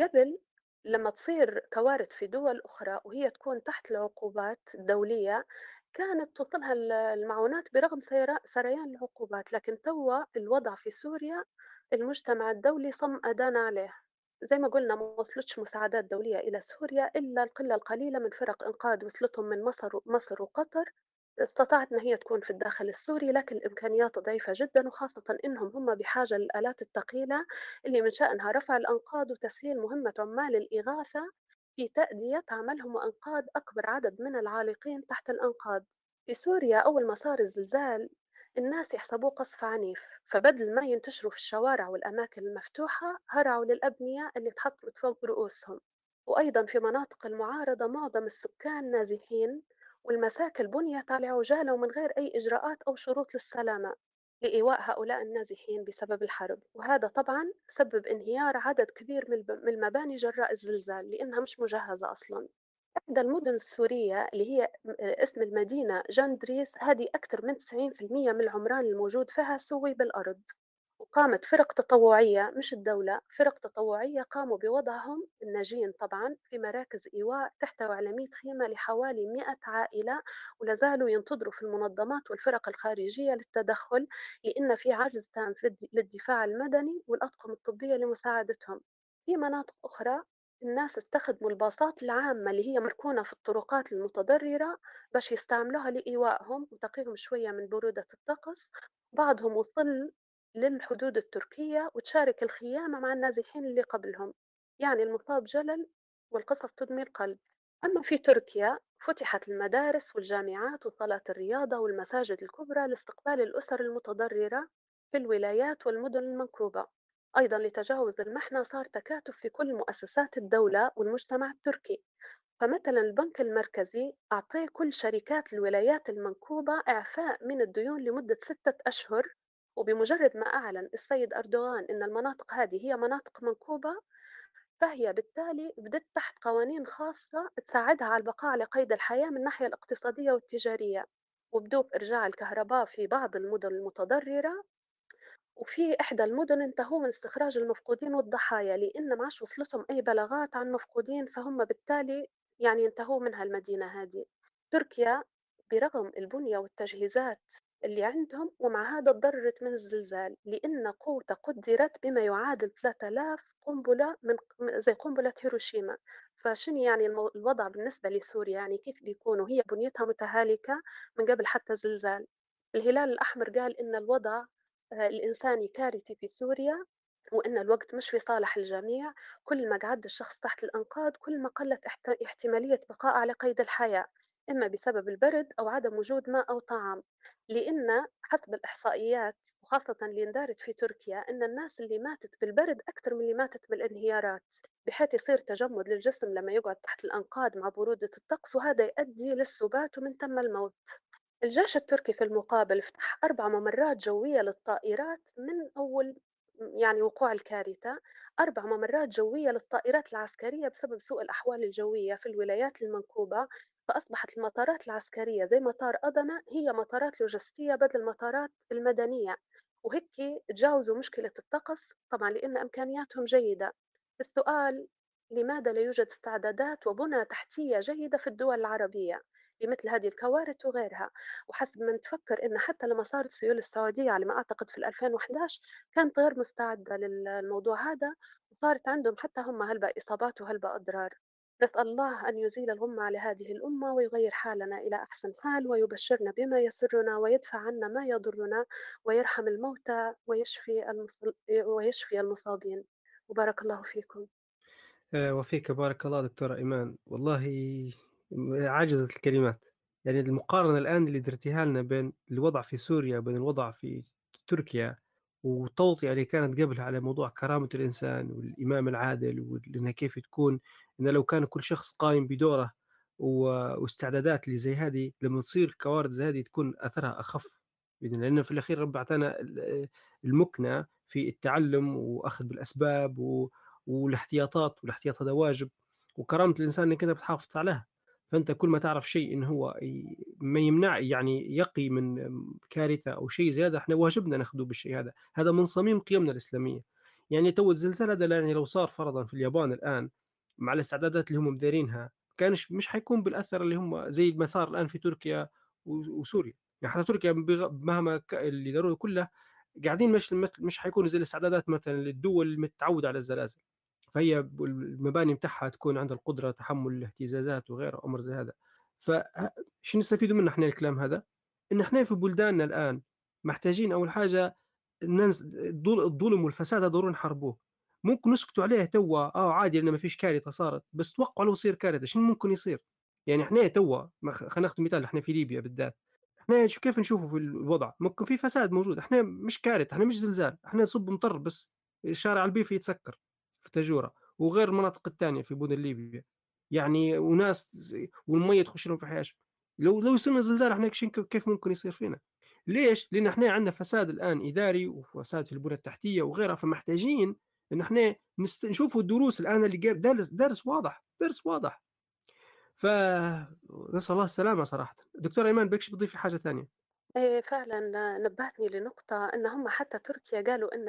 قبل لما تصير كوارث في دول أخرى وهي تكون تحت العقوبات الدولية كانت توصلها المعونات برغم سريان العقوبات لكن توا الوضع في سوريا المجتمع الدولي صم أدانا عليه. زي ما قلنا ما وصلتش مساعدات دولية إلى سوريا إلا القلة القليلة من فرق إنقاذ وصلتهم من مصر مصر وقطر. استطاعت أن هي تكون في الداخل السوري لكن الإمكانيات ضعيفة جدا وخاصة أنهم هم بحاجة للآلات الثقيلة اللي من شأنها رفع الأنقاض وتسهيل مهمة عمال الإغاثة في تأدية عملهم وإنقاذ أكبر عدد من العالقين تحت الأنقاض. في سوريا أول ما صار الزلزال الناس يحسبوه قصف عنيف فبدل ما ينتشروا في الشوارع والأماكن المفتوحة هرعوا للأبنية اللي تحطت فوق رؤوسهم. وأيضا في مناطق المعارضة معظم السكان نازحين والمساكن بنيت على عجالة ومن غير أي إجراءات أو شروط للسلامة لإيواء هؤلاء النازحين بسبب الحرب. وهذا طبعا سبب انهيار عدد كبير من المباني جراء الزلزال لأنها مش مجهزة أصلا. إحدى المدن السورية اللي هي اسم المدينة جندريس هذه أكثر من 90% من العمران الموجود فيها سوي بالأرض. وقامت فرق تطوعية مش الدولة فرق تطوعية قاموا بوضعهم الناجين طبعا في مراكز إيواء تحتوي على 100 خيمة لحوالي 100 عائلة ولا زالوا ينتظروا في المنظمات والفرق الخارجية للتدخل لأن في عجز تام للدفاع المدني والأطقم الطبية لمساعدتهم. في مناطق أخرى الناس استخدموا الباصات العامة اللي هي مركونة في الطرقات المتضررة باش يستعملوها لإيوائهم وتقيهم شوية من برودة الطقس. بعضهم وصل للحدود التركية وتشارك الخيامة مع النازحين اللي قبلهم. يعني المصاب جلل والقصص تدمي القلب. أما في تركيا فتحت المدارس والجامعات وصالات الرياضة والمساجد الكبرى لاستقبال الأسر المتضررة في الولايات والمدن المنكوبة. أيضا لتجاوز المحنة صار تكاتف في كل مؤسسات الدولة والمجتمع التركي. فمثلا البنك المركزي أعطى كل شركات الولايات المنكوبة إعفاء من الديون لمدة ستة أشهر وبمجرد ما أعلن السيد أردوغان أن المناطق هذه هي مناطق منكوبة فهي بالتالي بدت تحت قوانين خاصة تساعدها على البقاء على قيد الحياة من الناحية الاقتصادية والتجارية. وبدوب إرجاع الكهرباء في بعض المدن المتضررة. وفي إحدى المدن انتهوا من استخراج المفقودين والضحايا لأن ما عادش وصلتهم أي بلاغات عن مفقودين فهم بالتالي يعني انتهوا منها المدينة هذه. تركيا برغم البنية والتجهيزات اللي عندهم ومع هذا تضررت من الزلزال لأن قوته قدرت بما يعادل 3000 قنبلة من زي قنبلة هيروشيما. فشنو يعني الوضع بالنسبة لسوريا؟ يعني كيف بيكون وهي بنيتها متهالكة من قبل حتى زلزال الهلال الأحمر قال إن الوضع آه، الإنساني كارثي في سوريا وإن الوقت مش في صالح الجميع. كل ما قعد الشخص تحت الأنقاض كل ما قلت احتمالية بقاء على قيد الحياة. إما بسبب البرد أو عدم وجود ماء أو طعام لأن حسب الإحصائيات وخاصة اللي اندارت في تركيا أن الناس اللي ماتت بالبرد أكثر من اللي ماتت بالانهيارات بحيث يصير تجمد للجسم لما يقعد تحت الأنقاض مع برودة الطقس وهذا يؤدي للسبات ومن ثم الموت. الجيش التركي في المقابل فتح أربع ممرات جوية للطائرات من أول يعني وقوع الكارثة أربع ممرات جوية للطائرات العسكرية بسبب سوء الأحوال الجوية في الولايات المنكوبة فأصبحت المطارات العسكرية زي مطار أدنا هي مطارات لوجستية بدل المطارات المدنية. وهيك تجاوزوا مشكلة الطقس طبعا لأن إمكانياتهم جيدة. السؤال لماذا لا يوجد استعدادات وبنى تحتية جيدة في الدول العربية؟ لمثل هذه الكوارث وغيرها. وحسب ما نتفكر إن حتى لما صارت سيول السعودية على ما أعتقد في 2011 كانت غير مستعدة للموضوع هذا وصارت عندهم حتى هم هلبا إصابات وهلبا أضرار. نسأل الله أن يزيل الغمة على هذه الأمة ويغير حالنا إلى أحسن حال ويبشرنا بما يسرنا ويدفع عنا ما يضرنا ويرحم الموتى ويشفي. ويشفي المصابين. وبارك الله فيكم. آه، وفيك بارك الله دكتورة إيمان. والله عجزت الكلمات. يعني المقارنة الآن اللي درتيها لنا بين الوضع في سوريا وبين الوضع في تركيا والتوطئة اللي كانت قبل على موضوع كرامة الإنسان والإمام العادل وإنها كيف تكون إن لو كان كل شخص قايم بدوره واستعدادات اللي زي هذه لما تصير كوارث زي هذه تكون أثرها أخف لأن في الأخير رب أعطانا المكنة في التعلم وأخذ بالأسباب والاحتياطات والاحتياط هذا واجب. وكرامة الإنسان إنك أنت بتحافظ عليها. فأنت كل ما تعرف شيء انه هو ما يمنع يعني يقي من كارثة أو شيء زياده إحنا واجبنا ناخذه بالشيء هذا. هذا من صميم قيمنا الإسلامية. يعني تو الزلزال هذا يعني لو صار فرضا في اليابان الآن مع الاستعدادات اللي هم مديرينها كانش مش حيكون بالأثر اللي هم زي ما صار الآن في تركيا وسوريا. يعني حتى تركيا مهما اللي داروه كله قاعدين مش مش حيكونوا زي الاستعدادات مثلا للدول المتعودة على الزلازل. فهي المباني بتاعها تكون عندها القدرة تحمل الاهتزازات وغيرها أمر زي هذا. فشو نستفيدوا منه إحنا الكلام هذا؟ إن إحنا في بلداننا الآن محتاجين أول حاجة الظلم والفساد ضروري نحاربوه. ممكن نسكتوا عليه توا آه عادي لأن ما فيش كارثة صارت بس توقعوا لو يصير كارثة شنو ممكن يصير؟ يعني إحنا توا خلينا ناخذ مثال إحنا في ليبيا بالذات. إحنا شو كيف نشوفوا في الوضع؟ ممكن في فساد موجود إحنا مش كارثة إحنا مش زلزال إحنا نصب مطر بس الشارع البيفي يتسكر. في تجوره وغير المناطق الثانية في مدن ليبيا. يعني وناس والمية تخش لهم في حياتهم لو لو يصير زلزال إحنا كيف ممكن يصير فينا؟ ليش؟ لأن إحنا عندنا فساد الآن إداري وفساد في البنى التحتية وغيرها فمحتاجين إن إحنا نست... نشوفوا الدروس الآن اللي جاب درس درس واضح درس واضح. فنسال الله السلامة صراحة. دكتور أيمان بكش بتضيفي حاجة ثانية إيه فعلا نبهتني لنقطة إن هم حتى تركيا قالوا إن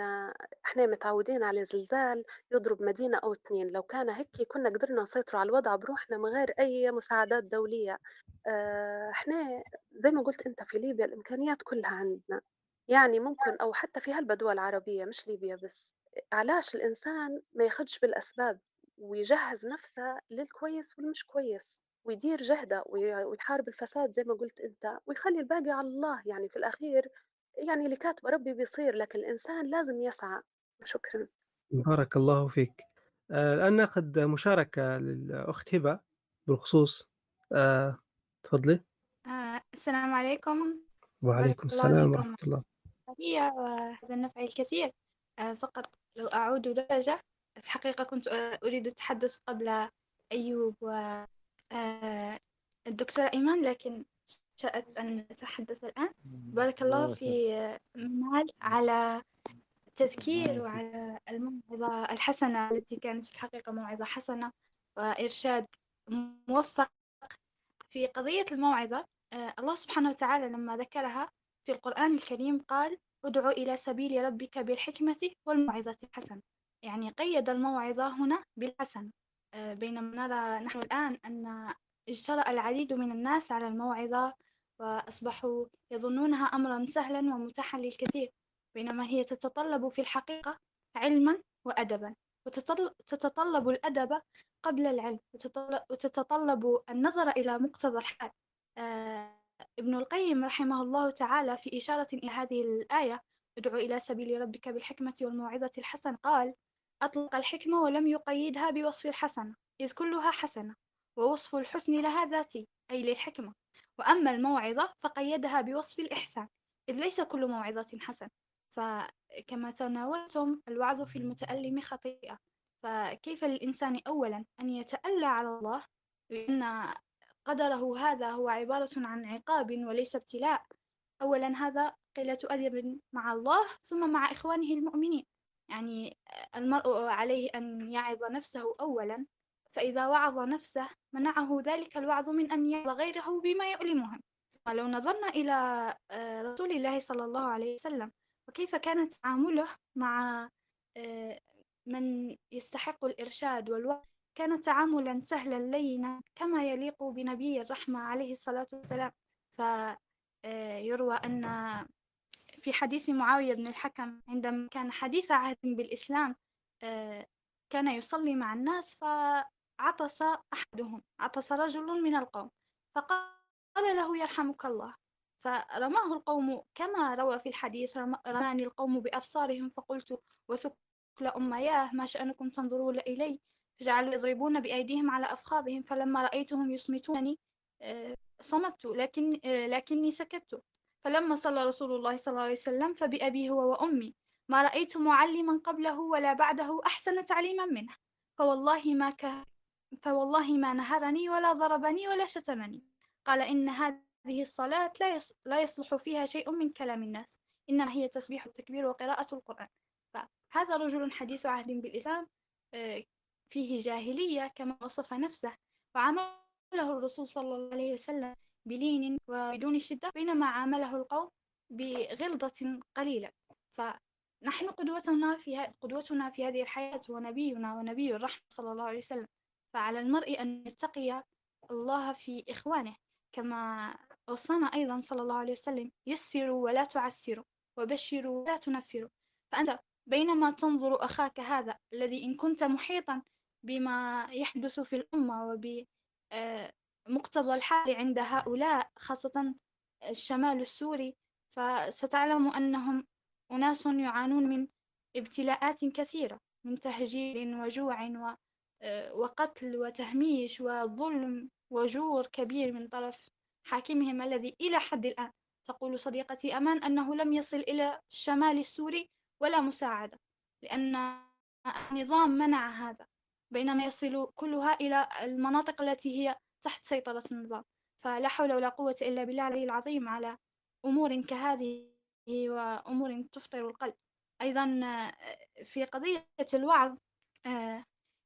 إحنا متعودين على زلزال يضرب مدينة أو اثنين لو كان هيك كنا قدرنا نسيطر على الوضع بروحنا من غير أي مساعدات دولية. آه، إحنا زي ما قلت أنت في ليبيا الإمكانيات كلها عندنا. يعني ممكن أو حتى في هلبا دول عربية مش ليبيا بس. علاش الإنسان ما ياخدش بالأسباب ويجهز نفسه للكويس والمش كويس؟ ويدير جهده ويحارب الفساد زي ما قلت أنت ويخلي الباقي على الله. يعني في الأخير يعني اللي كاتب ربي بيصير لكن الإنسان لازم يسعى. شكرا. بارك الله فيك. آه، الآن نأخذ مشاركة للأخت هبة بالخصوص. آه، تفضلي. آه، السلام عليكم. وعليكم السلام ورحمة الله. هي وهذا النفع الكثير. فقط لو أعود درجة في الحقيقة كنت أريد التحدث قبل أيوب والدكتور إيمان لكن شاءت أن أتحدث الآن. بارك الله في مال على التذكير وعلى الموعظة الحسنة التي كانت في الحقيقة موعظة حسنة وإرشاد موفق في قضية الموعظة. آه، الله سبحانه وتعالى لما ذكرها في القرآن الكريم قال ادع إلى سبيل ربك بالحكمة والموعظة الحسنة. يعني قيد الموعظة هنا بالحسنة. آه، بينما نرى نحن الآن أن اجترأ العديد من الناس على الموعظة وأصبحوا يظنونها أمرا سهلا ومتاحا للكثير بينما هي تتطلب في الحقيقة علما وأدبا وتتطلب الأدب قبل العلم وتتطلب النظر إلى مقتضى الحال. آه، ابن القيم رحمه الله تعالى في إشارة إلى هذه الآية ادع إلى سبيل ربك بالحكمة والموعظة الحسن قال أطلق الحكمة ولم يقيدها بوصف الحسنة إذ كلها حسنة ووصف الحسن لها ذاتي أي للحكمة. وأما الموعظة فقيدها بوصف الإحسان إذ ليس كل موعظة حسن فكما تناولتم الوعظ في المتألم خطيئة. فكيف للإنسان أولا أن يتألى على الله؟ لأن قدره هذا هو عبارة عن عقاب وليس ابتلاء. أولا هذا قلة أدب مع الله ثم مع إخوانه المؤمنين. يعني المرء عليه أن يعظ نفسه أولا فإذا وعظ نفسه منعه ذلك الوعظ من أن يعظ غيره بما يؤلمهم ولو نظرنا إلى آه، رسول الله صلى الله عليه وسلم وكيف كان تعامله مع آه، من يستحق الإرشاد والوعظ كان تعاملا سهلا لينا كما يليق بنبي الرحمة عليه الصلاة والسلام. فيروى أن في حديث معاوية بن الحكم عندما كان حديث عهد بالإسلام آه، كان يصلي مع الناس فعطس أحدهم عطس رجل من القوم فقال له يرحمك الله. فرماه القوم كما روى في الحديث رماني القوم بأبصارهم فقلت وثكل أمياه ما شأنكم تنظرون إلي؟ فجعلوا يضربون بأيديهم على أفخاذهم فلما رأيتهم يصمتونني آه، صمت لكن آه، لكني سكت فلما صلى رسول الله صلى الله عليه وسلم فبأبي هو وأمي ما رأيت معلما قبله ولا بعده أحسن تعليما منه فوالله ما ك... فوالله ما نهرني ولا ضربني ولا شتمني. قال إن هذه الصلاة لا, يص... لا يصلح فيها شيء من كلام الناس إنما هي تسبيح التكبير وقراءة القرآن. فهذا رجل حديث عهد بالإسلام آه، فيه جاهلية كما وصف نفسه وعامله الرسول صلى الله عليه وسلم بلين وبدون شدة بينما عامله القوم بغلظة قليلة. فنحن قدوتنا في قدوتنا في هذه الحياة هو نبينا ونبي الرحمة صلى الله عليه وسلم. فعلى المرء أن يتقي الله في إخوانه. كما وصانا أيضا صلى الله عليه وسلم يسروا ولا تعسروا وبشروا ولا تنفروا. فأنت بينما تنظر أخاك هذا الذي إن كنت محيطا بما يحدث في الأمة وبمقتضى آه، الحال عند هؤلاء خاصة الشمال السوري. فستعلم أنهم أناس يعانون من ابتلاءات كثيرة من تهجير وجوع آه، وقتل وتهميش وظلم وجور كبير من طرف حاكمهم الذي إلى حد الآن تقول صديقتي أمان أنه لم يصل إلى الشمال السوري ولا مساعدة لأن النظام منع هذا. بينما يصل كلها إلى المناطق التي هي تحت سيطرة النظام. فلا حول ولا قوة إلا بالله العلي العظيم على أمور كهذه وأمور تفطر القلب. أيضا في قضية الوعظ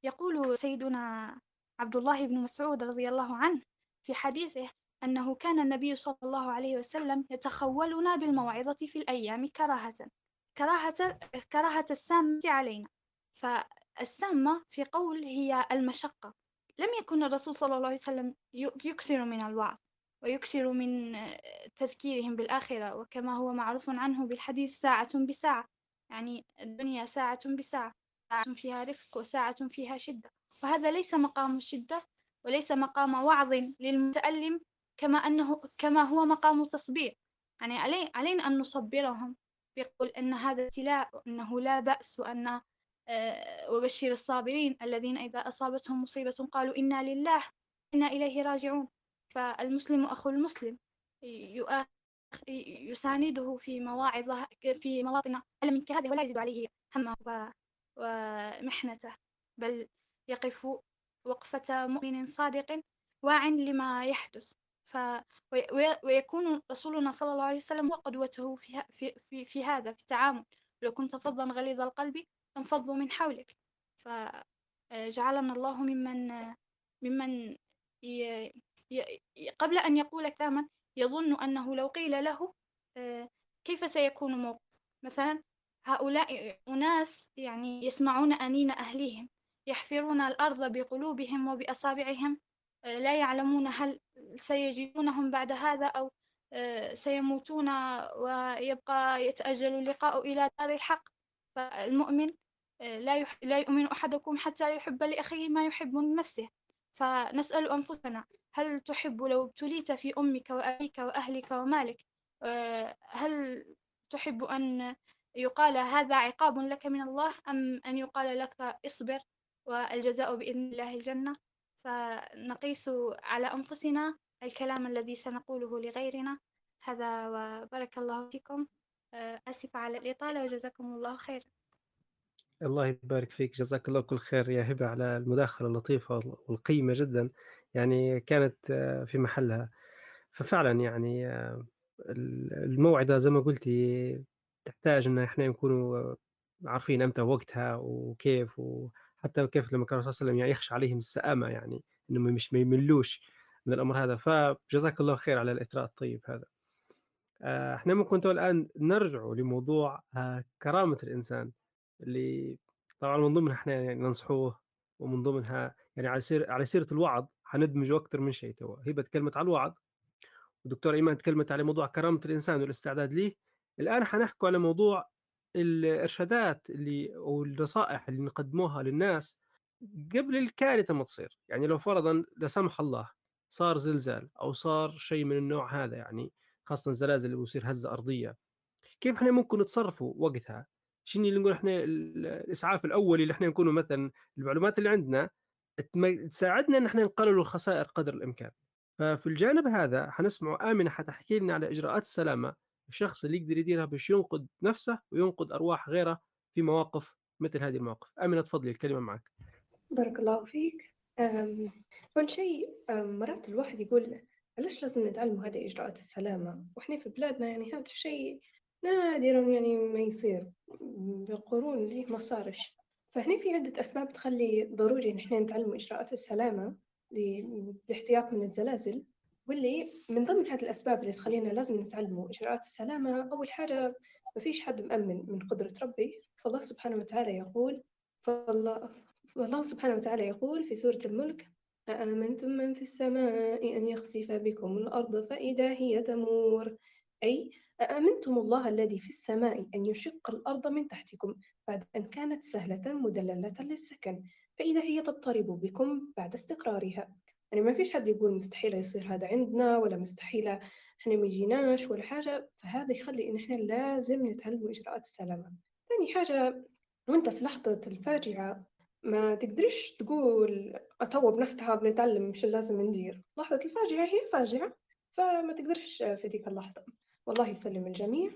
يقول سيدنا عبد الله بن مسعود رضي الله عنه في حديثه أنه كان النبي صلى الله عليه وسلم يتخولنا بالموعظة في الأيام كراهة كراهة كراهة السامة علينا. فالسامة في قول هي المشقة. لم يكن الرسول صلى الله عليه وسلم يكثر من الوعظ ويكثر من تذكيرهم بالآخرة وكما هو معروف عنه بالحديث ساعة بساعة يعني الدنيا ساعة بساعة ساعة فيها رفق وساعة فيها شدة. وهذا ليس مقام الشدة وليس مقام وعظ للمتألم كما أنه كما هو مقام تصبير يعني علينا أن نصبرهم يقول أن هذا ابتلاء وأنه لا بأس وأن آه، وبشر الصابرين الذين إذا أصابتهم مصيبة قالوا إنا لله إنا إليه راجعون. فالمسلم أخو المسلم يسانده في مواعظ في مواطن من كهذه ولا يزيد عليه همه ومحنته. بل يقف وقفة مؤمن صادق واع لما يحدث. ف ويكون رسولنا صلى الله عليه وسلم وقدوته في, في, في, في هذا في التعامل. لو كنت فظا غليظ القلب انفضوا من حولك. فجعلنا الله ممن ممن ي... ي... قبل أن يقول كلاما يظن أنه لو قيل له كيف سيكون موقف؟ مثلا هؤلاء أناس يعني يسمعون أنين أهليهم يحفرون الأرض بقلوبهم وبأصابعهم لا يعلمون هل سيجدونهم بعد هذا أو سيموتون ويبقى يتأجل اللقاء إلى دار الحق. فالمؤمن لا, يح... لا يؤمن أحدكم حتى يحب لأخيه ما يحب لنفسه. فنسأل أنفسنا هل تحب لو ابتليت في أمك وأبيك وأهلك ومالك؟ هل تحب أن يقال هذا عقاب لك من الله أم أن يقال لك اصبر والجزاء بإذن الله الجنة؟ فنقيس على أنفسنا الكلام الذي سنقوله لغيرنا. هذا وبارك الله فيكم. آسفة على الإطالة وجزاكم الله خير. الله يبارك فيك جزاك الله كل خير يا هبة على المداخلة اللطيفة والقيمة جدا يعني كانت في محلها. ففعلا يعني الموعظة زي ما قلتي تحتاج إن إحنا نكونوا عارفين أمتى وقتها وكيف وحتى كيف لما كان الرسول صلى الله عليه وسلم يعني يخشى عليهم السآمة يعني إنهم مش ما يملوش من الأمر هذا. فجزاك الله خير على الإثراء الطيب هذا. إحنا ممكن تو الآن نرجع لموضوع كرامة الإنسان اللي طبعا من ضمنها إحنا يعني ننصحوه ومن ضمنها يعني على سير على سيرة الوعظ حندمج أكثر من شيء تو. هي تكلمت على الوعظ ودكتور إيمان تكلمت على موضوع كرامة الإنسان والاستعداد ليه. الآن حنحكوا على موضوع الإرشادات اللي أو النصائح اللي نقدموها للناس قبل الكارثة ما تصير. يعني لو فرضا لا سمح الله صار زلزال أو صار شيء من النوع هذا يعني خاصه الزلازل اللي بيصير هزة أرضية. كيف إحنا ممكن نتصرفوا وقتها؟ شنو اللي نقول إحنا الإسعاف الأولي اللي إحنا نكونوا مثلا المعلومات اللي عندنا تساعدنا إن إحنا نقلل الخسائر قدر الإمكان. ففي الجانب هذا حنسمع آمنة حتحكي لنا على إجراءات السلامة الشخص اللي يقدر يديرها باش ينقذ نفسه وينقذ أرواح غيره في مواقف مثل هذه المواقف. آمنة تفضلي الكلمة معك. بارك الله فيك. أول شيء مرات الواحد يقول علاش لازم نتعلم هذه إجراءات السلامة؟ وإحنا في بلادنا يعني هذا الشيء نادرا يعني ما يصير بالقرون اللي ما صارش. فهنا في عدة أسباب تخلي ضروري نحن نتعلم إجراءات السلامة للاحتياط من الزلازل. واللي من ضمن هذه الأسباب اللي تخلينا لازم نتعلموا إجراءات السلامة أول حاجة ما فيش حد مأمن من قدرة ربي. فالله سبحانه وتعالى يقول فالله, فالله سبحانه وتعالى يقول في سورة الملك أأمنتم من في السماء أن يخسف بكم الأرض فإذا هي تمور. أي أأمنتم الله الذي في السماء أن يشق الأرض من تحتكم بعد أن كانت سهلة مدللة للسكن فإذا هي تضطرب بكم بعد استقرارها. يعني ما فيش حد يقول مستحيل يصير هذا عندنا ولا مستحيل إحنا ما يجيناش ولا حاجة فهذا يخلي إن إحنا لازم نتعلم إجراءات السلامة. ثاني حاجة وأنت في لحظة الفاجعة ما تقدرش تقول أتوب بنفسها بنتعلم مش لازم ندير. لحظة الفاجعة هي فاجعة فما تقدرش في ديك اللحظة. والله يسلم الجميع.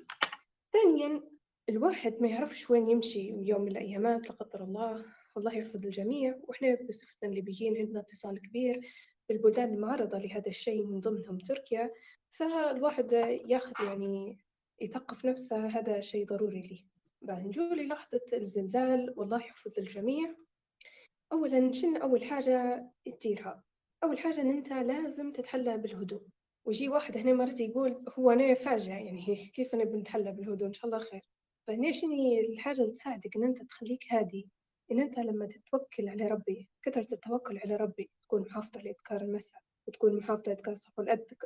ثانيا الواحد ما يعرفش وين يمشي يوم من الأيامات لا قدر الله. والله يحفظ الجميع. وإحنا بصفتنا الليبيين عندنا اتصال كبير بالبلدان المعرضة لهذا الشيء من ضمنهم تركيا. فالواحد ياخذ يعني يثقف نفسه هذا شيء ضروري لي. بعد نجول للحظة الزلزال والله يحفظ الجميع. أولا شنو أول حاجة تديرها؟ أول حاجة إن أنت لازم تتحلى بالهدوء. ويجي واحد هنا مرات يقول هو أنا فاجع يعني كيف أنا بنتحلى بالهدوء؟ إن شاء الله خير. فهنا شنو الحاجة اللي تساعدك إن أنت تخليك هادي؟ إن أنت لما تتوكل على ربي كثرة التوكل على ربي تكون محافظة على أذكار المساء وتكون محافظة على أذكار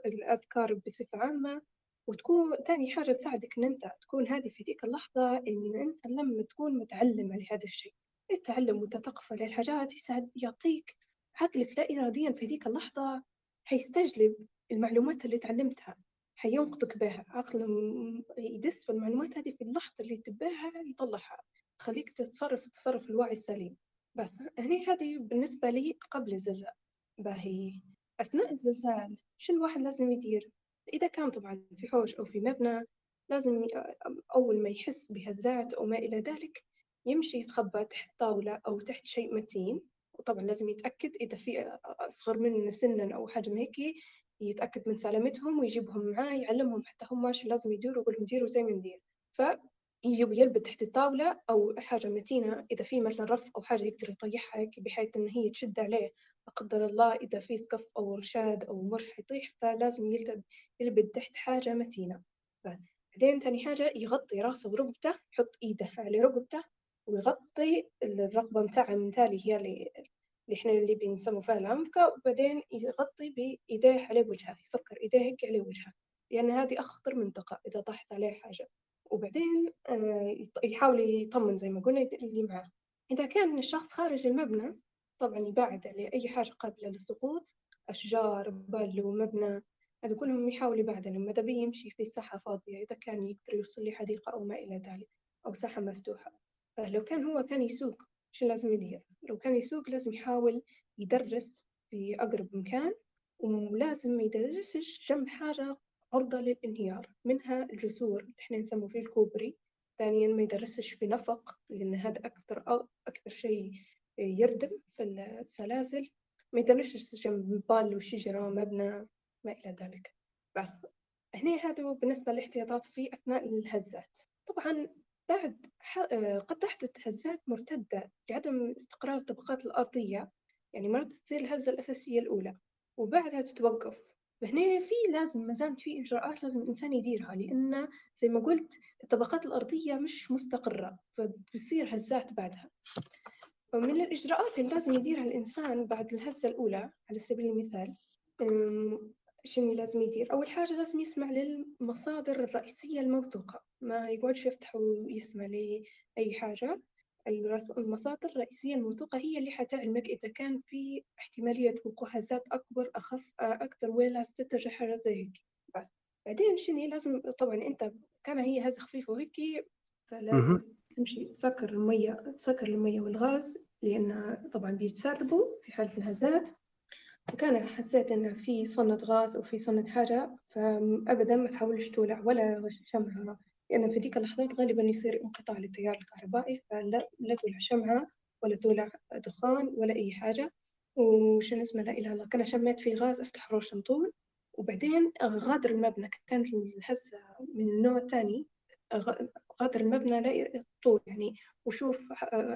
الأذكار بصفة عامة. وتكون تاني حاجة تساعدك إن أنت تكون هادي في ذيك اللحظة إن أنت لما تكون متعلم على هذا الشيء. التعلم والتثقف على الحاجات يساعد يعطيك عقلك لا إراديا في ذيك اللحظة حيستجلب المعلومات اللي تعلمتها حينقطك بها. عقل يدس في المعلومات هذه في اللحظة اللي تباها يطلعها. تخليك تتصرف التصرف الواعي السليم. بس هني هذه بالنسبة لي قبل الزلزال. باهي. أثناء الزلزال شو الواحد لازم يدير؟ إذا كان طبعا في حوش أو في مبنى لازم أول ما يحس بهزات أو ما إلى ذلك يمشي يتخبى تحت طاولة أو تحت شيء متين. وطبعا لازم يتأكد إذا في أصغر منه سنا أو حجم هيك يتأكد من سلامتهم ويجيبهم معاه يعلمهم حتى هم ماشي لازم يدوروا يقول لهم ديروا زي ما ندير. فيجيب يلبد تحت الطاولة أو حاجة متينة إذا في مثلا رف أو حاجة يقدر يطيحها هيك بحيث إن هي تشد عليه. لا قدر الله إذا في سقف أو رشاد أو مرش حيطيح فلازم يلبد تحت حاجة متينة. بعدين تاني حاجة يغطي راسه ورقبته يحط إيده على رقبته ويغطي الرقبة متاعه من تالي هي اللي اللي إحنا اللي بنسمو فيها العنفكة وبعدين يغطي بإيديه على وجهه يسكر إيديه هيك على وجهه لأن هذه أخطر منطقة إذا طاحت عليه حاجة. وبعدين آه، يحاول يطمن زي ما قلنا اللي معاه. إذا كان الشخص خارج المبنى طبعا يبعد عليه أي حاجة قابلة للسقوط أشجار بل ومبنى هذا كلهم يحاول يبعد ماذا بيه يمشي في ساحة فاضية إذا كان يقدر يوصل لحديقة أو ما إلى ذلك أو ساحة مفتوحة. فلو كان هو كان يسوق شو لازم يدير؟ لو كان يسوق لازم يحاول يدرس في أقرب مكان ولازم ما يدرسش جنب حاجة عرضة للانهيار منها الجسور اللي إحنا نسموه فيه الكوبري. ثانيا ما يدرسش في نفق لأن هذا أكثر أكثر شيء يردم في السلاسل. ما يدرسش جنب بال وشجرة مبنى ما إلى ذلك. هنا هذا بالنسبة للاحتياطات في أثناء الهزات. طبعا بعد قد تحدث هزات مرتدة لعدم استقرار الطبقات الأرضية يعني مرات تصير الهزة الأساسية الأولى وبعدها تتوقف. فهنا في لازم مازال في إجراءات لازم الإنسان يديرها لأن زي ما قلت الطبقات الأرضية مش مستقرة فبصير هزات بعدها. ومن الإجراءات اللي لازم يديرها الإنسان بعد الهزة الأولى على سبيل المثال شنو لازم يدير. أول حاجة لازم يسمع للمصادر الرئيسية الموثوقة. ما يقعدش يفتح ويسمع لأي حاجة. المصادر الرئيسية الموثوقة هي اللي حتعلمك إذا كان في احتمالية وقوع هزات أكبر أخف أكثر وين لازم تتجه حاجة زي هيك. بعدين شنو لازم طبعا أنت كان هي هزة خفيفة وهيك فلازم تمشي تسكر المية تسكر المية والغاز لأن طبعا بيتسربوا في حالة الهزات. وكان حسيت إن في صنة غاز أو في صنة حاجة فأبدا ما تحاولش تولع ولا شمعة لأن في ذيك اللحظات غالبا يصير انقطاع للتيار الكهربائي فلا لا تولع شمعة ولا تولع دخان ولا أي حاجة. وش اسمه لا إله إلا الله كان شميت في غاز أفتح روشن طول وبعدين غادر المبنى كانت الهزة من النوع الثاني غادر المبنى لا طول يعني وشوف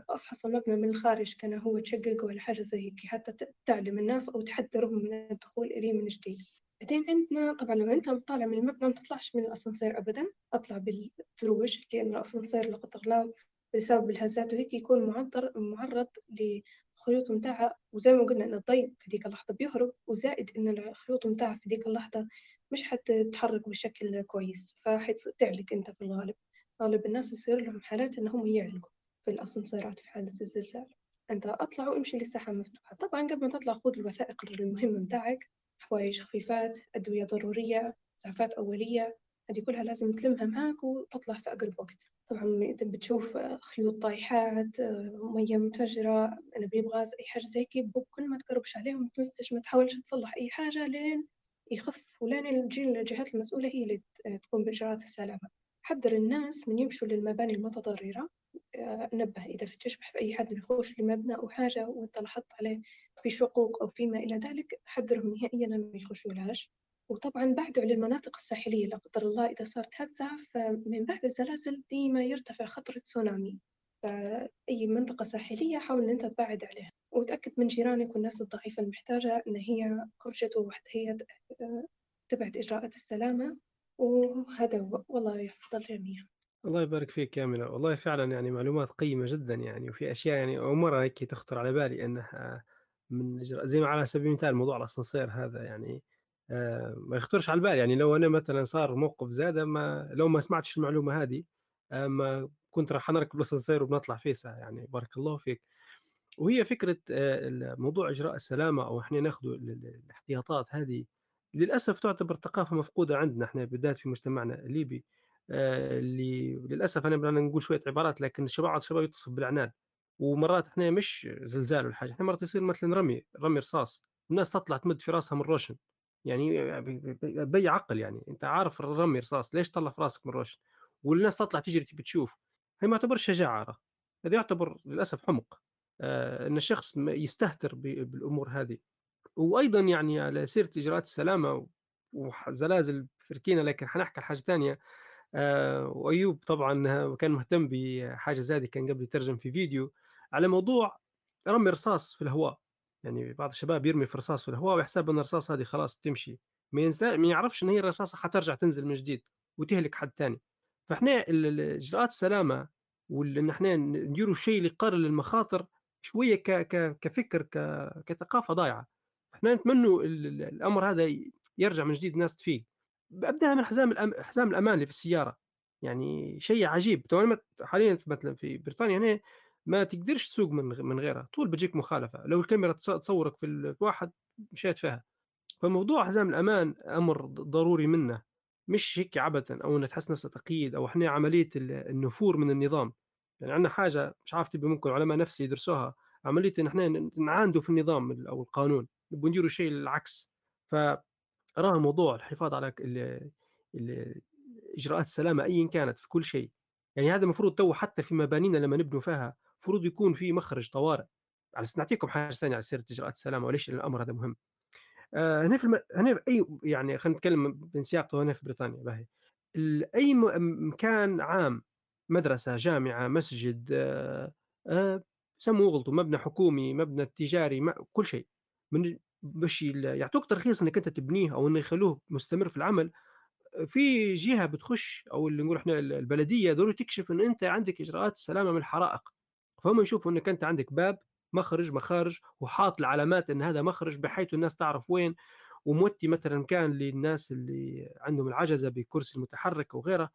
أفحص المبنى من الخارج كان هو تشقق ولا حاجة زي هيك حتى تعلم الناس أو تحذرهم من الدخول إليه من جديد. بعدين عندنا طبعا لو أنت طالع من المبنى ما تطلعش من الأسانسير أبدا أطلع بالدروج لأن الأسانسير لا قدر الله بسبب الهزات وهيك يكون معرض معرض لخيوط متاعها وزي ما قلنا إن الضي في ديك اللحظة بيهرب وزائد إن الخيوط متاعها في ديك اللحظة مش حتتحرك بشكل كويس فحتعلق أنت في الغالب. غالب الناس يصير لهم حالات إنهم يعلقوا في الأسانسيرات في حالة الزلزال. أنت أطلع وأمشي للساحة مفتوحة. طبعا قبل ما تطلع خذ الوثائق المهمة متاعك حوايج خفيفات أدوية ضرورية إسعافات أولية. هذه كلها لازم تلمها معاك وتطلع في أقرب وقت. طبعا إذا بتشوف خيوط طايحات مية متفجرة أنابيب غاز أي حاجة زي كي كل ما تقربش عليهم تمسش ما تحاولش تصلح أي حاجة لين يخف. ولين تجي الجهات المسؤولة هي اللي تقوم بإجراءات السلامة. حذر الناس من يمشوا للمباني المتضررة. آه، نبه إذا تشبح بأي حد بيخش لمبنى أو حاجة وأنت لاحظت عليه في شقوق أو فيما إلى ذلك حذرهم نهائيا ما يخشولهاش وطبعا بعدوا على المناطق الساحلية لا قدر الله إذا صارت هزة فمن بعد الزلازل ديما يرتفع خطر تسونامي فأي منطقة ساحلية حاول أن أنت تبعد عليها. وتأكد من جيرانك والناس الضعيفة المحتاجة أن هي خرجت وحدها آه، تبعد إجراءات السلامة. وهذا هو. والله يحفظ الجميع الله يبارك فيك كاملة والله فعلا يعني معلومات قيمة جدا يعني وفي أشياء يعني أول مرة هيك تخطر على بالي أنها من زي ما على سبيل المثال موضوع الأسانسير هذا يعني آه، ما يخطرش على البال يعني. لو أنا مثلا صار موقف زادة ما لو ما سمعتش المعلومة هذه ما كنت راح نركب الأسانسير وبنطلع فيه ساعة يعني. بارك الله فيك. وهي فكرة آه، موضوع إجراء السلامة أو إحنا ناخذ الاحتياطات هذه للأسف تعتبر ثقافة مفقودة عندنا إحنا بالذات في مجتمعنا الليبي. آه، اللي للأسف أنا بدنا نقول شوية عبارات لكن بعض الشباب يتصف بالعناد ومرات إحنا مش زلزال ولا حاجة إحنا مرات يصير مثلا رمي رمي رصاص الناس تطلع تمد في راسها من روشن. يعني بي عقل يعني. أنت عارف الرمي رصاص ليش طلع في راسك من روشن؟ والناس تطلع تجري تبي تشوف. هي ما تعتبر شجاعة هذا يعتبر للأسف حمق. آه، إن الشخص يستهتر بالأمور هذه. وأيضا يعني على سيرة إجراءات السلامة وزلازل تركينا لكن حنحكي على حاجة ثانية آه، وأيوب طبعا كان مهتم بحاجة زي كان قبل يترجم في فيديو على موضوع رمي رصاص في الهواء. يعني بعض الشباب يرمي في رصاص في الهواء ويحسب إن الرصاص هذه خلاص تمشي. ما, ينسى ما يعرفش إن هي الرصاصة حترجع تنزل من جديد وتهلك حد ثاني فإحنا إجراءات السلامة وان إحنا نديروا الشيء اللي يقلل المخاطر شوية كفكر كثقافة ضايعة. إحنا نتمنوا الأمر هذا يرجع من جديد الناس تفيق ابداها من حزام الأم... حزام الأمان اللي في السيارة. يعني شيء عجيب. تو حاليا مثلا في بريطانيا هنا ما تقدرش تسوق من من غيرها. طول بتجيك مخالفة. لو الكاميرا تصورك في الواحد مشيت فيها. فموضوع حزام الأمان أمر ضروري منه. مش هيك عبثا أو إنه تحس نفسها تقييد أو إحنا عملية النفور من النظام. يعني عندنا حاجة مش عارف تبي ممكن علماء نفسي يدرسوها. عملية إن إحنا نعاندوا في النظام أو القانون. نبغى نديروا شيء العكس. فراها موضوع الحفاظ على إجراءات السلامة ايا كانت في كل شيء. يعني هذا المفروض تو حتى في مبانينا لما نبنوا فيها المفروض يكون في مخرج طوارئ. على نعطيكم حاجة ثانية على سيرة إجراءات السلامة وليش؟ الأمر هذا مهم. آه هنا في الم... هنا أي يعني خلينا نتكلم بانسياق هنا في بريطانيا باهي. أي مكان عام مدرسة جامعة مسجد آه آه سموه غلطوا مبنى حكومي مبنى تجاري ما... كل شيء. من باش يعطوك ترخيص إنك أنت تبنيه أو إنه يخلوه مستمر في العمل في جهة بتخش أو اللي نقول إحنا البلدية ضروري تكشف إن أنت عندك إجراءات السلامه من الحرائق. فهم يشوفوا إنك أنت عندك باب مخرج مخارج وحاط العلامات إن هذا مخرج بحيث الناس تعرف وين وموتي مثلا كان للناس اللي عندهم العجزة بكرسي المتحرك وغيره.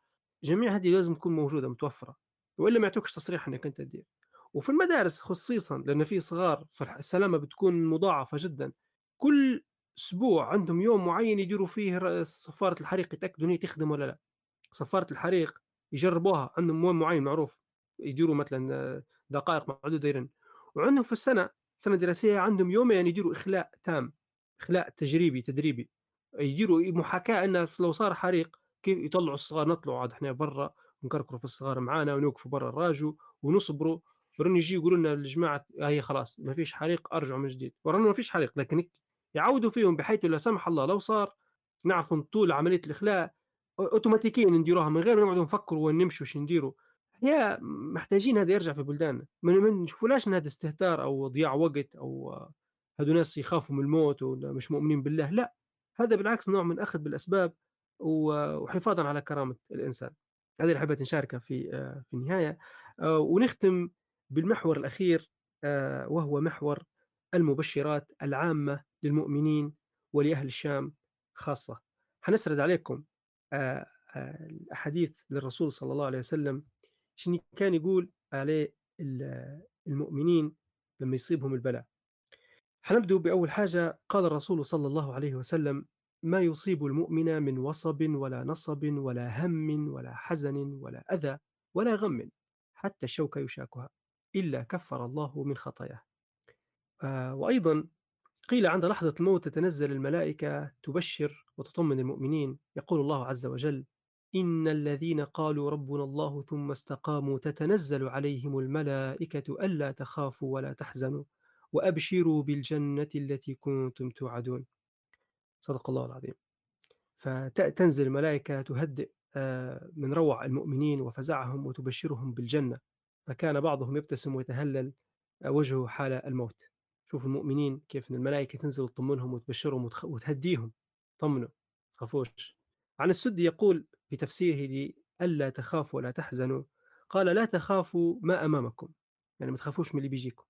جميع هذه لازم تكون موجودة متوفرة والا ما يعطوكش تصريح إنك أنت تدير. وفي المدارس خصيصا لأن في صغار فالسلامة بتكون مضاعفة جدا. كل أسبوع عندهم يوم معين يديروا فيه صفارة الحريق يتأكدوا إن هي تخدم ولا لا. صفارة الحريق يجربوها عندهم يوم معين معروف يديروا مثلا دقائق معدودة يرن. وعندهم في السنة سنة دراسية عندهم يومين يديروا إخلاء تام إخلاء تجريبي تدريبي. يديروا محاكاة انه لو صار حريق كيف يطلعوا الصغار؟ نطلعوا عاد إحنا برا ونكركروا في الصغار معانا ونوقفوا برا الراجو ونصبروا. ورن يجي يقولوا لنا الجماعة هي خلاص ما فيش حريق أرجعوا من جديد. ورانا ما فيش حريق لكن يعودوا فيهم بحيث لا سمح الله لو صار نعرفوا طول عملية الإخلاء اوتوماتيكيا نديروها من غير ما نقعدوا نفكروا وين نمشي وش نديروا. هي محتاجين هذا يرجع في بلداننا. ما نشوفولاش هذا استهتار أو ضياع وقت أو هذو ناس يخافوا من الموت ومش مؤمنين بالله لا. هذا بالعكس نوع من أخذ بالأسباب وحفاظا على كرامة الإنسان. هذه اللي حبيت نشاركها في في النهاية. ونختم بالمحور الأخير وهو محور المبشرات العامة للمؤمنين ولأهل الشام خاصة. حنسرد عليكم الأحاديث للرسول صلى الله عليه وسلم شنو كان يقول عليه المؤمنين لما يصيبهم البلاء. حنبدأ بأول حاجة قال الرسول صلى الله عليه وسلم ما يصيب المؤمن من وصب ولا نصب ولا هم ولا حزن ولا أذى ولا غم حتى الشوك يشاكها. إلا كفر الله من خطاياه. آه وأيضا قيل عند لحظة الموت تتنزل الملائكة تبشر وتطمن المؤمنين يقول الله عز وجل إن الذين قالوا ربنا الله ثم استقاموا تتنزل عليهم الملائكة ألا تخافوا ولا تحزنوا وأبشروا بالجنة التي كنتم توعدون. صدق الله العظيم. فتنزل الملائكة تهدئ من روع المؤمنين وفزعهم وتبشرهم بالجنة. فكان بعضهم يبتسم ويتهلل وجهه حال الموت. شوف المؤمنين كيف إن الملائكة تنزل تطمنهم وتبشرهم وتهديهم. طمنوا تخافوش. عن السدي يقول في تفسيره ألا تخافوا ولا تحزنوا قال لا تخافوا ما أمامكم. يعني ما تخافوش من اللي بيجيكم.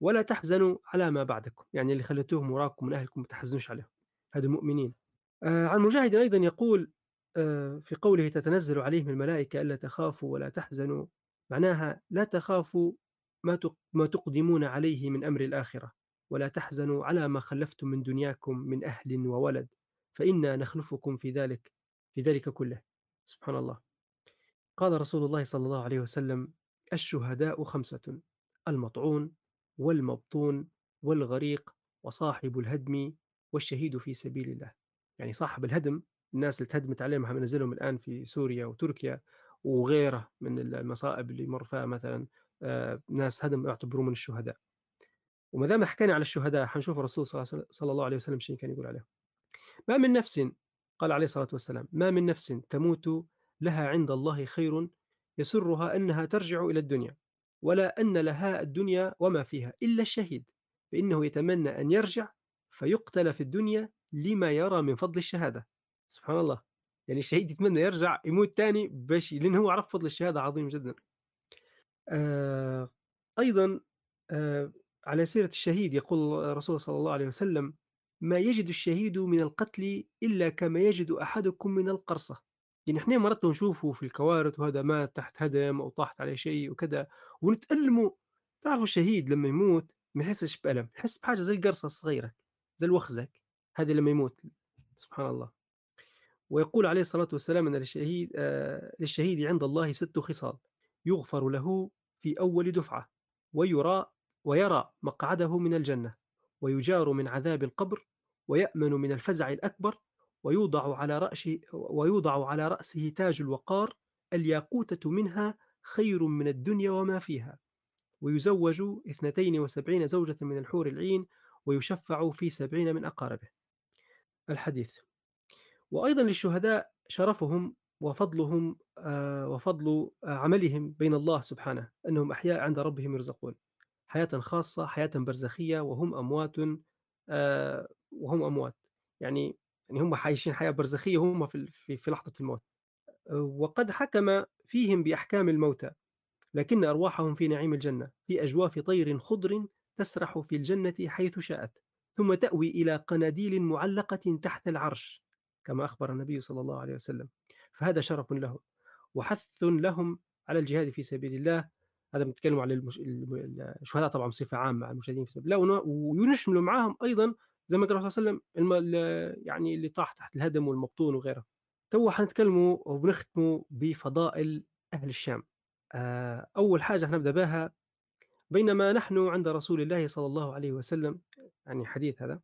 ولا تحزنوا على ما بعدكم. يعني اللي خليتوهم وراكم من أهلكم ما تحزنوش عليهم. هذا المؤمنين آه عن مجاهد أيضا يقول آه في قوله تتنزل عليهم الملائكة ألا تخافوا ولا تحزنوا. معناها لا تخافوا ما تقدمون عليه من أمر الآخرة ولا تحزنوا على ما خلفتم من دنياكم من أهل وولد فإنا نخلفكم في ذلك في ذلك كله. سبحان الله. قال رسول الله صلى الله عليه وسلم الشهداء خمسة المطعون والمبطون والغريق وصاحب الهدم والشهيد في سبيل الله. يعني صاحب الهدم الناس اللي تهدمت عليهم منزلهم الآن في سوريا وتركيا وغيره من المصائب اللي يمر فيها مثلا ناس هدم يعتبروا من الشهداء. وما دام حكينا على الشهداء حنشوف الرسول صلى الله عليه وسلم شيء كان يقول عليه. ما من نفس قال عليه الصلاة والسلام ما من نفس تموت لها عند الله خير يسرها أنها ترجع إلى الدنيا ولا أن لها الدنيا وما فيها إلا الشهيد فإنه يتمنى أن يرجع فيقتل في الدنيا لما يرى من فضل الشهادة. سبحان الله. يعني الشهيد يتمنى يرجع يموت تاني باش لأنه هو عرف فضل الشهادة عظيم جدا. آه أيضا آه على سيرة الشهيد يقول الرسول صلى الله عليه وسلم ما يجد الشهيد من القتل إلا كما يجد أحدكم من القرصة. يعني إحنا مرات نشوفه في الكوارث وهذا مات تحت هدم أو طاحت عليه شيء وكذا ونتألموا تعرفوا الشهيد لما يموت ما يحسش بألم يحس بحاجة زي القرصة الصغيرة زي الوخزك هذه لما يموت سبحان الله. ويقول عليه الصلاة والسلام أن للشهيد, آه للشهيد عند الله ست خصال يغفر له في أول دفعة ويرى ويرى مقعده من الجنة ويجار من عذاب القبر ويأمن من الفزع الأكبر ويوضع على رأسه ويوضع على رأسه تاج الوقار الياقوتة منها خير من الدنيا وما فيها. ويزوج اثنتين وسبعين زوجة من الحور العين ويشفع في سبعين من أقاربه. الحديث. وأيضا للشهداء شرفهم وفضلهم آه، وفضل عملهم بين الله سبحانه أنهم أحياء عند ربهم يرزقون. حياة خاصة حياة برزخية وهم أموات آه، وهم أموات. يعني يعني هم عايشين حياة برزخية في في, في لحظة الموت. وقد حكم فيهم بأحكام الموتى لكن أرواحهم في نعيم الجنة في أجواف طير خضر تسرح في الجنة حيث شاءت ثم تأوي إلى قناديل معلقة تحت العرش. كما أخبر النبي صلى الله عليه وسلم. فهذا شرف لهم. وحث لهم على الجهاد في سبيل الله. هذا بنتكلم على المش... الشهداء طبعا بصفة عامة على المجاهدين في سبيل الله. ونشمل معاهم أيضا زي ما قال الرسول صلى الله عليه وسلم. يعني اللي طاح تحت الهدم والمبطون وغيره. تو حنتكلموا وبنختموا بفضائل أهل الشام. آه، أول حاجة حنبدأ بها بينما نحن عند رسول الله صلى الله عليه وسلم يعني حديث هذا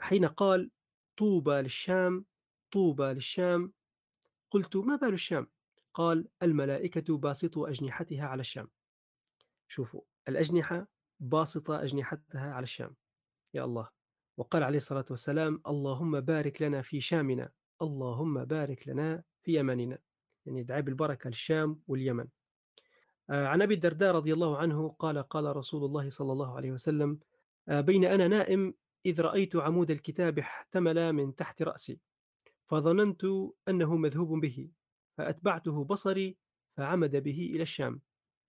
حين قال طوبى للشام طوبى للشام؟ قلت ما بال الشام؟ قال الملائكة باسطوا أجنحتها على الشام. شوفوا الأجنحة باسطة أجنحتها على الشام. يا الله. وقال عليه الصلاة والسلام اللهم بارك لنا في شامنا اللهم بارك لنا في يمننا. يعني دعاء بالبركة للشام واليمن. آه، عن أبي الدرداء رضي الله عنه قال قال رسول الله صلى الله عليه وسلم آه، بين أنا نائم إذ رأيت عمود الكتاب احتمل من تحت رأسي. فظننت أنه مذهوب به فأتبعته بصري فعمد به إلى الشام.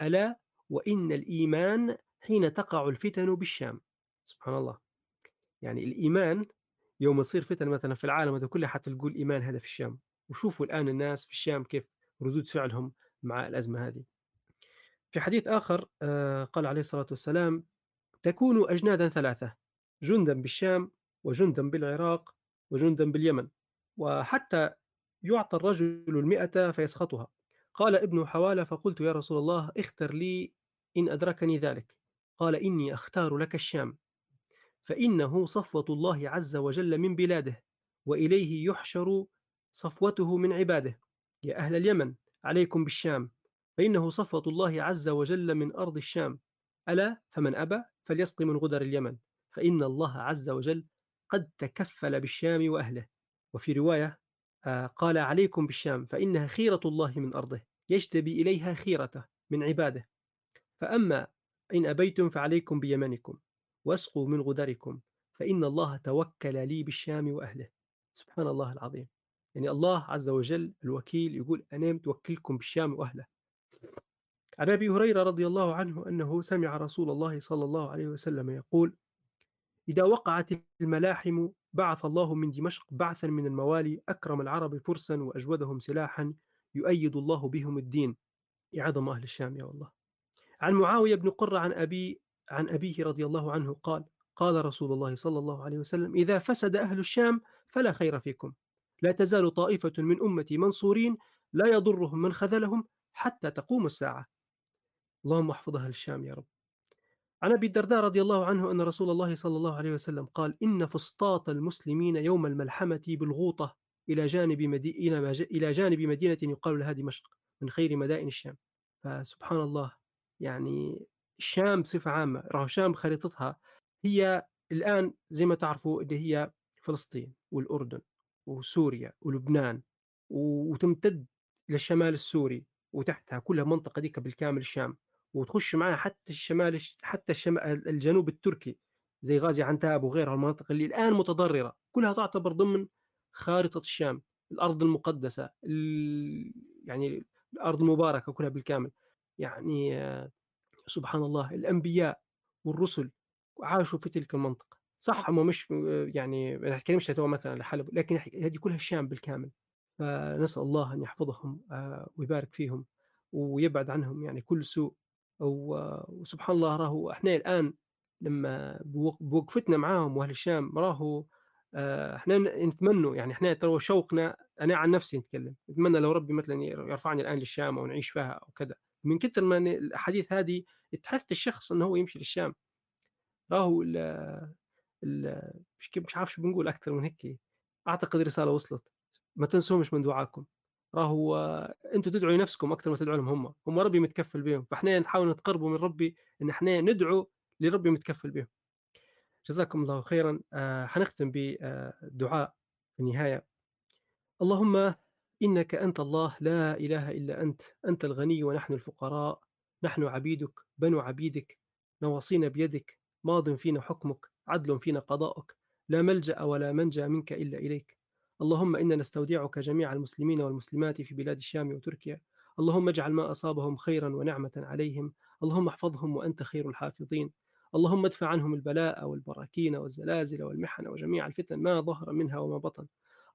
ألا وإن الإيمان حين تقع الفتن بالشام. سبحان الله. يعني الإيمان يوم يصير فتن مثلا في العالم هذا كله حتلقوا الإيمان هذا في الشام. وشوفوا الآن الناس في الشام كيف ردود فعلهم مع الأزمة هذه. في حديث آخر آه، قال عليه الصلاة والسلام تكون أجنادا ثلاثة جندا بالشام وجندا بالعراق وجندا باليمن. وحتى يعطى الرجل المئة فيسخطها. قال ابن حوالة فقلت يا رسول الله اختر لي إن أدركني ذلك. قال إني أختار لك الشام. فإنه صفوة الله عز وجل من بلاده وإليه يحشر صفوته من عباده. يا أهل اليمن عليكم بالشام. فإنه صفوة الله عز وجل من أرض الشام. ألا فمن أبى فليسقي من غدر اليمن. فإن الله عز وجل قد تكفل بالشام وأهله. وفي رواية آه، قال عليكم بالشام فإنها خيرة الله من أرضه يجتبي إليها خيرته من عباده. فأما إن أبيتم فعليكم بيمنكم واسقوا من غدركم فإن الله توكل لي بالشام وأهله. سبحان الله العظيم. يعني الله عز وجل الوكيل يقول أنا متوكلكم بالشام وأهله. عن أبي هريرة رضي الله عنه أنه سمع رسول الله صلى الله عليه وسلم يقول إذا وقعت الملاحم بعث الله من دمشق بعثا من الموالي أكرم العرب فرسا وأجودهم سلاحا يؤيد الله بهم الدين. يعظم أهل الشام يا والله. عن معاوية بن قرة عن أبي عن أبيه رضي الله عنه قال قال رسول الله صلى الله عليه وسلم إذا فسد أهل الشام فلا خير فيكم. لا تزال طائفة من أمتي منصورين لا يضرهم من خذلهم حتى تقوم الساعة. اللهم احفظ أهل الشام يا رب. عن أبي الدرداء رضي الله عنه أن رسول الله صلى الله عليه وسلم قال إن فسطاط المسلمين يوم الملحمة بالغوطة إلى جانب مدي... إلى جانب مدينة يقال لها دمشق من خير مدائن الشام. فسبحان الله يعني الشام بصفة عامة راهو الشام بخريطتها هي الآن زي ما تعرفوا اللي هي فلسطين والأردن وسوريا ولبنان وتمتد للشمال السوري وتحتها كلها منطقة ديك بالكامل الشام. وتخش معها حتى الشمال حتى الشمال الجنوب التركي زي غازي عنتاب وغيرها المناطق اللي الآن متضررة كلها تعتبر ضمن خارطة الشام الأرض المقدسة يعني الأرض المباركة كلها بالكامل. يعني سبحان الله الأنبياء والرسل عاشوا في تلك المنطقة. صح هم مش يعني ما نتكلمش مثلا لحلب لكن هذه كلها الشام بالكامل. فنسأل الله أن يحفظهم آه، ويبارك فيهم ويبعد عنهم يعني كل سوء. وسبحان الله راهو إحنا الآن لما بوقفتنا معاهم وأهل الشام راهو آه، إحنا نتمنوا يعني إحنا ترى شوقنا أنا عن نفسي نتكلم نتمنى لو ربي مثلا يرفعني الآن للشام أو نعيش فيها أو كذا. من كثر ما الأحاديث هذه تحث الشخص إنه هو يمشي للشام. راهو ال ال مش عارف شو بنقول أكثر من هيك أعتقد رسالة وصلت. ما تنسوهمش من دعائكم راهو أنتم تدعوا لنفسكم أكثر ما تدعوا لهم هم. هم ربي متكفل بهم. فإحنا نحاول نتقربوا من ربي إن إحنا ندعو لربي متكفل بهم. جزاكم الله خيرا. آه حنختم بدعاء في النهاية. اللهم إنك أنت الله لا إله إلا أنت. أنت الغني ونحن الفقراء. نحن عبيدك بنو عبيدك. نواصينا بيدك. ماض فينا حكمك. عدل فينا قضاؤك. لا ملجأ ولا منجأ منك إلا إليك. اللهم إنا نستودعك جميع المسلمين والمسلمات في بلاد الشام وتركيا. اللهم اجعل ما أصابهم خيرا ونعمة عليهم. اللهم احفظهم وأنت خير الحافظين. اللهم ادفع عنهم البلاء والبراكين والزلازل والمحن وجميع الفتن ما ظهر منها وما بطن.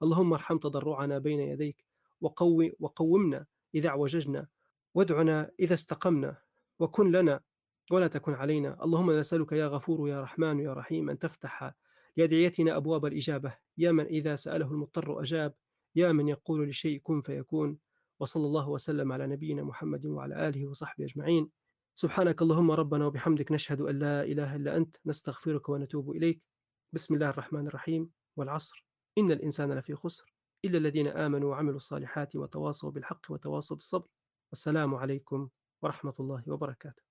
اللهم ارحم تضرعنا بين يديك. وقوي وقومنا إذا اعوججنا. وادعنا إذا استقمنا. وكن لنا ولا تكن علينا. اللهم نسألك يا غفور يا رحمن يا رحيم أن تفتح لأدعيتنا أبواب الإجابة. يا من إذا سأله المضطر أجاب يا من يقول لشيء كن فيكون. وصلى الله وسلم على نبينا محمد وعلى آله وصحبه أجمعين. سبحانك اللهم ربنا وبحمدك نشهد أن لا إله إلا أنت نستغفرك ونتوب إليك. بسم الله الرحمن الرحيم والعصر. إن الإنسان لفي خسر إلا الذين آمنوا وعملوا الصالحات وتواصوا بالحق وتواصوا بالصبر. والسلام عليكم ورحمة الله وبركاته.